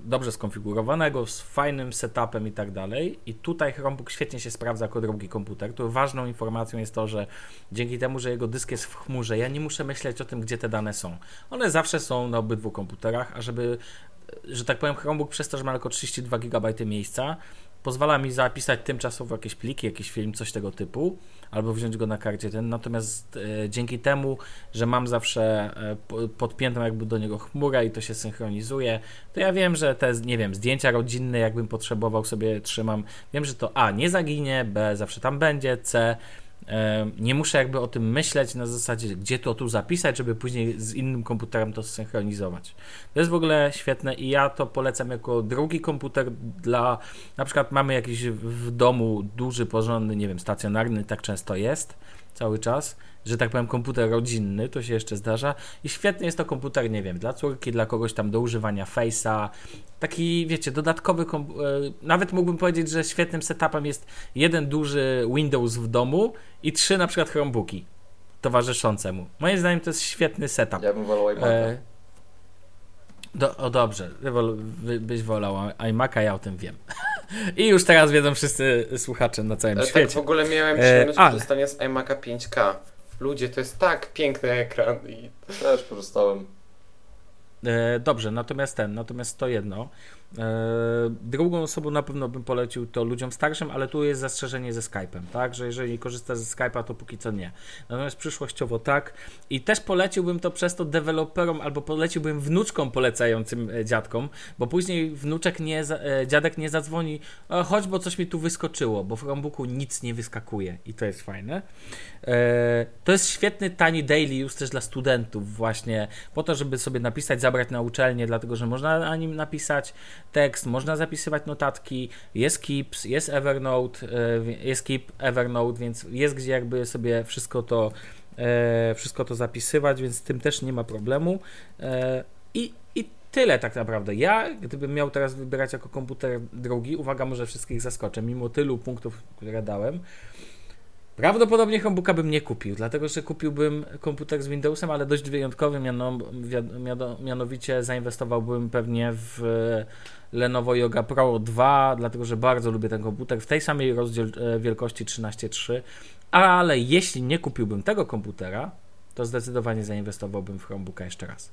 dobrze skonfigurowanego, z fajnym setupem i tak dalej. I tutaj Chromebook świetnie się sprawdza jako drugi komputer. Tu ważną informacją jest to, że dzięki temu, że jego dysk jest w chmurze, ja nie muszę myśleć o tym, gdzie te dane są. One zawsze są na obydwu komputerach, a żeby że tak powiem, Chromebook przez to, że ma tylko 32 GB miejsca, pozwala mi zapisać tymczasowo jakieś pliki, jakiś film, coś tego typu, albo wziąć go na karcie ten. Natomiast e, dzięki temu, że mam zawsze e, podpiętą jakby do niego chmurę i to się synchronizuje, to ja wiem, że te, nie wiem, zdjęcia rodzinne, jakbym potrzebował sobie trzymam. Wiem, że to A nie zaginie, B zawsze tam będzie, C nie muszę jakby o tym myśleć na zasadzie, gdzie to tu zapisać, żeby później z innym komputerem to zsynchronizować. To jest w ogóle świetne i ja to polecam jako drugi komputer dla, na przykład mamy jakiś w domu duży, porządny, nie wiem, stacjonarny, tak często jest cały czas, że tak powiem, komputer rodzinny, to się jeszcze zdarza. I świetny jest to komputer, nie wiem, dla córki, dla kogoś tam do używania Face'a. Taki, wiecie, dodatkowy, e, nawet mógłbym powiedzieć, że świetnym setupem jest jeden duży Windows w domu i trzy na przykład Chromebooki towarzyszące mu. Moim zdaniem to jest świetny setup. Ja bym wolał iMac'a. E... Do, o dobrze, wy, byś wolał iMac'a, ja o tym wiem. I już teraz wiedzą wszyscy słuchacze na całym e, świecie. Tak, w ogóle miałem przyjemność e, korzystania z iMac'a 5K. Ludzie, to jest tak piękny ekran. I... Też korzystałem. E, dobrze, natomiast ten, natomiast to jedno. E, drugą osobą na pewno bym polecił to ludziom starszym, ale tu jest zastrzeżenie ze Skype'em, tak, że jeżeli korzysta ze Skype'a, to póki co nie. Natomiast przyszłościowo tak. I też poleciłbym to przez to deweloperom, albo poleciłbym wnuczkom polecającym e, dziadkom, bo później wnuczek nie, dziadek nie zadzwoni, choć bo coś mi tu wyskoczyło, bo w Chromebooku nic nie wyskakuje i to jest fajne. To jest świetny, tani daily use też dla studentów właśnie, po to, żeby sobie napisać, zabrać na uczelnię, dlatego, że można na nim napisać tekst, można zapisywać notatki, jest Keeps, jest Evernote, e, jest Keep, Evernote, więc jest gdzie jakby sobie wszystko to e, wszystko to zapisywać, więc z tym też nie ma problemu. E, I, i tyle tak naprawdę. Ja, gdybym miał teraz wybierać jako komputer drugi, uwaga, może wszystkich zaskoczę, mimo tylu punktów, które dałem, Prawdopodobnie Chromebooka bym nie kupił, dlatego że kupiłbym komputer z Windowsem, ale dość wyjątkowy, miano, mianowicie zainwestowałbym pewnie w Lenovo Yoga Pro 2, dlatego że bardzo lubię ten komputer w tej samej rozdziel e, wielkości 13.3, ale jeśli nie kupiłbym tego komputera, to zdecydowanie zainwestowałbym w Chromebooka jeszcze raz.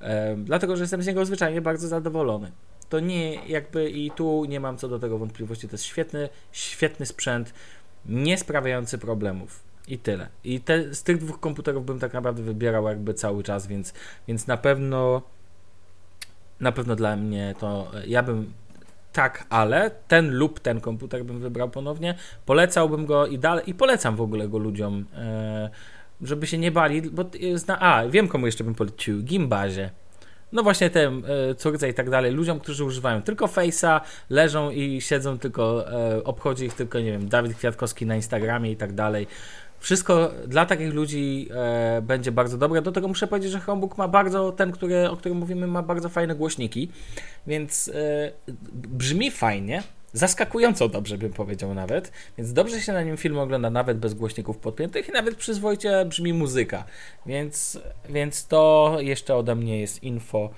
E, dlatego, że jestem z niego zwyczajnie bardzo zadowolony. To nie jakby i tu nie mam co do tego wątpliwości, to jest świetny, świetny sprzęt nie sprawiający problemów. I tyle. I te, z tych dwóch komputerów bym tak naprawdę wybierał jakby cały czas, więc, więc na pewno na pewno dla mnie to ja bym tak, ale ten lub ten komputer bym wybrał ponownie. Polecałbym go i dalej i polecam w ogóle go ludziom, e, żeby się nie bali, bo zna, a wiem komu jeszcze bym polecił, Gimbazie no właśnie tym e, córce i tak dalej, ludziom, którzy używają tylko Face'a, leżą i siedzą tylko, e, obchodzi ich tylko, nie wiem, Dawid Kwiatkowski na Instagramie i tak dalej. Wszystko dla takich ludzi e, będzie bardzo dobre. Do tego muszę powiedzieć, że Chromebook ma bardzo, ten, który, o którym mówimy, ma bardzo fajne głośniki, więc e, brzmi fajnie, Zaskakująco dobrze bym powiedział nawet, więc dobrze się na nim film ogląda nawet bez głośników podpiętych i nawet przyzwoicie brzmi muzyka. Więc, więc to jeszcze ode mnie jest info yy,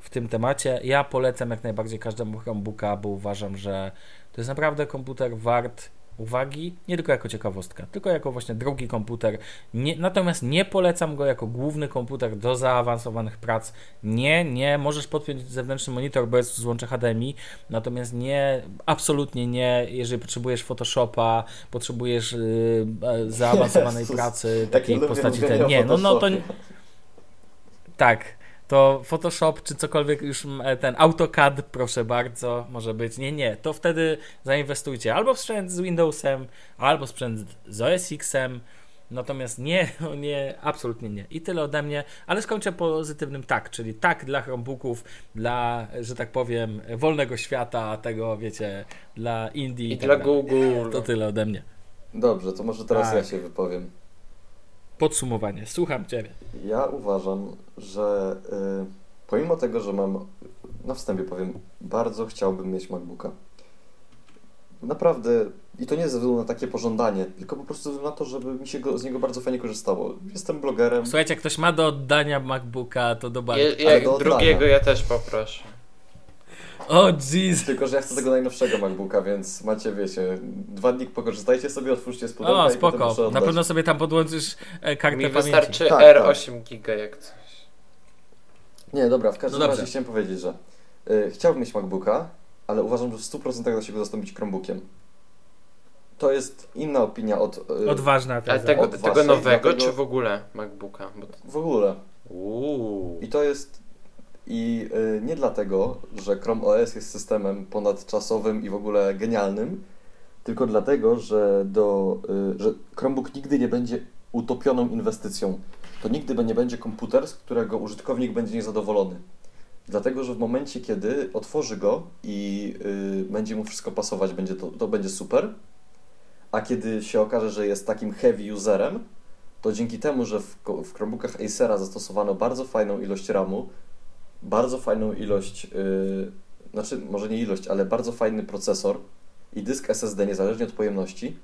w tym temacie. Ja polecam jak najbardziej każdemu Chromebooka, bo uważam, że to jest naprawdę komputer wart uwagi, nie tylko jako ciekawostka, tylko jako właśnie drugi komputer. Nie, natomiast nie polecam go jako główny komputer do zaawansowanych prac. Nie, nie, możesz podpiąć zewnętrzny monitor bez złącza HDMI, natomiast nie, absolutnie nie, jeżeli potrzebujesz Photoshopa, potrzebujesz yy, zaawansowanej Jezus, pracy, takiej postaci ten. Nie, no, no to. Tak, to Photoshop czy cokolwiek już e, ten AutoCAD, proszę bardzo, może być. Nie, nie, to wtedy zainwestujcie albo w sprzęt z Windowsem, albo sprzęt z OS X-em. Natomiast nie, no nie, absolutnie nie. I tyle ode mnie, ale skończę pozytywnym tak, czyli tak dla Chromebooków, dla, że tak powiem, wolnego świata, tego wiecie, dla Indie i, i tak dla Google. To tyle ode mnie. Dobrze, to może teraz tak. ja się wypowiem. Podsumowanie, słucham Ciebie. Ja uważam, że y, pomimo tego, że mam, na wstępie powiem, bardzo chciałbym mieć MacBooka. Naprawdę, i to nie ze względu na takie pożądanie, tylko po prostu na to, żeby mi się go, z niego bardzo fajnie korzystało. Jestem blogerem. Słuchajcie, jak ktoś ma do oddania MacBooka, to do Bartka. Je, do oddania. drugiego ja też poproszę. O, jeez. Tylko, że ja chcę tego najnowszego MacBooka, więc macie, wiecie, dwa dni pokorzystajcie sobie, otwórzcie z pudełka O, i potem muszę spoko. Na pewno sobie tam podłączysz e, kartę Mi pamięci. wystarczy Tak, R8 giga jak coś. Nie, dobra, w każdym No razie chciałem powiedzieć, że y, chciałbym mieć MacBooka, ale uważam, że w 100% da się go zastąpić Chromebookiem. To jest inna opinia od... y, Odważna Ale tego, od tego waszej, nowego, dlatego- czy w ogóle MacBooka? Bo... W ogóle. Uuu. I to jest... I y, nie dlatego, że Chrome OS jest systemem ponadczasowym i w ogóle genialnym, tylko dlatego, że, do, y, że Chromebook nigdy nie będzie utopioną inwestycją. To nigdy nie będzie komputer, z którego użytkownik będzie niezadowolony. Dlatego, że w momencie, kiedy otworzy go i y, będzie mu wszystko pasować, będzie to, to będzie super. A kiedy się okaże, że jest takim heavy userem, to dzięki temu, że w, w Chromebookach Acera zastosowano bardzo fajną ilość RAMu, bardzo fajną ilość, y, znaczy może nie ilość, ale bardzo fajny procesor i dysk SSD niezależnie od pojemności,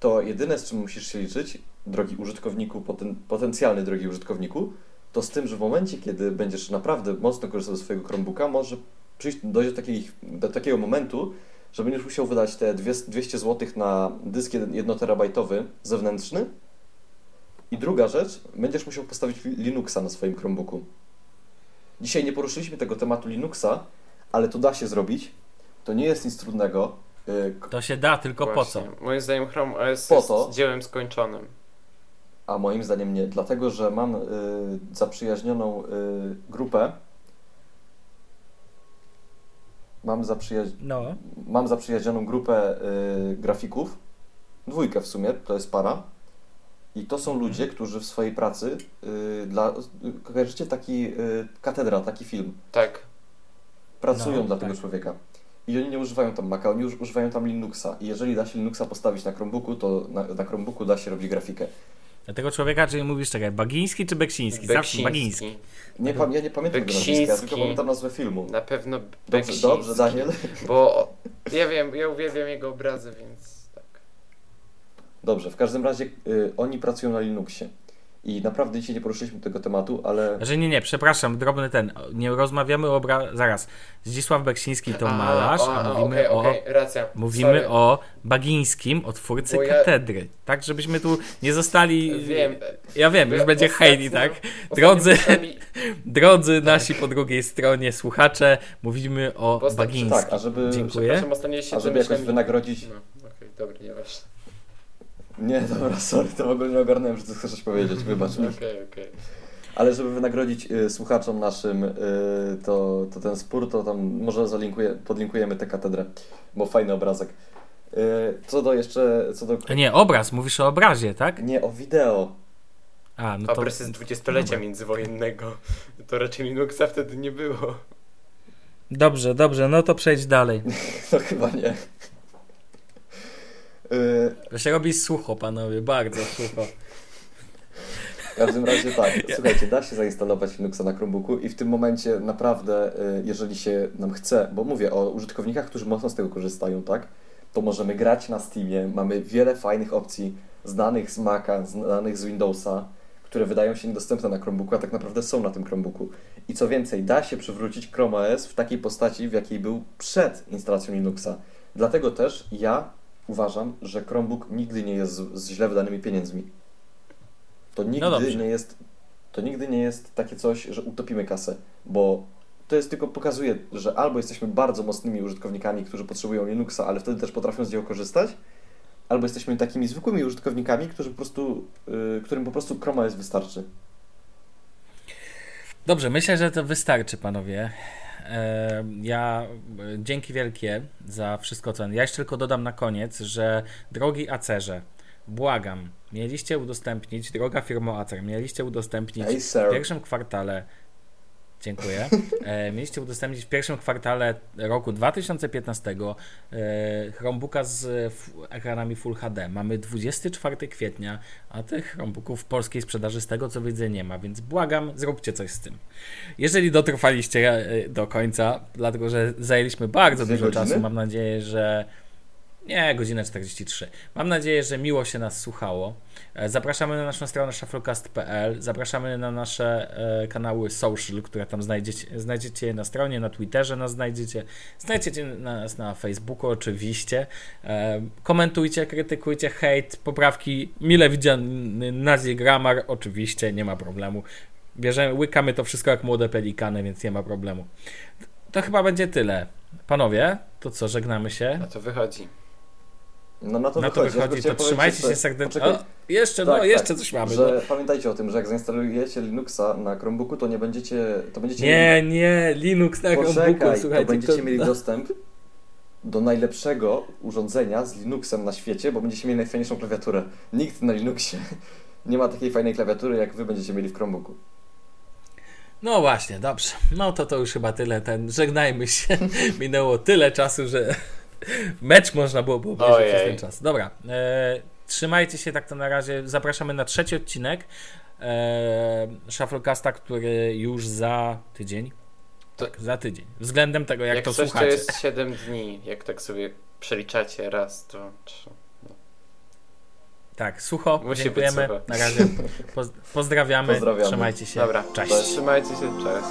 to jedyne z czym musisz się liczyć, drogi użytkowniku, poten, potencjalny drogi użytkowniku, to z tym, że w momencie, kiedy będziesz naprawdę mocno korzystał ze swojego Chromebooka, może przyjść, dojść do, takiej, do takiego momentu, że będziesz musiał wydać te dwie- 200 zł na dysk 1 terabajtowy zewnętrzny i druga rzecz, będziesz musiał postawić li- Linuxa na swoim Chromebooku. Dzisiaj nie poruszyliśmy tego tematu Linuxa, ale to da się zrobić. To nie jest nic trudnego. Y, To się da, tylko po co? Właśnie. Moim zdaniem Chrome OS Po jest to. dziełem skończonym. A moim zdaniem nie, dlatego że mam y, zaprzyjaźnioną y, grupę. Mam, zaprzyjaź... No. mam zaprzyjaźnioną grupę y, grafików. Dwójkę w sumie, to jest para. I to są ludzie, którzy w swojej pracy y, dla. Kojarzycie taki y, katedra, taki film. Tak. Pracują No, dla tak. tego człowieka. I oni nie używają tam Maca, oni już używają tam Linuxa. I jeżeli da się Linuxa postawić na Chromebooku, to na, na Chromebooku da się robić grafikę. Dla tego człowieka, czyli mówisz, czekaj, Bagiński czy Beksiński? Zawsze Bagiński. Beksiński. Nie, pam- ja nie pamiętam tego nazwiska, ja Beksiński. tylko pamiętam nazwę filmu. Na pewno Dobrze, Beksiński. dobrze Daniel. Bo ja wiem, ja uwielbiam jego obrazy, więc. Dobrze, w każdym razie y, oni pracują na Linuxie. I naprawdę dzisiaj nie poruszyliśmy tego tematu, ale Że nie, nie, przepraszam, drobny ten. Nie rozmawiamy o obra... Zaraz. Zdzisław Beksiński to malarz, a, mówimy okej, o. okej, racja. Mówimy Sorry. o Bagińskim, o twórcy ja- katedry. Tak, żebyśmy tu nie zostali. Wiem. Ja wiem, już będzie hejni, tak? Drodzy, drodzy nasi po drugiej stronie słuchacze, mówimy o Bagińskim. tak, a żeby, Dziękuję. Przepraszam, ostatnio się a żeby jakoś wynagrodzić... No, okej, dobra, nieważne. Nie, dobra, sorry, to w ogóle nie ogarnąłem, że ty chcesz coś powiedzieć, wybacz mi. Okej, okej. Ale żeby wynagrodzić y, słuchaczom naszym y, to, to ten spór, to tam może zalinkuję, podlinkujemy tę katedrę, bo fajny obrazek. Y, co do jeszcze, co do... A nie, obraz, mówisz o obrazie, tak? Nie, o wideo. A, no to. Obraz z dwudziestolecia Dobra. międzywojennego. To raczej Linuxa wtedy nie było. Dobrze, dobrze, no to przejdź dalej. No chyba nie. Y, To się robi sucho, panowie, bardzo sucho. W każdym razie tak, słuchajcie, da się zainstalować Linuxa na Chromebooku i w tym momencie naprawdę, y, jeżeli się nam chce, bo mówię o użytkownikach, którzy mocno z tego korzystają, tak, to możemy grać na Steamie, mamy wiele fajnych opcji znanych z Maca, znanych z Windowsa, które wydają się niedostępne na Chromebooku, a tak naprawdę są na tym Chromebooku. I co więcej, da się przywrócić Chrome OS w takiej postaci, w jakiej był przed instalacją Linuxa. Dlatego też ja uważam, że Chromebook nigdy nie jest z, z źle wydanymi pieniędzmi. To nigdy dobrze. nie jest to nigdy nie jest takie coś, że utopimy kasę, bo to jest tylko pokazuje, że albo jesteśmy bardzo mocnymi użytkownikami, którzy potrzebują Linuxa, ale wtedy też potrafią z niego korzystać, albo jesteśmy takimi zwykłymi użytkownikami, którzy po prostu, y, którym po prostu Chrome OS wystarczy. Dobrze, myślę, że to wystarczy, panowie. Ja e, dzięki wielkie za wszystko, co. Ja jeszcze tylko dodam na koniec, że drogi Acerze, błagam, mieliście udostępnić, droga firmo Acer, mieliście udostępnić Ej, w pierwszym kwartale Dziękuję. E, mieliście udostępnić w pierwszym kwartale roku 2015 e, Chromebooka z ekranami Full HD. Mamy 24 kwietnia, a tych Chromebooków w polskiej sprzedaży z tego co widzę nie ma, więc błagam, zróbcie coś z tym. Jeżeli dotrwaliście e, do końca, dlatego że zajęliśmy bardzo dużo godziny? czasu, mam nadzieję, że nie, godzina 43. Mam nadzieję, że miło się nas słuchało. E, Zapraszamy na naszą stronę shufflecast.pl, zapraszamy na nasze e, kanały social, które tam znajdziecie, znajdziecie na stronie, na Twitterze nas znajdziecie, znajdziecie nas na Facebooku oczywiście. E, komentujcie, krytykujcie, hejt, poprawki, mile widziany nazi grammar, oczywiście, nie ma problemu. Bierzemy, łykamy to wszystko jak młode pelikany, więc nie ma problemu. To chyba będzie tyle. Panowie, to co, żegnamy się? A to wychodzi. No na to Na to wychodzi. Ja wychodzi, to trzymajcie się serdecznie. poczekaj. Jeszcze, Tak, no, jeszcze tak, coś mamy. Że no. pamiętajcie o tym, że jak zainstalujecie Linuxa na Chromebooku, to nie będziecie. To będziecie Nie, nie, Linux na Chromebooku, Poczekaj, to słuchajcie. będziecie to- mieli dostęp do najlepszego urządzenia z Linuxem na świecie, bo będziecie mieli najfajniejszą klawiaturę. Nikt na Linuxie nie ma takiej fajnej klawiatury, jak wy będziecie mieli w Chromebooku. No właśnie, dobrze. No to to już chyba tyle. Ten, żegnajmy się. Minęło tyle czasu, że mecz można było obejrzeć Ojej. przez ten czas. Dobra, e, trzymajcie się tak to na razie. Zapraszamy na trzeci odcinek e, Shufflecasta, który już za tydzień. To- Tak, za tydzień. Względem tego, jak, Jak, to coś, to słuchacie. jest 7 dni. Jak tak sobie przeliczacie, raz, trzy. Tak, sucho. Musi Dziękujemy. sucho. Na razie. Poz- pozdrawiamy. Pozdrawiamy. Trzymajcie się. Dobra, Cześć. trzymajcie się, cześć.